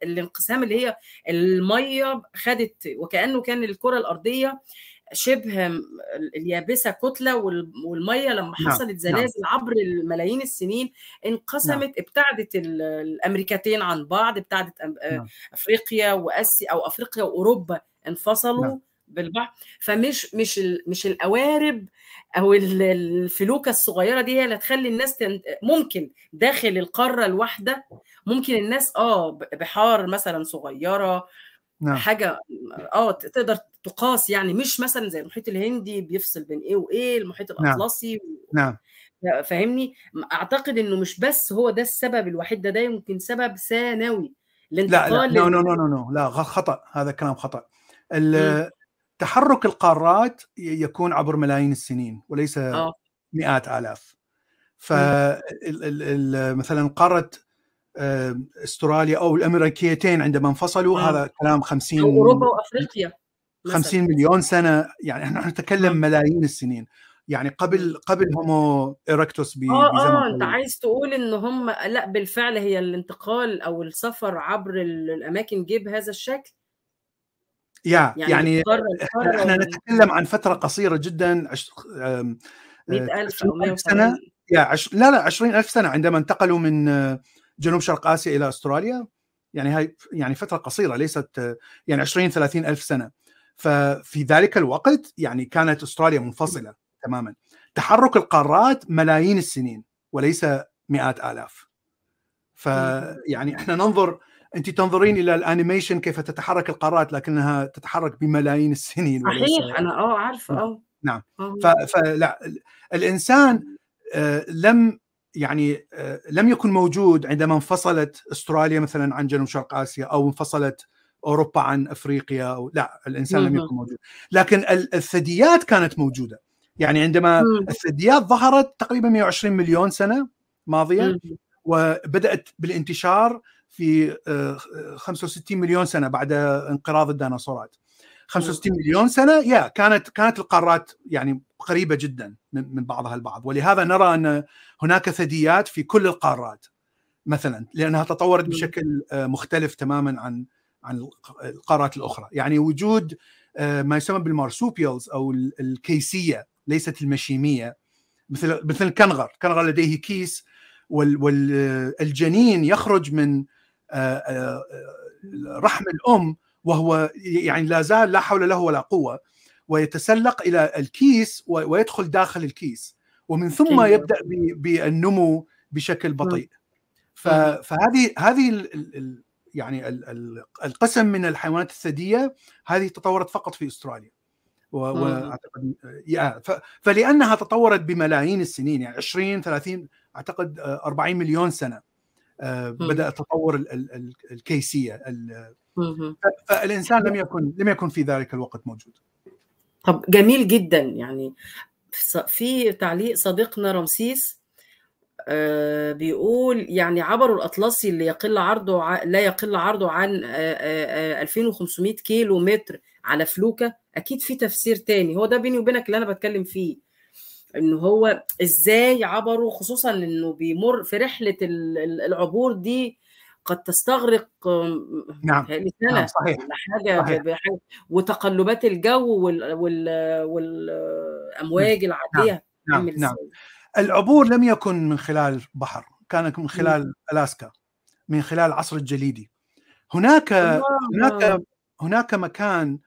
الانقسام اللي هي المية خدت وكأنه كان الكرة الأرضية. شبه اليابسة كتلة والمية لما نعم، حصلت نعم. زلازل. عبر الملايين السنين انقسمت نعم. ابتعدت الأمريكتين عن بعض ابتعدت نعم. أفريقيا وأسيا أو أفريقيا وأوروبا انفصلوا. بالبحر فمش مش. مش القوارب أو الفلوكة الصغيرة دي هي اللي تخلي الناس تن... ممكن داخل القارة الواحدة ممكن الناس آه بحار مثلا صغيرة نعم. حاجة آه تقدر تقاس يعني مش مثلا زي المحيط الهندي بيفصل بين إيه وايه المحيط الأطلسي نعم, نعم. فاهمني أعتقد إنه مش بس هو ده السبب الوحيد ده ده يمكن سبب ثانوي لا لا no no no no لا خطأ هذا كلام خطأ تحرك القارات يكون عبر ملايين السنين وليس أوه. مئات آلاف ف مثلا قارة استراليا أو الأمريكيتين عندما انفصلوا هذا كلام 50 أوروبا وأفريقيا 50 مليون سنة يعني إحنا نتكلم ملايين السنين. يعني قبل قبل Homo erectus ب آه آه أنت عايز تقول إن هم لأ بالفعل هي الانتقال أو السفر عبر الأماكن جه بهذا الشكل؟ يا يعني, يعني إحنا نتكلم عن فترة قصيرة جدا 100000 أو 100 سنة. يا عش... لا لا 20000 سنة عندما انتقلوا من جنوب شرق آسيا إلى أستراليا. يعني هاي يعني فترة قصيرة ليست يعني 20 30 ألف سنة. ففي ذلك الوقت يعني كانت أستراليا منفصلة تماما. تحرك القارات ملايين السنين وليس مئات آلاف. فيعني إحنا ننظر أنت تنظرين إلى الأنيميشن كيف تتحرك القارات لكنها تتحرك بملايين السنين صحيح أنا آه عارفه آه. نعم. فلا الإنسان آه لم يعني آه لم يكن موجود عندما انفصلت أستراليا مثلا عن جنوب شرق آسيا أو انفصلت أوروبا عن أفريقيا أو لا الإنسان لم يكن موجود. لكن الثدييات كانت موجودة. يعني عندما الثدييات ظهرت تقريبا 120 مليون سنة ماضية وبدأت بالانتشار في 65 آه، مليون سنة بعد انقراض الديناصورات. 65 مليون سنة يا كانت كانت القارات يعني قريبة جدا من بعضها البعض. ولهذا نرى أن هناك ثدييات في كل القارات مثلا لأنها تطورت بشكل آه، مختلف تماما عن عن القارات الأخرى. يعني وجود آه، ما يسمى بال marsupials أو الكيسية ليست المشيمية. مثل مثل الكنغر. الكنغر لديه كيس والجنين يخرج من آه، آه، رحم الأم وهو يعني لا زال لا حول له ولا قوة ويتسلق إلى الكيس ويدخل داخل الكيس. ومن ثم يبدأ بالنمو بشكل بطيء. فهذه هذه يعني القسم من الحيوانات الثديه هذه تطورت فقط في أستراليا. واعتقد فلأنها تطورت بملايين السنين يعني 20 30 أعتقد 40 مليون سنة آه، بدأ تطور الكيسية فالإنسان لم يكن لم يكن في ذلك الوقت موجود. طب جميل جدا يعني في تعليق صديقنا رمسيس آه، بيقول يعني عبروا الأطلسي اللي يقل عرضه لا يقل عرضه عن 2500 آه، كيلو متر على فلوكة. أكيد في تفسير تاني. هو ده بيني وبينك اللي أنا بتكلم فيه. إن هو إزاي عبروا خصوصا إنه بيمر في رحلة العبور دي قد تستغرق نعم, نعم صحيح حاجة صحيح. وتقلبات الجو وال... وال... والأمواج العادية نعم. نعم. نعم. العبور لم يكن من خلال بحر كان من خلال ألاسكا من خلال العصر الجليدي هناك هناك هناك مكان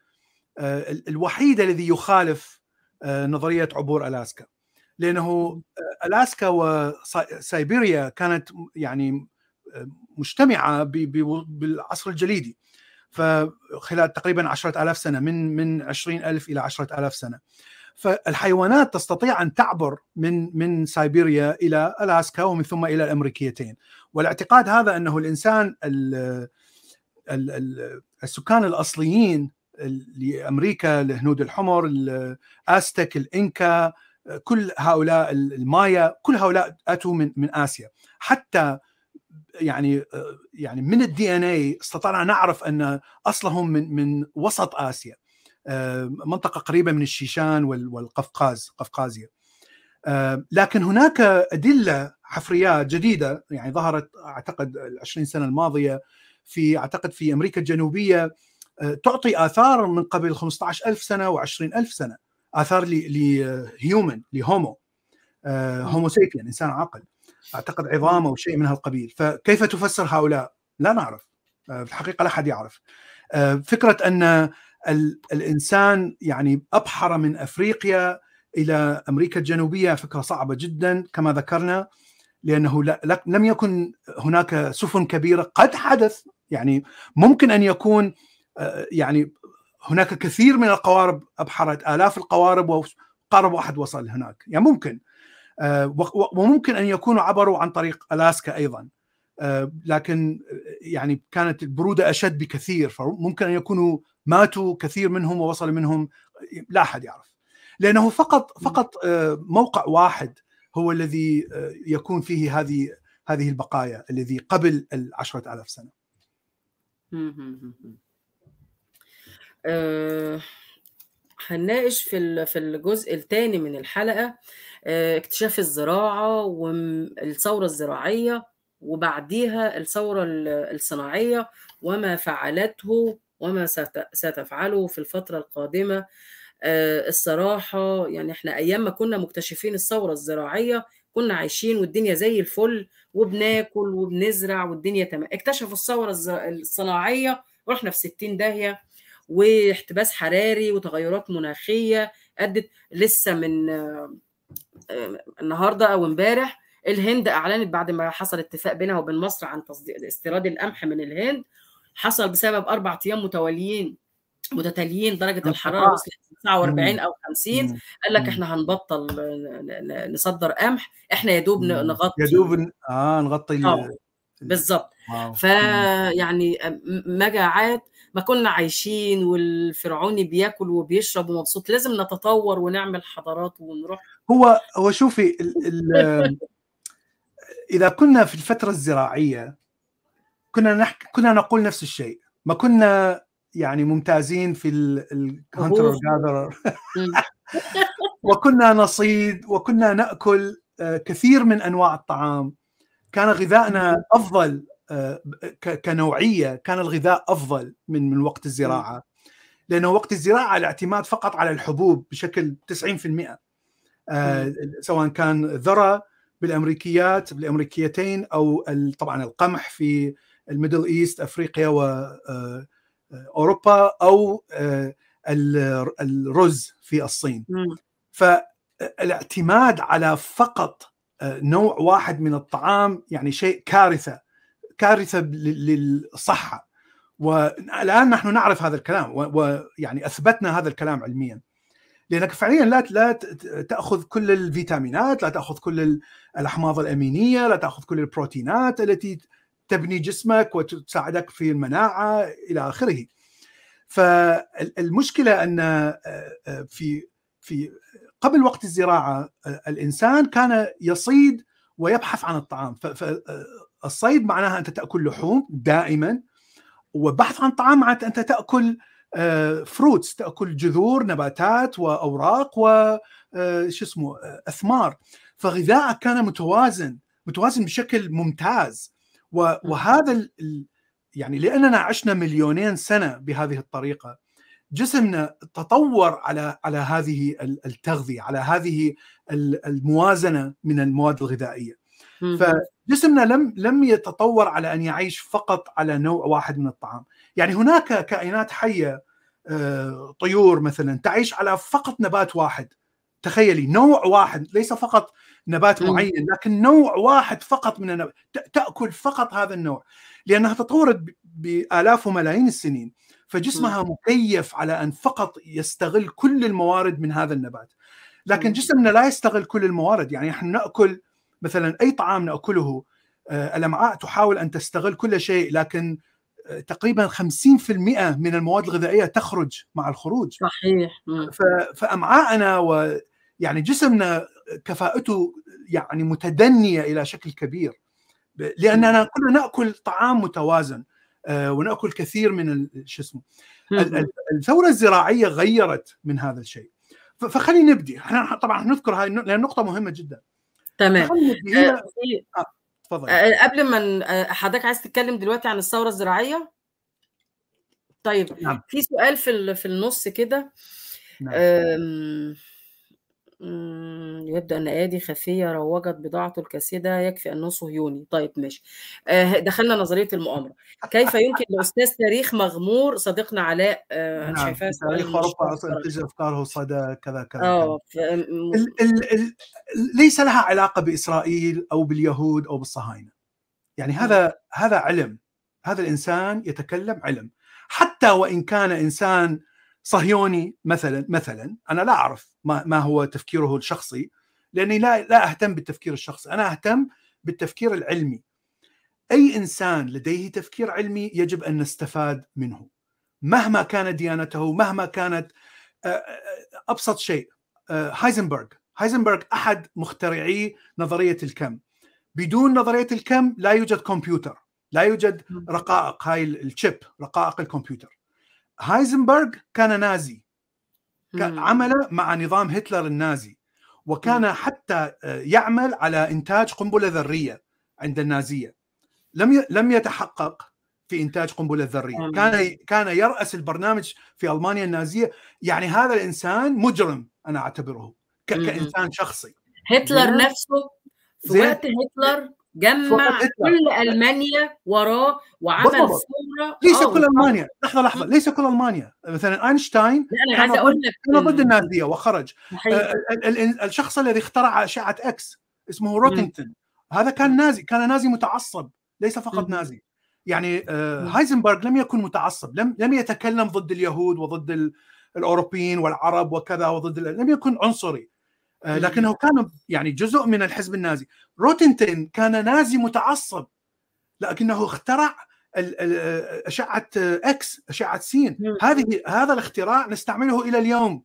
آه، الوحيد الذي يخالف آه، نظرية عبور ألاسكا لأنه ألاسكا وسيبيريا كانت يعني مجتمعة بالعصر الجليدي. فخلال تقريبا عشرة ألاف سنة من من عشرين ألف إلى عشرة ألاف سنة. فالحيوانات تستطيع أن تعبر من من سيبيريا إلى ألاسكا ومن ثم إلى الأمريكيتين. والاعتقاد هذا أنه الإنسان السكان الأصليين لأمريكا الهنود الحمر الأستك الإنكا كل هؤلاء المايا كل هؤلاء أتوا من من آسيا. حتى يعني يعني من الدي ان اي استطعنا نعرف أن أصلهم من من وسط آسيا منطقة قريبة من الشيشان والقفقاز قفقازيا لكن هناك أدلة حفريات جديدة يعني ظهرت أعتقد ال 20 سنة الماضية في أعتقد في أمريكا الجنوبية تعطي آثار من قبل 15000 سنة و20000 سنة آثار لهيومن لهومو هومو سيبيان إنسان عاقل. أعتقد عظام أو شيء من هالقبيل. فكيف تفسر هؤلاء؟ لا نعرف. آه، في الحقيقة لا أحد يعرف. آه، فكرة أن الإنسان يعني أبحر من أفريقيا إلى أمريكا الجنوبية فكرة صعبة جدا كما ذكرنا لأنه لم يكن هناك سفن كبيرة. قد حدث يعني ممكن أن يكون يعني هناك كثير من القوارب أبحرت آلاف القوارب وقارب واحد وصل هناك. يعني ممكن. وممكن أن يكونوا عبروا عن طريق ألاسكا أيضا. لكن يعني كانت البرودة أشد بكثير فممكن أن يكونوا ماتوا كثير منهم ووصل منهم لا أحد يعرف. لأنه فقط فقط موقع واحد هو الذي يكون فيه هذه هذه البقايا الذي قبل العشرة ألاف سنة. هنناقش في في الجزء الثاني من الحلقة اكتشاف الزراعة والثورة الزراعية وبعديها الثورة الصناعية وما فعلته وما ستفعله في الفترة القادمة. الصراحة يعني إحنا أيام ما كنا مكتشفين الثورة الزراعية كنا عايشين والدنيا زي الفل وبناكل وبنزرع والدنيا تمام. اكتشفوا الثورة الصناعية رحنا في 60 داهية واحتباس حراري وتغيرات مناخية أدت لسه من النهارده أو امبارح الهند أعلنت بعد ما حصل اتفاق بينها وبين مصر عن تصدير استيراد القمح من الهند. حصل بسبب أربع أيام متواليين متتاليين درجة الحرارة وصلت 49 أو 50 قال لك إحنا هنبطل نصدر قمح. إحنا يا دوب نغطي يا دوب آه نغطي آه. بالظبط. فيعني مجاعات ما كنا عايشين والفرعوني بياكل وبيشرب ومبسوط. لازم نتطور ونعمل حضارات ونروح هو هو شوفي ال ال إذا كنا في الفترة الزراعية كنا نحكي كنا نقول نفس الشيء. ما كنا يعني ممتازين في الهانتر جاذرر وكنا نصيد وكنا نأكل كثير من أنواع الطعام. كان غذائنا أفضل كنوعية كان الغذاء أفضل من من وقت الزراعة. لأنه وقت الزراعة الاعتماد فقط على الحبوب بشكل 90% سواء كان ذرة بالأمريكيات بالأمريكيتين أو طبعا القمح في ال Middle East أفريقيا و أوروبا أو الرز في الصين. فالاعتماد على فقط نوع واحد من الطعام يعني شيء كارثة كارثة للصحة. والآن نحن نعرف هذا الكلام ويعني أثبتنا هذا الكلام علميا. لأنك فعليا لا لا تأخذ كل الفيتامينات لا تأخذ كل الأحماض الأمينية لا تأخذ كل البروتينات التي تبني جسمك وتساعدك في المناعة إلى آخره. فالمشكلة أن في في قبل وقت الزراعة الإنسان كان يصيد ويبحث عن الطعام فالصيد معناها أنت تأكل لحوم دائما وبحث عن طعام معناته أنت تأكل فروتس تأكل جذور نباتات وأوراق و شو اسمه أثمار. فغذائك كان متوازن متوازن بشكل ممتاز. وهذا يعني لأننا عشنا مليونين سنة بهذه الطريقة جسمنا تطور على على هذه التغذية على هذه الموازنة من المواد الغذائية. فجسمنا لم لم يتطور على أن يعيش فقط على نوع واحد من الطعام. يعني هناك كائنات حية طيور مثلا تعيش على فقط نبات واحد. تخيلي نوع واحد ليس فقط نبات معين لكن نوع واحد فقط من النبات تأكل فقط هذا النوع. لأنها تطورت بآلاف وملايين السنين فجسمها مكيف على أن فقط يستغل كل الموارد من هذا النبات. لكن جسمنا لا يستغل كل الموارد. يعني نحن نأكل مثلا أي طعام نأكله الأمعاء تحاول أن تستغل كل شيء لكن تقريبا 50% من المواد الغذائية تخرج مع الخروج. صحيح. فامعائنا ويعني جسمنا كفاءته يعني متدنية إلى شكل كبير. لأننا كنا نأكل طعام متوازن ونأكل كثير من شو اسمه الثورة الزراعية غيرت من هذا الشيء. فخلينا نبدي. إحنا طبعا نذكر هاي لأن نقطة مهمة جدا. تمام. آه. تفضل آه قبل ما حضرتك عايز تتكلم دلوقتي عن الثورة الزراعية طيب نعم. في سؤال في في النص كده نعم. إمم، يبدو أن أيادي خفية روّجت بضاعته الكاسدة، يكفي أنه صهيوني. طيب ماشي. آآ دخلنا نظرية المؤامرة. كيف يمكن لأستاذ تاريخ مغمور صديقنا علاء آآ أنا نعم، شايفاه تاريخ أوروبا. تجري أفكاره صدى كذا، كذا، كذا. آه، ف ال ال ال ليس لها علاقة بإسرائيل أو باليهود أو بالصهاينة. يعني. هذا هذا علم، هذا الإنسان يتكلم علم. حتى وإن كان إنسان صهيوني مثلًا مثلًا، أنا لا أعرف ما ما هو تفكيره الشخصي، لأني لا لا أهتم بالتفكير الشخصي، أنا أهتم بالتفكير العلمي. أي إنسان لديه تفكير علمي يجب أن نستفاد منه. مهما كانت ديانته، مهما كانت آآ أبسط شيء آآ هايزنبرغ، هايزنبرغ أحد مخترعي نظرية الكم. بدون نظرية الكم لا يوجد كمبيوتر، لا يوجد. رقائق هاي الchip رقائق الكمبيوتر. هايزنبرغ كان نازي. ك إمم. عمل مع نظام هتلر النازي، وكان. حتى آآ يعمل على إنتاج قنبلة ذرية عند النازية. لم لم يتحقق في إنتاج قنبلة ذرية. إمم. كان كان يرأس البرنامج في ألمانيا النازية، يعني هذا الإنسان مجرم أنا أعتبره ك إمم، إمم. كإنسان شخصي. هتلر؟ نفسه في؟ وقت هتلر جمّع. كل ألمانيا وراه وعمل بالضبط. ثورة ليس آه كل لحظة، لحظة، إمم. ليس كل ألمانيا. مثلًا أنا كان عايزة أقول ضد لك كان ضد ال النازية وخرج. ال الشخص الذي اخترع أشعة إكس اسمه إمم. روتنجتون، هذا كان. نازي، كان نازي متعصب، ليس فقط اهم. نازي. يعني إمم. هايزنبرغ لم يكن متعصب، لم لم يتكلم ضد اليهود وضد ال الأوروبيين والعرب وكذا وضد لم يكن عنصري. آآ إمم. لكنه كان يعني جزء من الحزب النازي. روتنجتون كان نازي متعصب، لكنه اخترع أشعة إكس، أشعة سين. هذه هذا الاختراع نستعمله إلى اليوم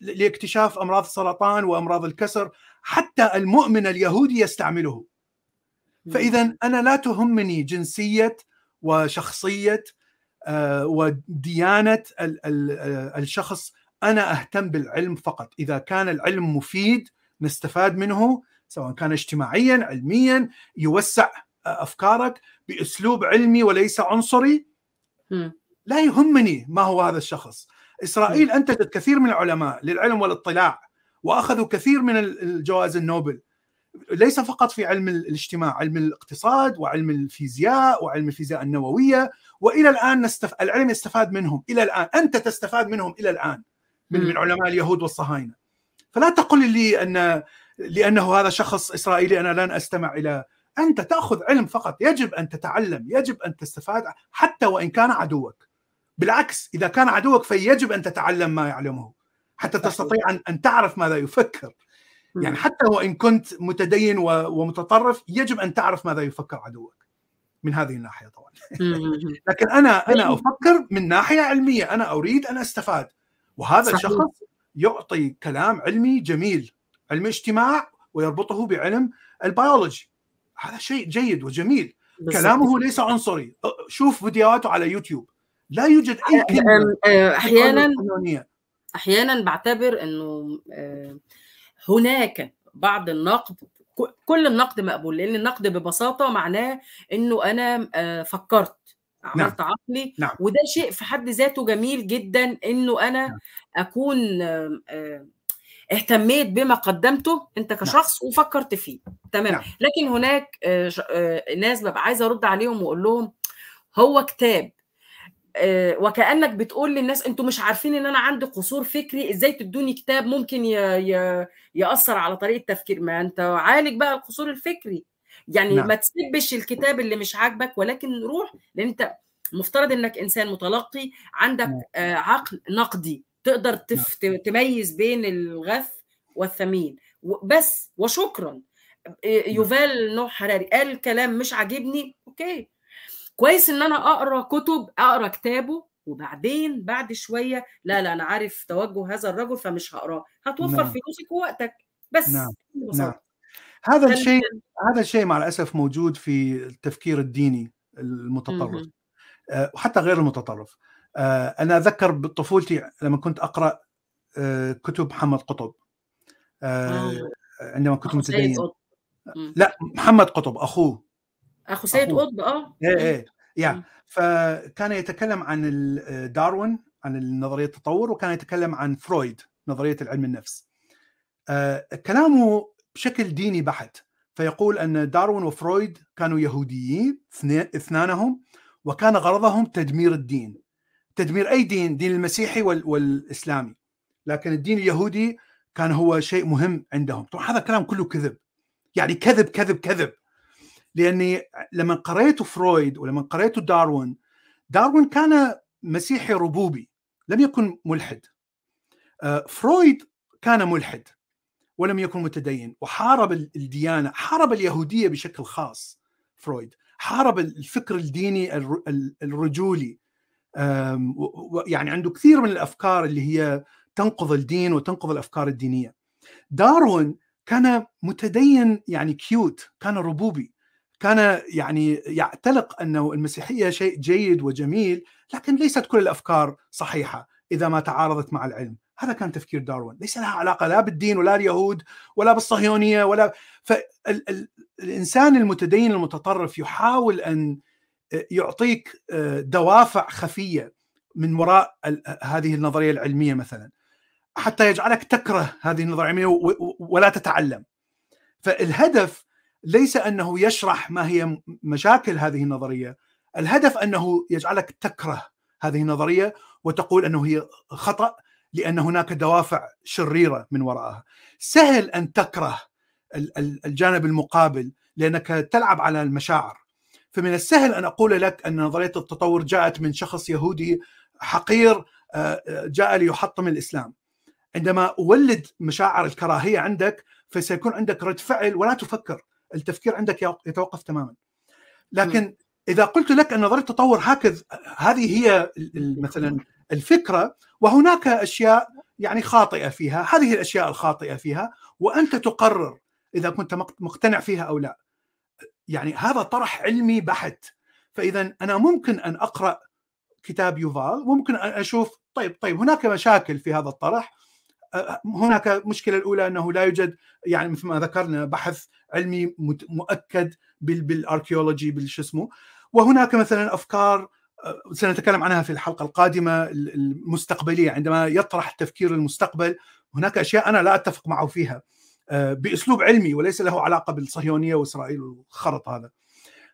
لإكتشاف أمراض السرطان وأمراض الكسر، حتى المؤمن اليهودي يستعمله. إمم. فإذا أنا لا تهمني جنسية وشخصية آآ وديانة ال ال آآ الشخص، أنا أهتم بالعلم فقط. إذا كان العلم مفيد نستفاد منه، سواء كان اجتماعيًا، علميًا، يوسّع أ أفكارك بأسلوب علمي وليس عنصري،. لا يهمني ما هو هذا الشخص. إمم. إسرائيل أنتجت كثير من العلماء للعلم والاطلاع، وأخذوا كثير من ال الجوائز النوبل. ليس فقط في علم ال الاجتماع، علم الاقتصاد وعلم الفيزياء وعلم الفيزياء النووية، وإلى الآن نستف العلم يستفاد منهم إلى الآن، أنت تستفاد منهم إلى الآن من من. علماء اليهود والصهاينة. فلا تقل لي أن لأنه هذا شخص إسرائيلي أنا لن أستمع إلى أنت تأخذ علم فقط، يجب أن تتعلم، يجب أن تستفاد حتى وإن كان عدوك. بالعكس إذا كان عدوك فيجب أن تتعلم ما يعلمه، حتى. تستطيع أن أن تعرف ماذا يفكر. يعني. حتى وإن كنت متدين ومتطرف، يجب أن تعرف ماذا يفكر عدوك. من هذه الناحية طبعًا. لكن أنا طيب أفكر من ناحية علمية، أنا أريد أن أستفاد. وهذا صحيح. الشخص يعطي كلام علمي جميل، علم اجتماع ويربطه بعلم البيولوجي. هذا شيء جيد وجميل. كلامه. ليس عنصري. شوف فيديوهاته على يوتيوب. لا يوجد أي أ كلمة آمم آآ أحيانًا صهيونية. أحيانًا باعتبر إنه آآ هناك بعض النقد كل النقد مقبول، لأن النقد ببساطة معناه إنه أنا آآ نعم. عملت عقلي، نعم. وده شيء في حد ذاته جميل جدًا إنه أنا نعم. أكون آآ اهتميت بما قدّمته أنت نعم. كشخص وفكّرت فيه، تمام. نعم. لكن هناك ش آآ ناس بابقى عايزة أرُد عليهم وأقول لهم هو كتاب آآ وكأنك بتقول للناس أنتم مش عارفين إن أنا عندي قصور فكري، إزاي تدّوني كتاب ممكن ي ي يأثّر على طريقة تفكيري، ما أنت عالج بقى القصور الفكري. يعني نعم. ما تسِبّش الكتاب اللي مش عاجبك، ولكن روح لأن أنت المفترض إنك إنسان متلقي، عندك نعم. آآ عقل نقدي، تقدر نعم. تف ت تميّز بين الغث والثمين، وبس وشكرًا. آآ نعم. يوفال نوح حراري قال كلام مش عاجبني، أوكي. كويس إن أنا أقرأ كُتب، أقرأ كتابه، وبعدين بعد شوية لا، لا أنا عارف توجُّه هذا الرجل فمش هاقراه، هتوفّر نعم. فلوسك ووقتك، بس نعم. نعم. هذا الشيء هذا الشيء مع الأسف موجود في التفكير الديني المتطرف. آآ وحتى غير المتطرف. آآ أنا أتذكر بطفولتي لمّا كنت أقرأ آآ كتب محمد قطب. آه. عندما كنت متدين. لأ محمد قطب أخوه. أخو سيد. قطب آه. إيه، إمم. إيه. يا. فكان يتكلم عن داروين عن نظرية التطور، وكان يتكلم عن فرويد نظرية العلم النفس. آه، كلامه بشكل ديني بحت. فيقول أن داروين وفرويد كانوا يهوديين اثنانهم وكان غرضهم تدمير الدين. تدمير أي دين دين المسيحي والإسلامي. لكن الدين اليهودي كان هو شيء مهم عندهم. طبعا هذا الكلام كله كذب. يعني كذب كذب كذب. لأني لما قريت فرويد ولما قريت داروين داروين كان مسيحي ربوبي لم يكن ملحد. آه، فرويد كان ملحد. ولم يكن متدين. وحارب الديانة حارب اليهودية بشكل خاص فرويد. حارب الفكر الديني الرجولي. يعني عنده كثير من الأفكار اللي هي تنقض الدين وتنقض الأفكار الدينية. داروين كان متدين يعني كيوت كان ربوبي. كان يعني يعتقد انه المسيحية شيء جيد وجميل لكن ليست كل الأفكار صحيحة إذا ما تعارضت مع العلم. هذا كان تفكير داروين. ليس لها علاقة لا بالدين ولا اليهود ولا بالصهيونية ولا فالانسان المتدين المتطرف يحاول أن يعطيك دوافع خفية من وراء هذه النظرية العلمية مثلا. حتى يجعلك تكره هذه النظرية العلمية ولا تتعلم. فالهدف ليس أنه يشرح ما هي مشاكل هذه النظرية. الهدف أنه يجعلك تكره هذه النظرية وتقول أنه هي خطأ. لأن هناك دوافع شريرة من وراءها. سهل أن تكره الجانب المقابل لأنك تلعب على المشاعر. فمن السهل أن أقول لك أن نظرية التطور جاءت من شخص يهودي حقير آه، آه، جاء ليحطم الإسلام. عندما أولد مشاعر الكراهية عندك فسيكون عندك رد فعل ولا تفكر. التفكير عندك يتوقف تماما. لكن إذا قلت لك أن نظرية التطور هكذا هذه هي مثلا الفكرة وهناك أشياء يعني خاطئة فيها هذه الأشياء الخاطئة فيها وأنت تقرر إذا كنت مقتنع فيها أو لا. يعني هذا طرح علمي بحت. فإذا أنا ممكن أن أقرأ كتاب يوفال ممكن أن أشوف طيب طيب هناك مشاكل في هذا الطرح. هناك المشكلة الأولى أنه لا يوجد يعني مثل ما ذكرنا بحث علمي مؤكد بال archaeology بالشو اسمه. وهناك مثلا أفكار سنتكلم عنها في الحلقة القادمة المستقبلية عندما يطرح تفكير المستقبل هناك أشياء أنا لا أتفق معه فيها. آه، بأسلوب علمي وليس له علاقة بالصهيونية وإسرائيل والخرط هذا.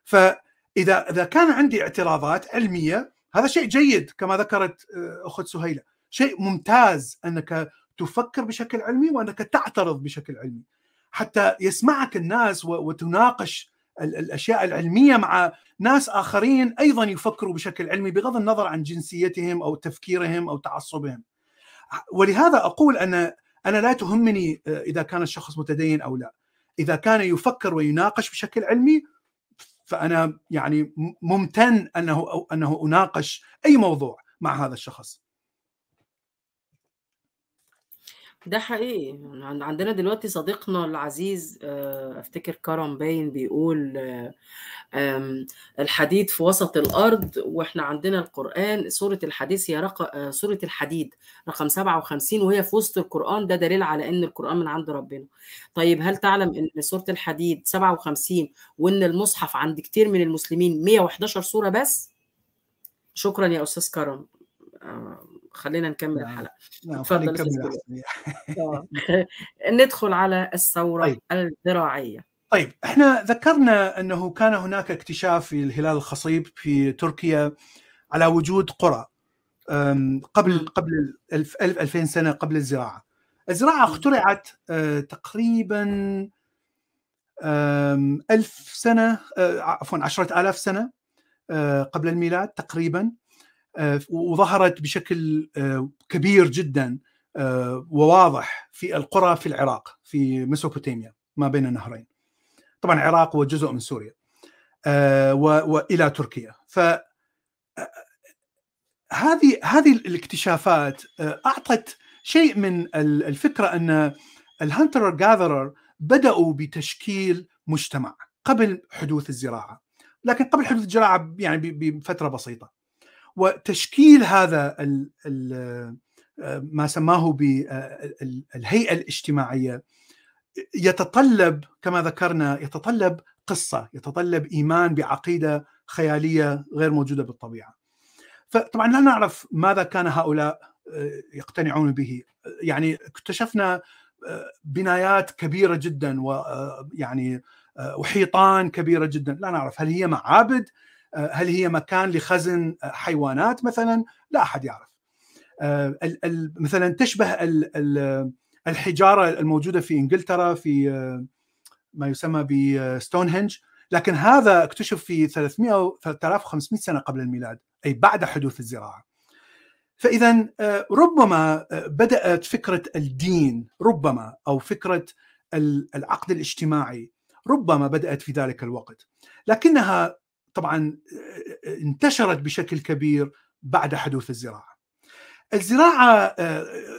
فإذا إذا كان عندي اعتراضات علمية هذا شيء جيد كما ذكرت آه، أخت سهيلة، شيء ممتاز أنك تفكر بشكل علمي وأنك تعترض بشكل علمي. حتى يسمعك الناس وتناقش الأشياء العلمية مع ناس آخرين أيضا يفكروا بشكل علمي بغض النظر عن جنسيتهم أو تفكيرهم أو تعصبهم. ولهذا أقول أن أنا لا تهمني آه، إذا كان الشخص متدين أو لا. إذا كان يفكر ويناقش بشكل علمي فأنا يعني ممتن أنه أنه أناقش أي موضوع مع هذا الشخص. ده حقيقي. عندنا دلوقتي صديقنا العزيز آه، أفتكر كرم باين بيقول آه، الحديد في وسط الأرض وإحنا عندنا القرآن سورة الحديث هي رقم آه، سورة الحديد رقم 57 وهي في وسط القرآن ده دليل على إن القرآن من عند ربنا. طيب هل تعلم إن سورة الحديد 57 وإن المصحف عند كتير من المسلمين 111 سورة بس؟ شكرا يا أستاذ كرم. خلينا نكمل نعم. الحلقة نعم تفضل نكمل آه. ندخل على الثورة طيب. الزراعية طيب إحنا ذكرنا أنه كان هناك اكتشاف في الهلال الخصيب في تركيا على وجود قرى قبل قبل 2000 سنة قبل الزراعة. الزراعة اخترعت آه، تقريبا ألف سنة آه، عفوا عشرة آلاف سنة قبل الميلاد تقريبا وظهرت بشكل آه، كبير جدا آه، وواضح في القرى في العراق في ميسوبوتاميا ما بين النهرين. طبعا العراق هو جزء من سوريا وإلى تركيا. ف هذه هذه الاكتشافات أعطت شيء من الفكرة أن الهانتر جاذرر بدأوا بتشكيل مجتمع قبل حدوث الزراعة. لكن قبل حدوث الزراعة يعني بفترة بسيطة. وتشكيل هذا ال ال ما سماه بالهيئه الاجتماعية يتطلب كما ذكرنا يتطلب قصة يتطلب إيمان بعقيدة خيالية غير موجودة بالطبيعة. فطبعا لا نعرف ماذا كان هؤلاء يقتنعون به يعني اكتشفنا بنايات كبيرة جدا ويعني وحيطان كبيرة جدا لا نعرف هل هي معابد هل هي مكان لخزن حيوانات مثلا؟ لا أحد يعرف. مثلا تشبه الحجارة الموجودة في إنجلترا في ما يسمى بستونهنج لكن هذا اكتشف في 300 3500 سنة قبل الميلاد أي بعد حدوث الزراعة. فاذا ربما بدأت فكرة الدين ربما أو فكرة العقد الاجتماعي ربما بدأت في ذلك الوقت. لكنها طبعا انتشرت بشكل كبير بعد حدوث الزراعة الزراعة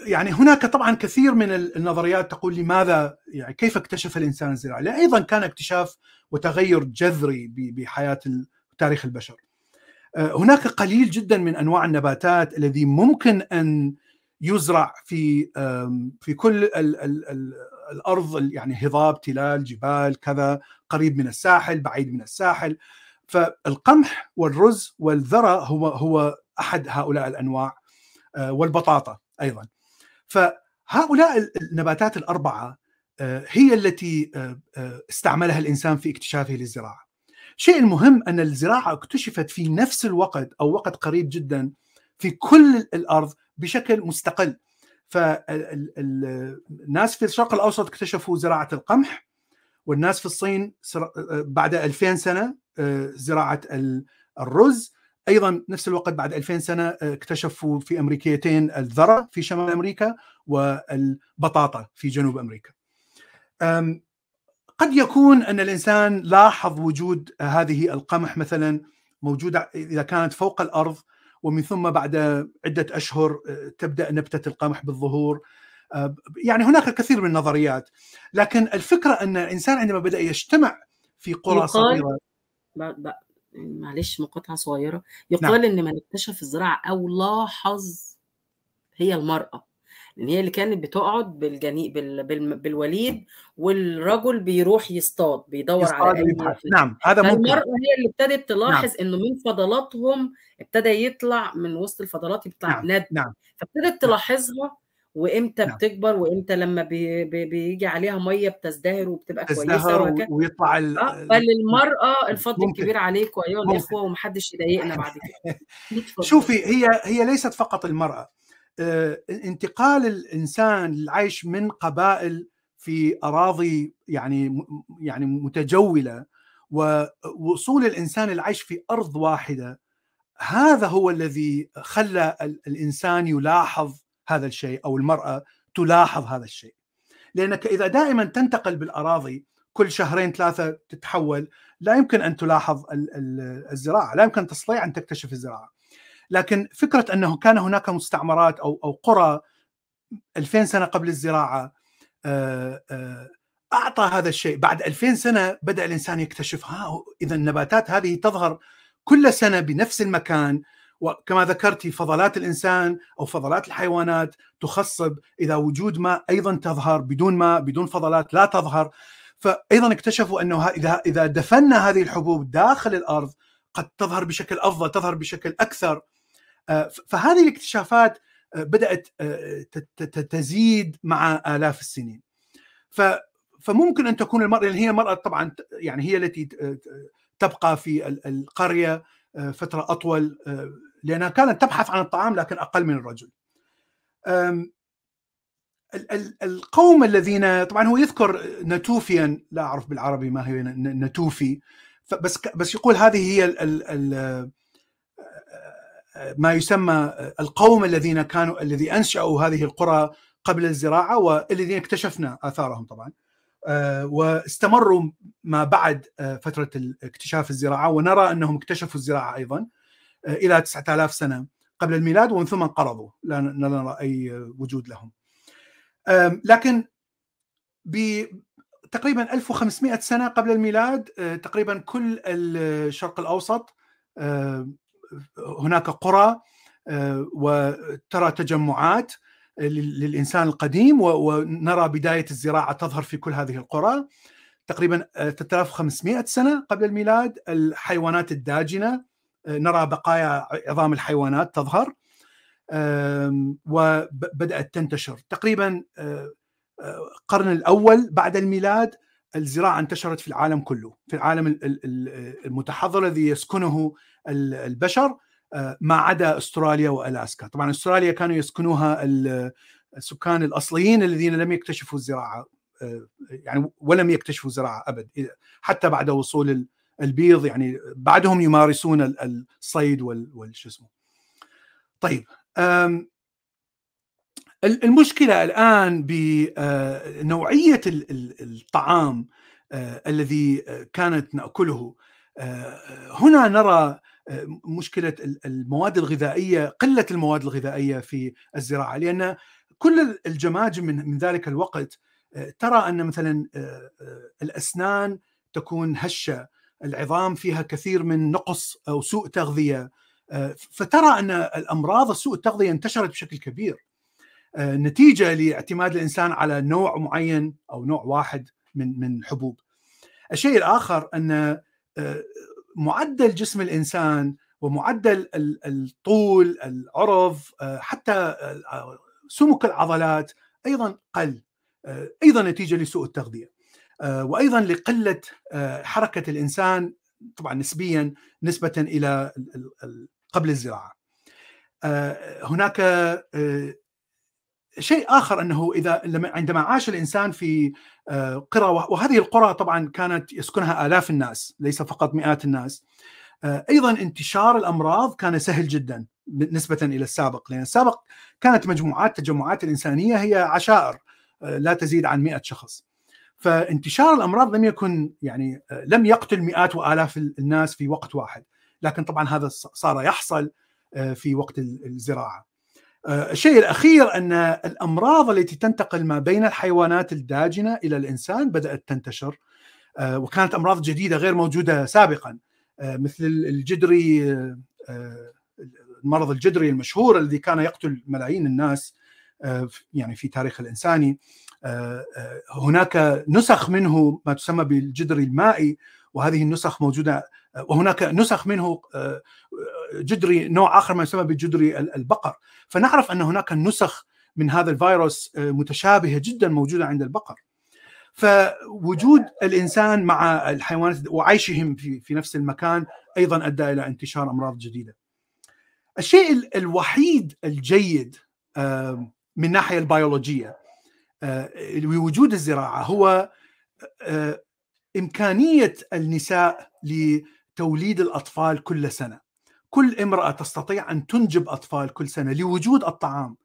يعني هناك طبعا كثير من النظريات تقول لماذا يعني كيف اكتشف الإنسان الزراعة؟ لأن أيضا كان اكتشاف وتغير جذري بحياة تاريخ البشر. هناك قليل جدا من أنواع النباتات الذي ممكن أن يزرع في في كل ال ال ال الأرض يعني هضاب تلال جبال كذا قريب من الساحل بعيد من الساحل فالقمح والرز والذرة هو هو أحد هؤلاء الأنواع والبطاطا أيضا. فهؤلاء النباتات الأربعة هي التي استعملها الإنسان في اكتشافه للزراعة. الشيء المهم أن الزراعة اكتشفت في نفس الوقت أو وقت قريب جدا في كل الأرض بشكل مستقل. فالناس في الشرق الأوسط اكتشفوا زراعة القمح والناس في الصين بعد 2000 سنة زراعة الرز. أيضا نفس الوقت بعد 2000 سنة اكتشفوا في امريكيتين الذرة في شمال أمريكا والبطاطا في جنوب أمريكا. قد يكون أن الإنسان لاحظ وجود هذه القمح مثلا موجودة إذا كانت فوق الأرض ومن ثم بعد عدة أشهر تبدأ نبتة القمح بالظهور. يعني هناك الكثير من النظريات. لكن الفكرة أن الانسان عندما بدأ يجتمع في قرى صغيرة معلش مقاطعة صغيرة يقال نعم. إن من اكتشف الزراعة أو لاحظ هي المرأة لأن هي اللي كانت بتقعد بالجني بال... بال... بالوليد والرجل بيروح يصطاد بيدور يصطاد على اي نعم هذا ممكن المراه هي اللي ابتدت تلاحظ نعم. إنه من فضلاتهم ابتدى يطلع من وسط الفضلات يطلع نعم. ند نعم. فابتدت تلاحظها وإمتى نعم. بتكبر وإمتى لما بي بي بيجي عليها مية بتزدهر وبتبقى كويسة وكذا ويطلع ال... آه فللمراه الفضل الكبير عليكم ايها الإخوة ومحدش يضايقنا بعد كده. شوفي هي هي ليست فقط المرأة. انتقال الإنسان للعيش من قبائل في أراضي يعني يعني متجولة ووصول الإنسان للعيش في أرض واحدة هذا هو الذي خلى الإنسان يلاحظ هذا الشيء أو المرأة تلاحظ هذا الشيء. لأنك إذا دائما تنتقل بالأراضي كل شهرين ثلاثة تتحول لا يمكن أن تلاحظ الزراعة لا يمكن تستطيع أن تكتشف الزراعة. لكن فكرة أنه كان هناك مستعمرات أو أو قرى 2000 سنة قبل الزراعة أعطى هذا الشيء. بعد 2000 سنة بدأ الإنسان يكتشف ها اذا النباتات هذه تظهر كل سنة بنفس المكان وكما ذكرتي فضلات الإنسان أو فضلات الحيوانات تخصب إذا وجود ماء أيضا تظهر بدون ماء بدون فضلات لا تظهر. فايضا اكتشفوا أنه إذا إذا دفنا هذه الحبوب داخل الأرض قد تظهر بشكل أفضل تظهر بشكل أكثر. فهذه الاكتشافات بدأت تزيد مع آلاف السنين. فممكن أن تكون المرأة اللي هي المرأة طبعا يعني هي التي تبقى في القرية فترة أطول لأنها كانت تبحث عن الطعام لكن أقل من الرجل. القوم الذين طبعا هو يذكر نتوفيا لا أعرف بالعربي ما هي نتوفي بس بس يقول هذه هي ال ال ما يسمى القوم الذين كانوا الذي أنشأوا هذه القرى قبل الزراعة والذين اكتشفنا آثارهم طبعا واستمروا ما بعد فترة اكتشاف الزراعة ونرى أنهم اكتشفوا الزراعة أيضا إلى 9000 سنة قبل الميلاد ومن ثم انقرضوا لا نرى أي وجود لهم. لكن بتقريبا 1500 سنة قبل الميلاد تقريبا كل الشرق الأوسط هناك قرى وترى تجمعات للإنسان القديم ونرى بداية الزراعة تظهر في كل هذه القرى تقريبا 3500 سنة قبل الميلاد الحيوانات الداجنة نرى بقايا عظام الحيوانات تظهر وبدأت تنتشر. تقريبا القرن الأول بعد الميلاد الزراعة انتشرت في العالم كله، في العالم المتحضر الذي يسكنه البشر ما عدا أستراليا وألاسكا، طبعا أستراليا كانوا يسكنوها السكان الأصليين الذين لم يكتشفوا الزراعة يعني ولم يكتشفوا الزراعة أبد حتى بعد وصول البيض يعني بعدهم يمارسون الصيد والشو اسمه. طيب المشكلة الآن بنوعيه الطعام الذي كانت نأكله. هنا نرى مشكلة المواد الغذائية قلة المواد الغذائية في الزراعة. لأن كل الجماجم من من ذلك الوقت ترى أن مثلا الأسنان تكون هشة. العظام فيها كثير من نقص أو سوء تغذية. فترى أن الأمراض سوء التغذية انتشرت بشكل كبير. نتيجة لاعتماد الإنسان على نوع معين أو نوع واحد من من حبوب. الشيء الآخر أن معدل جسم الإنسان ومعدل الطول العرض حتى سمك العضلات أيضا قل. أيضا نتيجة لسوء التغذية. وأيضا لقلة حركة الإنسان طبعا نسبيا نسبة إلى قبل الزراعة. هناك شيء آخر أنه إذا عندما عاش الإنسان في قرى وهذه القرى طبعا كانت يسكنها آلاف الناس ليس فقط مئات الناس أيضا انتشار الأمراض كان سهل جدا نسبة إلى السابق لأن السابق كانت مجموعات التجمعات الإنسانية هي عشائر لا تزيد عن 100 شخص فانتشار الأمراض لم يكن يعني لم يقتل مئات وآلاف الناس في وقت واحد. لكن طبعا هذا صار يحصل في وقت الزراعة. الشيء الأخير أن الأمراض التي تنتقل ما بين الحيوانات الداجنة إلى الإنسان بدأت تنتشر وكانت أمراض جديدة غير موجودة سابقا مثل الجدري المرض الجدري المشهور الذي كان يقتل ملايين الناس يعني في تاريخ الانساني هناك نسخ منه ما تسمى بالجدري المائي وهذه النسخ موجودة وهناك نسخ منه جدري نوع آخر ما يسمى بالجدري البقر فنعرف أن هناك نسخ من هذا الفيروس متشابهة جدا موجودة عند البقر فوجود الإنسان مع الحيوانات وعيشهم في في نفس المكان أيضا أدى إلى انتشار أمراض جديدة. الشيء الوحيد الجيد من الناحيه البيولوجية لوجود الزراعة هو إمكانية النساء لتوليد الأطفال كل سنة. كل امرأة تستطيع أن تنجب أطفال كل سنة لوجود الطعام.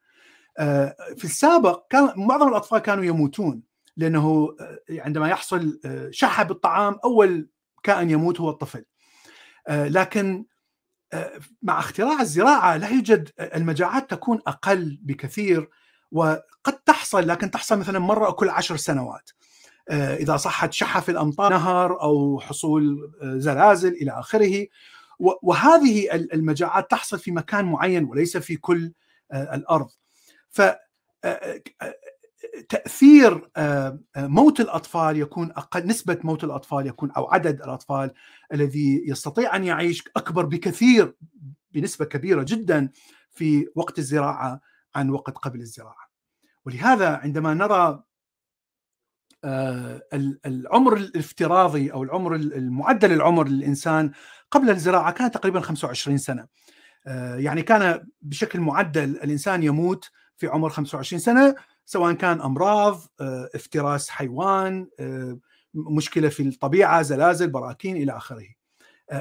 في السابق كان معظم الأطفال كانوا يموتون لأنه عندما يحصل شحه بالطعام أول كائن يموت هو الطفل. لكن مع اختراع الزراعة لا يوجد المجاعات تكون أقل بكثير وقد تحصل لكن تحصل مثلا مرة كل عشر سنوات. إذا صحت شحه في الأمطار نهر أو حصول زلازل إلى آخره وهذه المجاعات تحصل في مكان معين وليس في كل الأرض ف تأثير موت الأطفال يكون أقل نسبة موت الأطفال يكون أو عدد الأطفال الذي يستطيع أن يعيش أكبر بكثير بنسبة كبيرة جدا في وقت الزراعة عن وقت قبل الزراعة. ولهذا عندما نرى العمر الافتراضي أو العمر المعدل العمر للإنسان قبل الزراعة كان تقريبا 25 سنة. يعني كان بشكل معدل الإنسان يموت في عمر 25 سنة سواء كان أمراض افتراس حيوان مشكلة في الطبيعة زلازل براكين إلى آخره.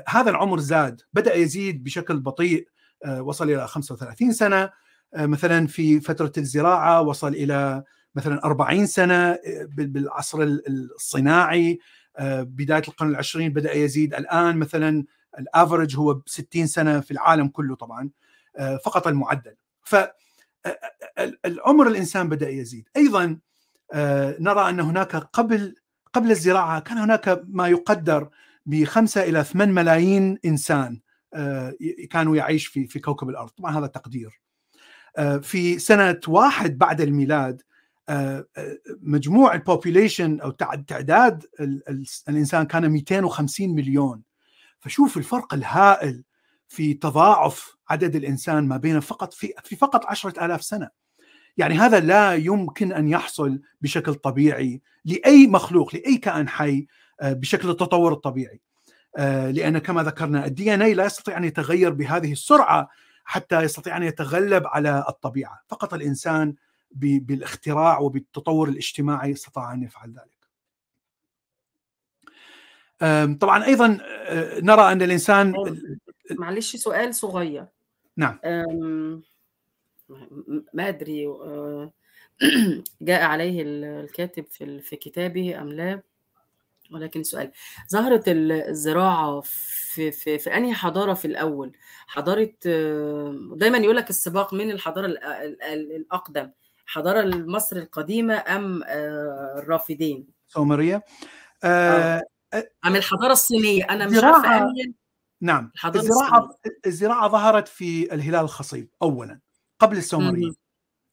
هذا العمر زاد بدأ يزيد بشكل بطيء وصل إلى 35 سنة. مثلا في فترة الزراعة وصل إلى مثلا 40 سنة بالعصر الصناعي بداية القرن العشرين بدأ يزيد. الآن مثلا ال average هو 60 سنة في العالم كله طبعا فقط المعدل. ف العمر الإنسان بدأ يزيد. أيضا نرى أن هناك قبل قبل الزراعة كان هناك ما يقدر بخمسة إلى 8 ملايين إنسان كانوا يعيش في في كوكب الأرض. طبعا هذا تقدير. في سنة واحد بعد الميلاد مجموع ال population أو تعداد الإنسان كان 250 مليون. فشوف الفرق الهائل في تضاعف عدد الإنسان ما بين فقط في في فقط عشرة آلاف سنة. يعني هذا لا يمكن أن يحصل بشكل طبيعي لأي مخلوق لأي كائن حي آه، بشكل التطور الطبيعي. آه، لأن كما ذكرنا الدي ان اي لا يستطيع أن يتغير بهذه السرعة حتى يستطيع أن يتغلب على الطبيعة. فقط الإنسان بالاختراع وبالتطور الاجتماعي استطاع أن يفعل ذلك. طبعا أيضا آه، نرى أن الإنسان معلش سؤال صغير. نعم. ما أدري آه، جاء عليه الكاتب في في كتابه أم لا؟ ولكن سؤال ظهرت الزراعة في في في أنهي حضارة في الأول؟ حضارة آه، دايما يقول لك السباق من الحضارة الأقدم حضارة مصر القديمة أم الرافدين؟ سومرية. آه. أم الحضارة الصينية؟ أنا مش عارفة نعم. الزراعة الزراعة ظهرت في الهلال الخصيب اولا قبل السومرية.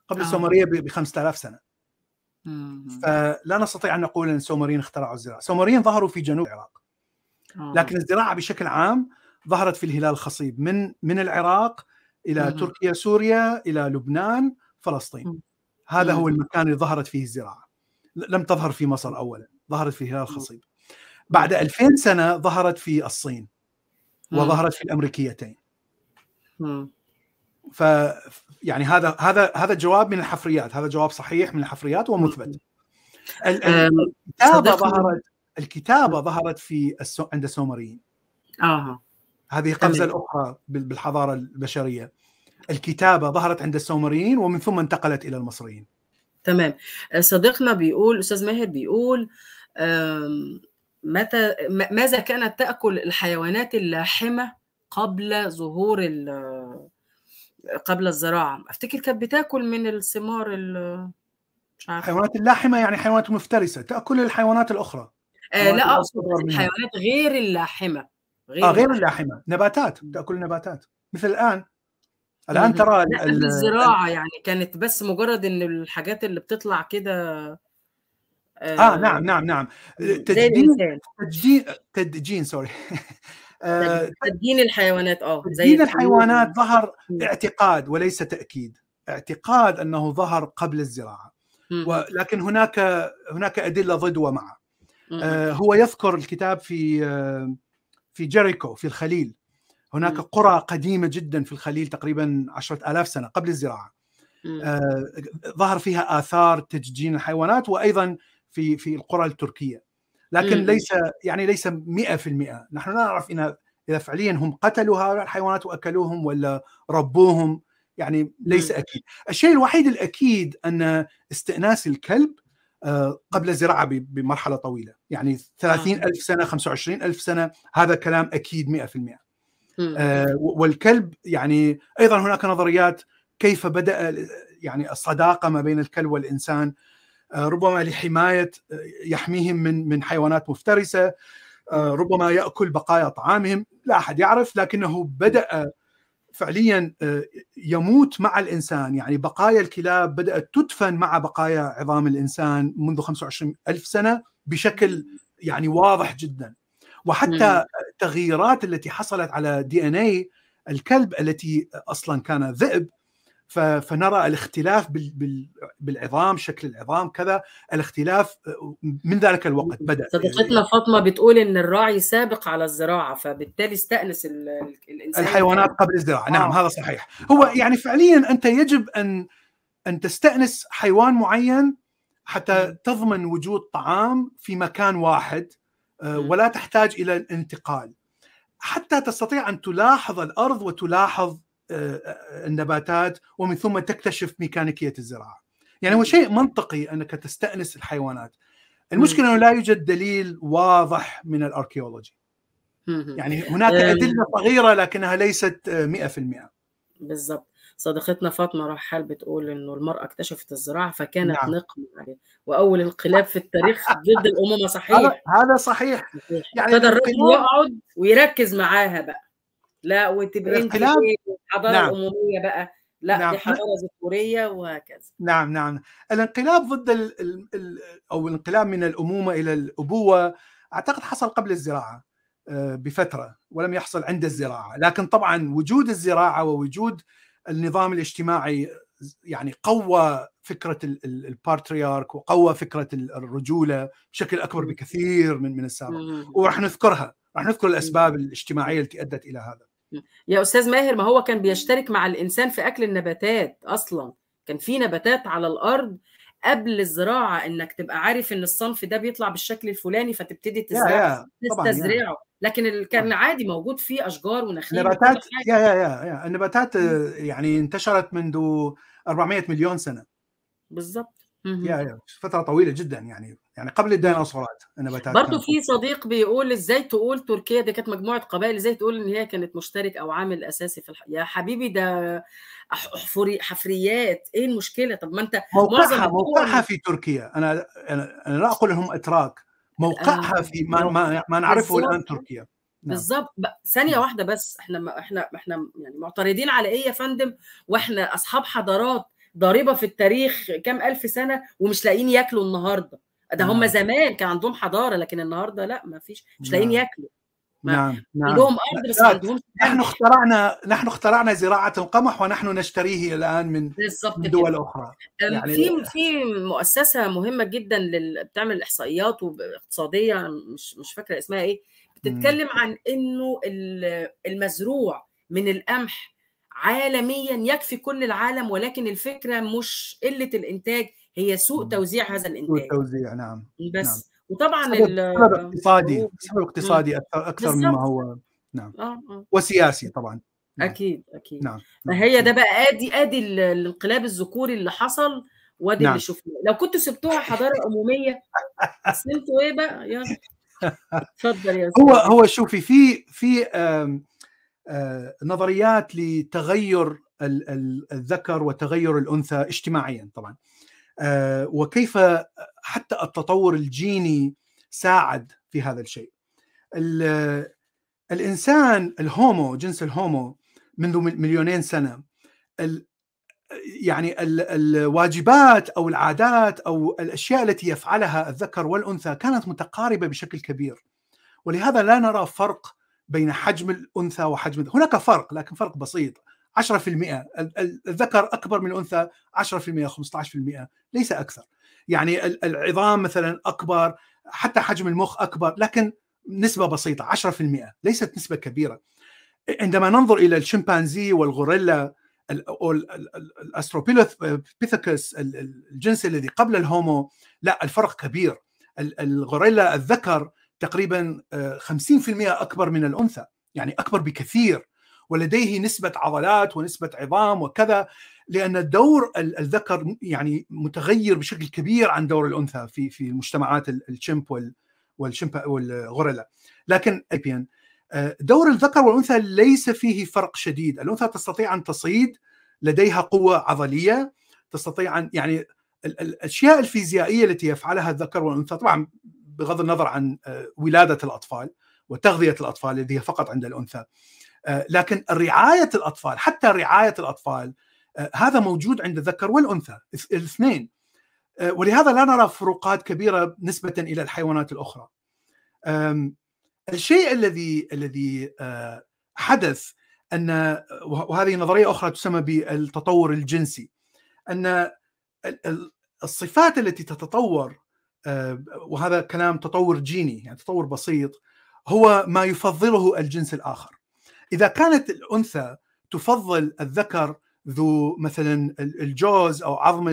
قبل آه. السومرية ب 5000 سنة. فلا نستطيع أن نقول أن السومريين اخترعوا الزراعة، السومريين ظهروا في جنوب العراق. آه. لكن الزراعة بشكل عام ظهرت في الهلال الخصيب من من العراق إلى. تركيا سوريا إلى لبنان فلسطين. هذا. هو المكان اللي ظهرت فيه الزراعة. لم تظهر في مصر اولا ظهرت في الهلال الخصيب. بعد 2000 سنة ظهرت في الصين وظهرت في الأمريكيتين. ف يعني هذا هذا هذا جواب من الحفريات هذا جواب صحيح من الحفريات ومثبت. الكتابة ظهرت الكتابة ظهرت في السو... عند السومريين. آه هذه قفزة الاخرى بالحضارة البشرية. الكتابة ظهرت عند السومريين ومن ثم انتقلت إلى المصريين. تمام. صديقنا بيقول أستاذ ماهر بيقول متى ماذا كانت تأكل الحيوانات اللاحمة قبل ظهور قبل الزراعة. أفتكر كانت بتاكل من الثمار مش عارفة. الحيوانات اللاحمة يعني حيوانات مفترسة. تأكل الحيوانات الأخرى. آه لا أقصد الحيوانات غير اللاحمة. غير آه غير اللاحمة. نباتات. تاكل نباتات. مثل الآن. الآن ترى الزراعة يعني كانت بس مجرد إن الحاجات اللي بتطلع كده آه, آه نعم نعم نعم. تجدين تجدين تدجين سوري. آه، تدين الحيوانات آه تدين الحيوانات ظهر اعتقاد وليس تأكيد. اعتقاد أنه ظهر قبل الزراعة. ولكن هناك هناك أدلة ضد ومع آه هو يذكر الكتاب في آه في جيريكو في الخليل. هناك قرى قديمة جدا في الخليل تقريبا عشرة آلاف سنة قبل الزراعة. آه ظهر فيها آثار تدجين الحيوانات وأيضا في في القرى التركية. لكن مم. ليس يعني ليس 100% نحن لا نعرف إن إذا فعليا هم قتلوا هؤلاء الحيوانات واكلوهم ولا ربوهم. يعني ليس أكيد. الشيء الوحيد الأكيد أن استئناس الكلب آه، قبل الزراعة بمرحلة طويلة. يعني 30 آه. ألف سنة 25 ألف سنة هذا كلام أكيد 100% آه، والكلب يعني أيضا هناك نظريات كيف بدأ يعني الصداقة ما بين الكلب والإنسان. آه، ربما لحماية آه، يحميهم من من حيوانات مفترسة آه، ربما يأكل بقايا طعامهم لا أحد يعرف لكنه بدأ فعليا يموت مع الإنسان. يعني بقايا الكلاب بدأت تدفن مع بقايا عظام الإنسان منذ 25 ألف سنة بشكل يعني واضح جدا. وحتى التغييرات التي حصلت على دي إن اي الكلب التي أصلا كان ذئب فنرى الاختلاف بالعظام شكل العظام كذا الاختلاف من ذلك الوقت بدأ صديقتنا فاطمة بتقول إن الراعي سابق على الزراعة فبالتالي استأنس الإنسان الحيوانات قبل الزراعة. نعم آه. هذا صحيح. هو يعني فعليا أنت يجب ان أن تستأنس حيوان معين حتى تضمن وجود طعام في مكان واحد آه، ولا تحتاج إلى الانتقال. حتى تستطيع أن تلاحظ الأرض وتلاحظ النباتات ومن ثم تكتشف ميكانيكية الزراعة. يعني هو شيء منطقي أنك تستأنس الحيوانات. المشكلة إنه لا يوجد دليل واضح من الأركيولوجي. يعني هناك أدلة صغيرة لكنها ليست 100%. بالضبط. صديقتنا فاطمة رحال بتقول إنه المرأة اكتشفت الزراعة فكانت نعم. نقمة عليه وأول انقلاب في التاريخ ضد الامومه صحيح هذا صحيح يعني ابتدى الرجل يقعد ويركز معاها بقى لا وتبقى انت الحضاره نعم. الاموميه بقى. لا نعم. دي حضارة ذكورية وهكذا. نعم نعم. الانقلاب ضد ال ال أو الانقلاب من الأمومة إلى الأبوة أعتقد حصل قبل الزراعة آه، بفترة ولم يحصل عند الزراعة. لكن طبعا وجود الزراعة ووجود النظام الاجتماعي يعني قوى فكرة البارتريارك وقوى فكرة الرجولة بشكل أكبر بكثير من من السابق. وراح نذكرها راح نذكر الأسباب الاجتماعية التي أدت إلى هذا. يا أستاذ ماهر ما هو كان بيشترك مع الإنسان في أكل النباتات أصلا؟ كان في نباتات على الأرض قبل الزراعة إنك تبقى عارف إن الصنف ده بيطلع بالشكل الفلاني فتبتدي تزرعه تستزرعه. لكن كان عادي موجود فيه أشجار ونخيل نباتات يا يا يا, يا. النباتات يعني انتشرت منذ 400 مليون سنة. بالظبط. يا يا فترة طويلة جدا يعني يعني قبل الديناصورات النباتات برضه في صديق بيقول إزاي تقول تركيا دي كانت مجموعة قبائل إزاي تقول إن هي كانت مشترك أو عامل أساسي في الح... يا حبيبي ده حفري حفريات إيه المشكلة؟ طب ما أنت موقعها موقعها في تركيا. أنا أنا لا أقول انهم إتراك. موقعها في ما ما, ما نعرفه الآن تركيا. نعم. بالظبط. ثانية واحدة بس إحنا ما إحنا إحنا يعني معترضين على إيه يا فندم؟ وإحنا أصحاب حضارات. ضاربه في التاريخ كام ألف سنة ومش لاقيين ياكلوا النهارده. ده هم نعم. زمان كان عندهم حضارة لكن النهارده لا ما فيش مش لاقيين نعم. ياكلوا. نعم نعم. عندهم أرض بس ما عندهمش نحن اخترعنا نحن اخترعنا زراعة القمح ونحن نشتريه الآن من بالظبط من دول أخرى. يعني في في مؤسسة مهمة جدا لل... بتعمل إحصائيات واقتصادية مش مش فاكرة اسمها إيه بتتكلم عن إنه المزروع من القمح عالميا يكفي كل العالم ولكن الفكرة مش قلة الإنتاج هي سوء توزيع هذا الإنتاج سوء توزيع نعم بس نعم. وطبعا سبب اقتصادي سبب اقتصادي أكثر مما هو نعم آه آه. وسياسي طبعا نعم. أكيد أكيد نعم. نعم. هي ده بقى آدي آدي الانقلاب الذكوري اللي حصل وادي نعم. اللي شفناه لو كنتوا سبتوها حضارة أمومية بس أنتوا إيه بقى يلا اتفضل يا هو هو شوفي في في نظريات لتغير الذكر وتغير الأنثى اجتماعيا طبعا. وكيف حتى التطور الجيني ساعد في هذا الشيء. الإنسان الهومو جنس الهومو منذ مليونين سنة يعني الواجبات أو العادات أو الأشياء التي يفعلها الذكر والأنثى كانت متقاربة بشكل كبير. ولهذا لا نرى فرق بين حجم الأنثى وحجم هناك فرق لكن فرق بسيط. 10% الذكر أكبر من الأنثى 10% 15% ليس أكثر. يعني العظام مثلا أكبر حتى حجم المخ أكبر لكن نسبة بسيطة 10% ليست نسبة كبيرة. عندما ننظر إلى الشمبانزي والغوريلا الاستروبيثيكس الجنس الذي قبل الهومو لا الفرق كبير. الغوريلا الذكر تقريبا 50% أكبر من الأنثى يعني أكبر بكثير ولديه نسبة عضلات ونسبة عظام وكذا لأن دور الذكر يعني متغير بشكل كبير عن دور الأنثى في في مجتمعات الشمب والشمب والغوريلا لكن أبيان دور الذكر والأنثى ليس فيه فرق شديد. الأنثى تستطيع أن تصيد لديها قوة عضلية تستطيع أن يعني الأشياء الفيزيائية التي يفعلها الذكر والأنثى طبعا بغض النظر عن ولادة الأطفال وتغذية الأطفال الذي هي فقط عند الأنثى لكن رعاية الأطفال حتى رعاية الأطفال هذا موجود عند الذكر والأنثى الاثنين ولهذا لا نرى فروقات كبيرة نسبة إلى الحيوانات الأخرى. الشيء الذي الذي حدث أن وهذه نظرية أخرى تسمى بالتطور الجنسي أن الصفات التي تتطور وهذا كلام تطور جيني يعني تطور بسيط هو ما يفضله الجنس الآخر. إذا كانت الأنثى تفضل الذكر ذو مثلا الجوز أو عظم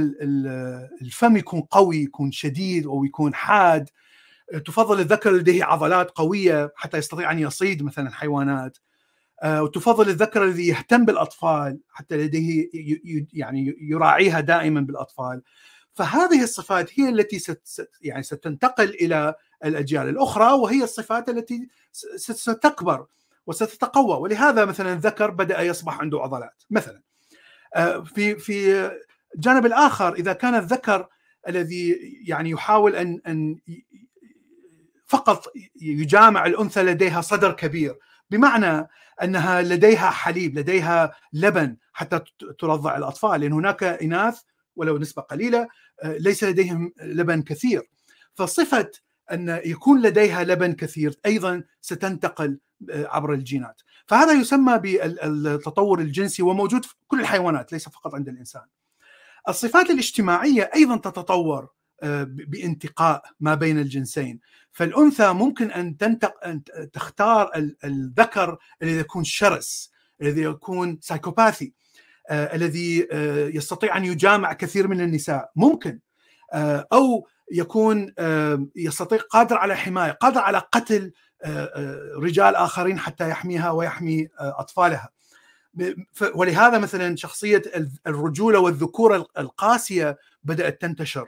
الفم يكون قوي يكون شديد أو يكون حاد تفضل الذكر لديه عضلات قوية حتى يستطيع أن يصيد مثلا حيوانات وتفضل الذكر الذي يهتم بالأطفال حتى لديه يعني يراعيها دائما بالأطفال فهذه الصفات هي التي ست يعني ستنتقل إلى الأجيال الأخرى وهي الصفات التي ستكبر وستتقوى. ولهذا مثلا الذكر بدأ يصبح عنده عضلات. مثلا في في الجانب الآخر إذا كان الذكر الذي يعني يحاول ان أن فقط يجامع الأنثى لديها صدر كبير بمعنى أنها لديها حليب لديها لبن حتى ترضع الأطفال لأن هناك إناث ولو نسبة قليلة ليس لديهم لبن كثير. فصفة أن يكون لديها لبن كثير أيضا ستنتقل عبر الجينات. فهذا يسمى بالتطور الجنسي وموجود في كل الحيوانات ليس فقط عند الإنسان. الصفات الاجتماعية أيضا تتطور بانتقاء ما بين الجنسين. فالأنثى ممكن أن تنتق أن تختار الذكر الذي يكون شرس الذي يكون سايكوباثي آه، الذي آه، يستطيع أن يجامع كثير من النساء. ممكن. آه، أو يكون يستطيع قادر على حماية قادر على قتل رجال آخرين حتى يحميها ويحمي أطفالها. ولهذا مثلا شخصية الرجولة والذكوره القاسية بدأت تنتشر.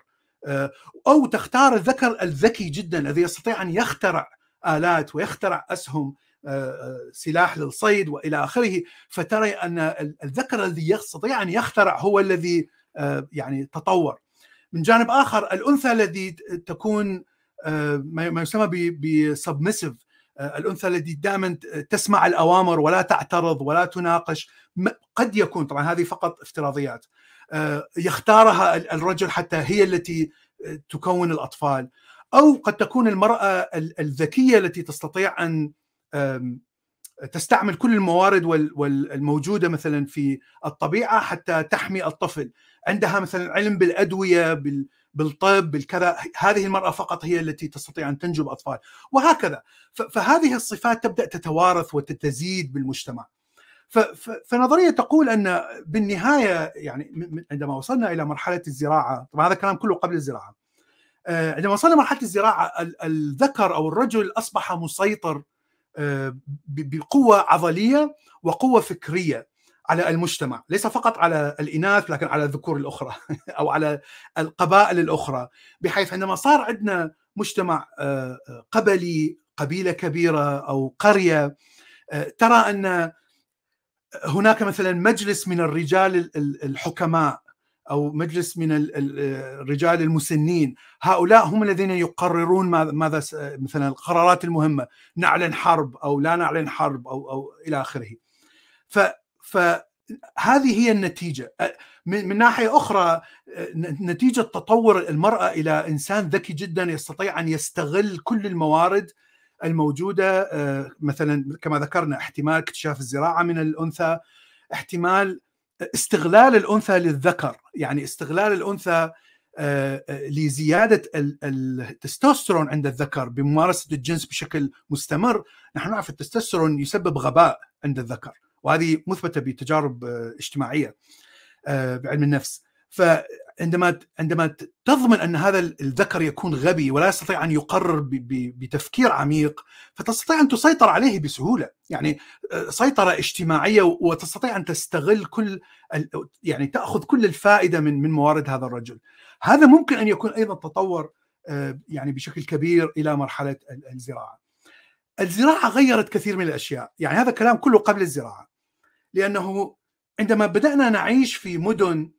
أو تختار الذكر الذكي جدا الذي يستطيع أن يخترع آلات ويخترع أسهم. سلاح للصيد وإلى آخره فترى أن الذكر الذي يستطيع أن يخترع هو الذي يعني تطور. من جانب آخر الأنثى الذي تكون ما يسمى بسبمسيف الأنثى التي دائما تسمع الأوامر ولا تعترض ولا تناقش قد يكون طبعا هذه فقط افتراضيات يختارها الرجل حتى هي التي تكون الأطفال. أو قد تكون المرأة الذكية التي تستطيع أن تستعمل كل الموارد الموجودة مثلا في الطبيعة حتى تحمي الطفل. عندها مثلا علم بالأدوية بالطب بالكذا. هذه المرأة فقط هي التي تستطيع أن تنجب أطفال. وهكذا. فهذه الصفات تبدأ تتوارث وتتزيد بالمجتمع. فنظرية تقول أن بالنهاية يعني عندما وصلنا إلى مرحلة الزراعة طبعا هذا الكلام كله قبل الزراعة آه، عندما وصلنا مرحلة الزراعة الذكر أو الرجل أصبح مسيطر بقوة عضلية وقوة فكرية على المجتمع ليس فقط على الإناث لكن على الذكور الأخرى أو على القبائل الأخرى بحيث عندما صار عندنا مجتمع آه، قبلي قبيلة كبيرة أو قرية ترى أن هناك مثلا مجلس من الرجال الحكماء أو مجلس من الرجال المسنين. هؤلاء هم الذين يقررون ماذا مثلا القرارات المهمة نعلن حرب أو لا نعلن حرب أو أو إلى آخره. ف فهذه هي النتيجة. من ناحية أخرى نتيجة تطور المرأة إلى إنسان ذكي جدا يستطيع أن يستغل كل الموارد الموجودة مثلا كما ذكرنا احتمال اكتشاف الزراعة من الأنثى احتمال استغلال الأنثى للذكر يعني استغلال الأنثى آه، آه، لزيادة التستوستيرون عند الذكر بممارسة الجنس بشكل مستمر. نحن نعرف التستوستيرون يسبب غباء عند الذكر وهذه مثبتة بتجارب آه، اجتماعية بعلم النفس. عندما تضمن أن هذا الذكر يكون غبي ولا يستطيع أن يقرر بتفكير عميق فتستطيع أن تسيطر عليه بسهولة. يعني آه، سيطرة اجتماعية وتستطيع أن تستغل كل يعني تأخذ كل الفائدة من من موارد هذا الرجل. هذا ممكن أن يكون أيضا تطور آه، يعني بشكل كبير إلى مرحلة الزراعة. الزراعة غيرت كثير من الأشياء. يعني هذا الكلام كله قبل الزراعة. لأنه عندما بدأنا نعيش في مدن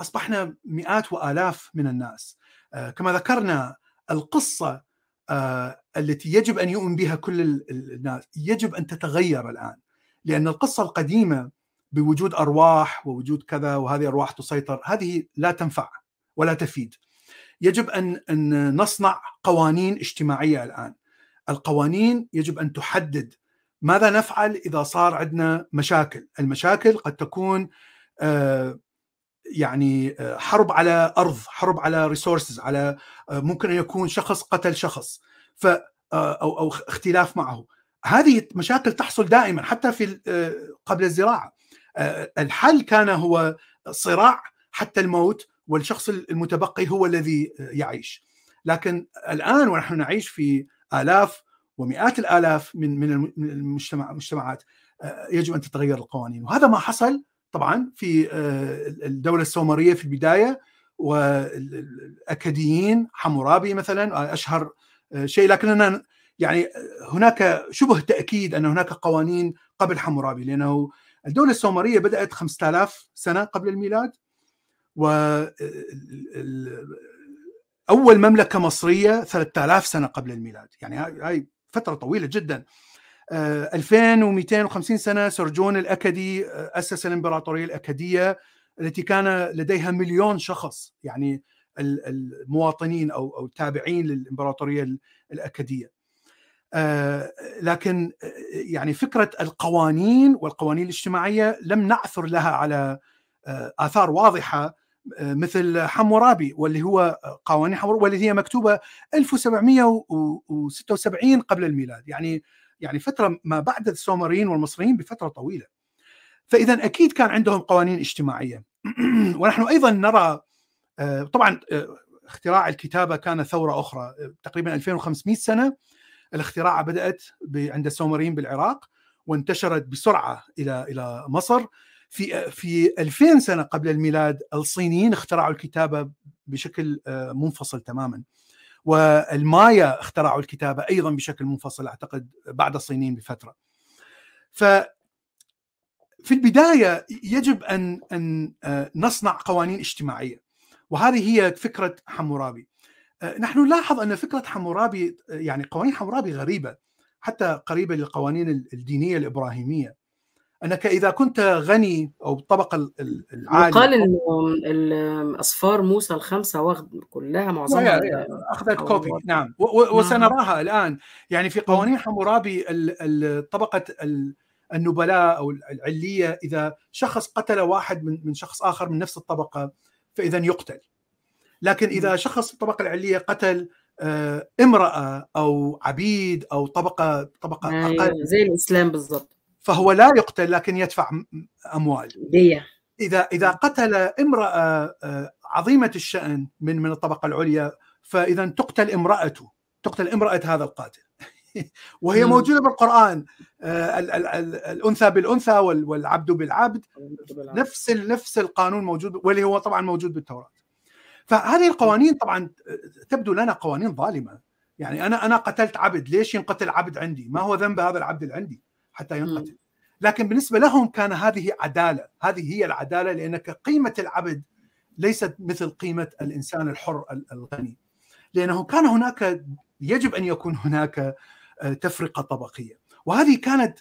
أصبحنا مئات وآلاف من الناس. آه، كما ذكرنا القصة آه، التي يجب أن يؤمن بها كل الناس يجب أن تتغير الآن. لأن القصة القديمة بوجود أرواح ووجود كذا وهذه ارواح تسيطر هذه لا تنفع ولا تفيد. يجب أن نصنع قوانين اجتماعية الآن. القوانين يجب أن تحدد ماذا نفعل إذا صار عندنا مشاكل. المشاكل قد تكون يعني آه، حرب على أرض حرب على ريسورسز على آه، ممكن أن يكون شخص قتل شخص. ف آه، أو أو اختلاف معه. هذه مشاكل تحصل دائما حتى في قبل الزراعة. الحل كان هو صراع حتى الموت والشخص المتبقي هو الذي يعيش. لكن الآن ونحن نعيش في آلاف ومئات الآلاف من من المجتمعات يجب أن تتغير القوانين. وهذا ما حصل طبعا في آه، الدولة السومرية في البداية والأكاديين حمورابي مثلا أشهر آه، شيء لكننا يعني هناك شبه تأكيد أن هناك قوانين قبل حمورابي لأنه الدولة السومرية بدأت 5000 سنة قبل الميلاد و أول مملكة مصرية 3000 سنة قبل الميلاد. يعني هاي فترة طويلة جدا. 2250 سنة سرجون الأكدي آه، أسس الإمبراطورية الأكدية التي كان لديها مليون شخص يعني المواطنين أو أو التابعين للإمبراطورية الأكدية. آه، لكن آه، يعني فكرة القوانين والقوانين الاجتماعية لم نعثر لها على آثار واضحة مثل حمورابي واللي هو قوانين حمورابي واللي هي مكتوبة 1776 قبل الميلاد يعني يعني فترة ما بعد السومريين والمصريين بفترة طويلة. فإذا أكيد كان عندهم قوانين اجتماعية. ونحن أيضا نرى طبعا اختراع الكتابة كان ثورة أخرى تقريبا 2500 سنة الاختراع بدأت عند السومريين بالعراق وانتشرت بسرعة إلى إلى مصر. في في 2000 سنة قبل الميلاد الصينيين اخترعوا الكتابة بشكل منفصل تماما. والمايا اخترعوا الكتابة أيضا بشكل منفصل أعتقد بعد الصينيين بفترة. ف في البداية يجب أن أن نصنع قوانين اجتماعية وهذه هي فكرة حمورابي. نحن نلاحظ أن فكرة حمورابي يعني قوانين حمورابي غريبة حتى قريبة للقوانين الدينية الإبراهيمية. أنك إذا كنت غني أو الطبقه العالية قال إنه اصفار موسى الخمسة واخد كلها معظمها أخذت كوبي نعم. وسنراها الآن. يعني في قوانين حمورابي الطبقه النبلاء أو العلية إذا شخص قتل واحد من من شخص آخر من نفس الطبقة فإذا يقتل. لكن إذا شخص في الطبقه العلية قتل امرأة أو عبيد أو طبقه طبقة أقل زي الإسلام بالضبط. فهو لا يقتل لكن يدفع أموال. دية إذا إذا قتل امرأة عظيمة الشأن من من الطبقة العليا فإذا تقتل امرأته تقتل امرأة هذا القاتل. وهي م. موجودة بالقرآن ال ال ال الأنثى بالأنثى والعبد بالعبد. نفس نفس القانون موجود واللي هو طبعا موجود بالتوراة. فهذه القوانين طبعا تبدو لنا قوانين ظالمة. يعني أنا أنا قتلت عبد ليش ينقتل عبد عندي؟ ما هو ذنب هذا العبد اللي عندي حتى ينقتل لكن بالنسبة لهم كان هذه عدالة. هذه هي العدالة لأنك قيمة العبد ليست مثل قيمة الإنسان الحر الغني. لأنه كان هناك يجب أن يكون هناك تفرقة طبقية. وهذه كانت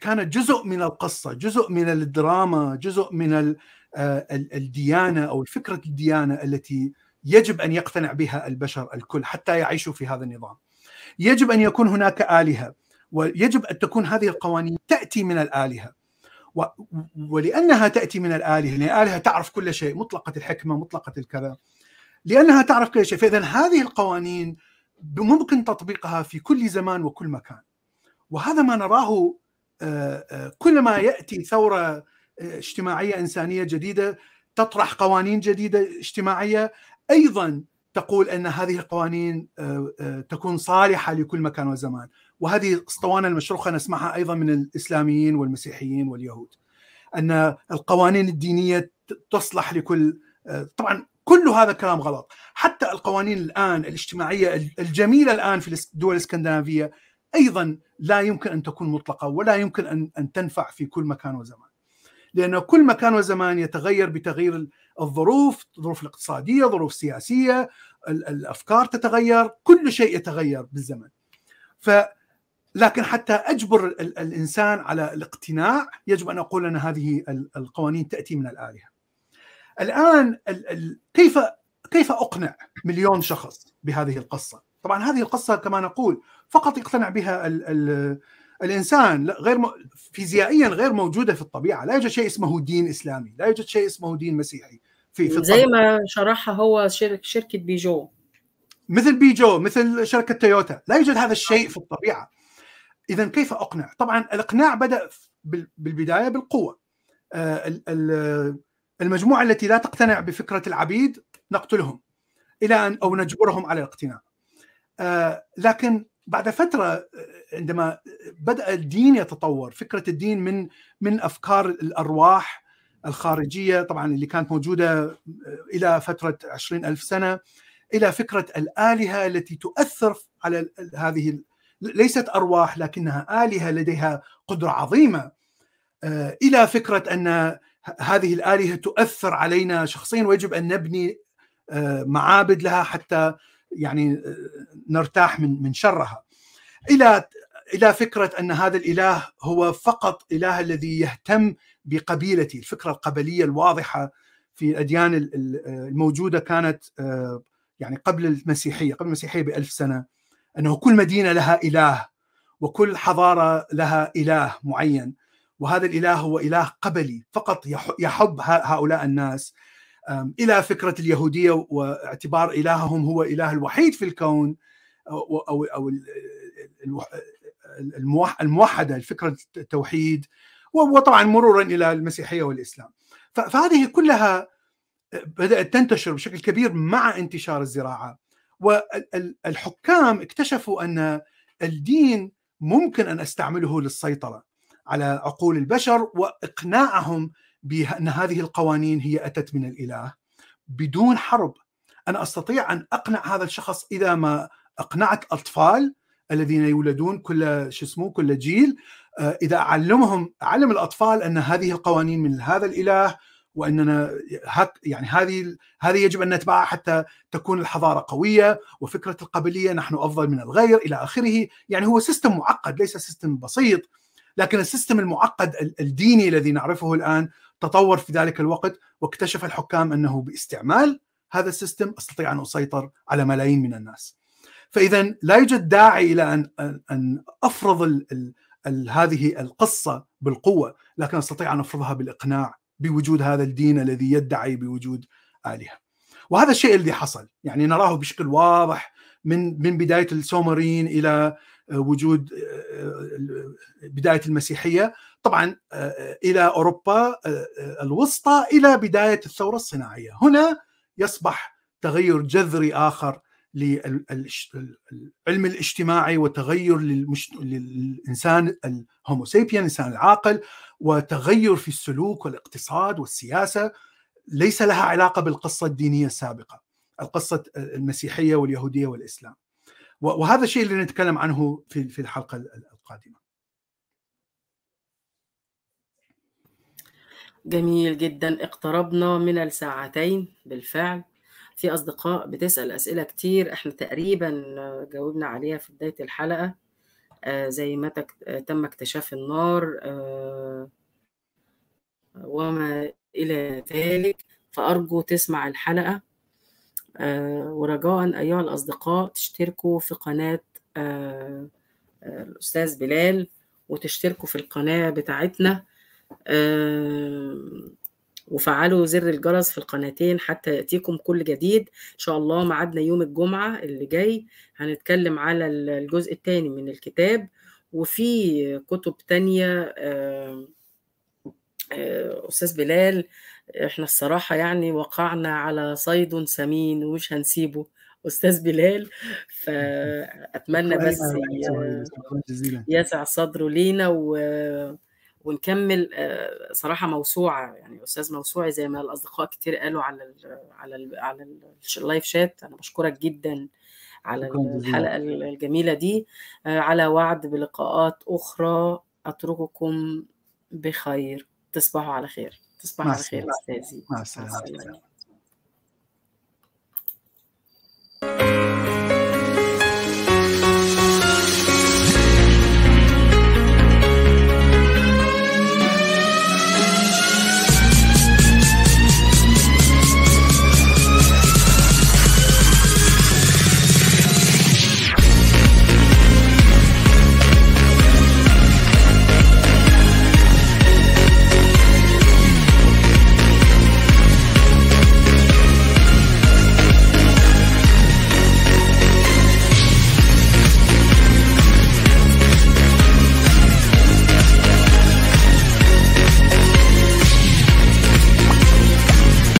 كانت جزء من القصة جزء من الدراما جزء من الديانة أو فكرة الديانة التي يجب أن يقتنع بها البشر الكل حتى يعيشوا في هذا النظام. يجب أن يكون هناك آلهة. ويجب أن تكون هذه القوانين تأتي من الآلهة. و... ولأنها تأتي من الآلهة لأن الآلهة تعرف كل شيء مطلقة الحكمة مطلقة الكذا لأنها تعرف كل شيء فاذا هذه القوانين ممكن تطبيقها في كل زمان وكل مكان. وهذا ما نراه كلما يأتي ثورة اجتماعية إنسانية جديدة تطرح قوانين جديدة اجتماعية أيضا تقول أن هذه القوانين تكون صالحة لكل مكان وزمان. وهذه اسطوانة المشروخه نسمعها أيضا من الإسلاميين والمسيحيين واليهود أن القوانين الدينية تصلح لكل طبعا كل هذا كلام غلط. حتى القوانين الآن الاجتماعية الجميلة الآن في الدول الإسكندنافية أيضا لا يمكن أن تكون مطلقة ولا يمكن أن أن تنفع في كل مكان وزمان. لأن كل مكان وزمان يتغير بتغيير الظروف الظروف الاقتصادية ظروف سياسية الأفكار تتغير كل شيء يتغير بالزمن. ف لكن حتى أجبر الإنسان على الاقتناع يجب أن أقول أن هذه القوانين تأتي من الآلهة. الآن كيف كيف أقنع مليون شخص بهذه القصة؟ طبعا هذه القصة كما نقول فقط يقتنع بها ال ال الإنسان غير م... فيزيائيا غير موجودة في الطبيعة، لا يوجد شيء اسمه دين إسلامي، لا يوجد شيء اسمه دين مسيحي في, في زي ما شرحها هو شرك شركة بيجو. مثل بيجو مثل شركة تويوتا، لا يوجد هذا الشيء في الطبيعة. اذا كيف أقنع؟ طبعا الإقناع بدأ بالبداية بالقوة. المجموعة التي لا تقتنع بفكرة العبيد نقتلهم إلى ان أو نجبرهم على الاقتناع. لكن بعد فترة عندما بدأ الدين يتطور فكرة الدين من من أفكار الأرواح الخارجية طبعا اللي كانت موجودة إلى فترة عشرين ألف سنة إلى فكرة الآلهة التي تؤثر على هذه ليست أرواح لكنها آلهة لديها قدرة عظيمة. إلى فكرة أن هذه الآلهة تؤثر علينا شخصيا ويجب أن نبني معابد لها حتى يعني نرتاح من من شرها. إلى إلى فكرة أن هذا الإله هو فقط إله الذي يهتم بقبيلتي، الفكرة القبلية الواضحة في الأديان الموجودة كانت يعني قبل المسيحية، قبل المسيحية بألف سنة. أنه كل مدينة لها إله وكل حضارة لها إله معين. وهذا الإله هو إله قبلي فقط يحب هؤلاء الناس. إلى فكرة اليهودية واعتبار إلههم هو إله الوحيد في الكون أو أو, الموحدة الفكرة التوحيد وطبعا مرورا إلى المسيحية والإسلام. فهذه كلها بدأت تنتشر بشكل كبير مع انتشار الزراعة. والحكام اكتشفوا أن الدين ممكن أن أستعمله للسيطرة على عقول البشر وإقناعهم بأن هذه القوانين هي أتت من الإله بدون حرب. أنا أستطيع أن أقنع هذا الشخص إذا ما أقنعت أطفال الذين يولدون كل شو اسمه كل جيل. آه، إذا اعلمهم اعلم الأطفال أن هذه القوانين من هذا الإله وأننا يعني هذه هذه يجب أن نتبعها حتى تكون الحضارة قوية وفكرة القبليه نحن أفضل من الغير إلى آخره، يعني هو system معقد ليس system بسيط لكن ال system المعقد الديني الذي نعرفه الآن تطور في ذلك الوقت واكتشف الحكام أنه باستعمال هذا السيستم أستطيع أن أسيطر على ملايين من الناس. فإذا لا يوجد داعي إلى ان أن أفرض ال ال ال هذه القصة بالقوة، لكن أستطيع أن أفرضها بالإقناع بوجود هذا الدين الذي يدعي بوجود آلهة. وهذا الشيء الذي حصل، يعني نراه بشكل واضح من من بداية السومريين إلى وجود بداية المسيحية، طبعا إلى أوروبا الوسطى إلى بداية الثورة الصناعية، هنا يصبح تغير جذري آخر للعلم الاجتماعي وتغير. للإنسان الهوموسيبيان الإنسان العاقل وتغير في السلوك والاقتصاد والسياسة ليس لها علاقة بالقصة الدينية السابقة القصة المسيحية واليهودية والإسلام. وهذا الشيء اللي نتكلم عنه في الحلقة القادمة. جميل جدا. اقتربنا من الساعتين بالفعل. في أصدقاء بتسأل أسئلة كتير إحنا تقريبا جاوبنا عليها في بداية الحلقة. زي متى تم اكتشاف النار آه، وما إلى ذلك. فأرجو تسمع الحلقة. آه، ورجاء أيها الأصدقاء تشتركوا في قناة الأستاذ بلال وتشتركوا في القناة بتاعتنا. وفعلوا زر الجرس في القناتين حتى يأتيكم كل جديد. إن شاء الله معادنا يوم الجمعة اللي جاي هنتكلم على الجزء الثاني من الكتاب. وفي كتب تانية أستاذ بلال إحنا الصراحة يعني وقعنا على صيد سمين ومش هنسيبه أستاذ بلال. فأتمنى بس يسع صدره لينا و ونكمل آه، صراحة موسوعة يعني أستاذ موسوعي زي ما الأصدقاء كتير قالوا على الـ على الـ على اللايف شات. أنا بشكرك جدا على الحلقة الجميلة دي. آه، على وعد بلقاءات أخرى. أترككم بخير. تصبحوا على خير. تصبحوا على خير استاذي مع السلامة.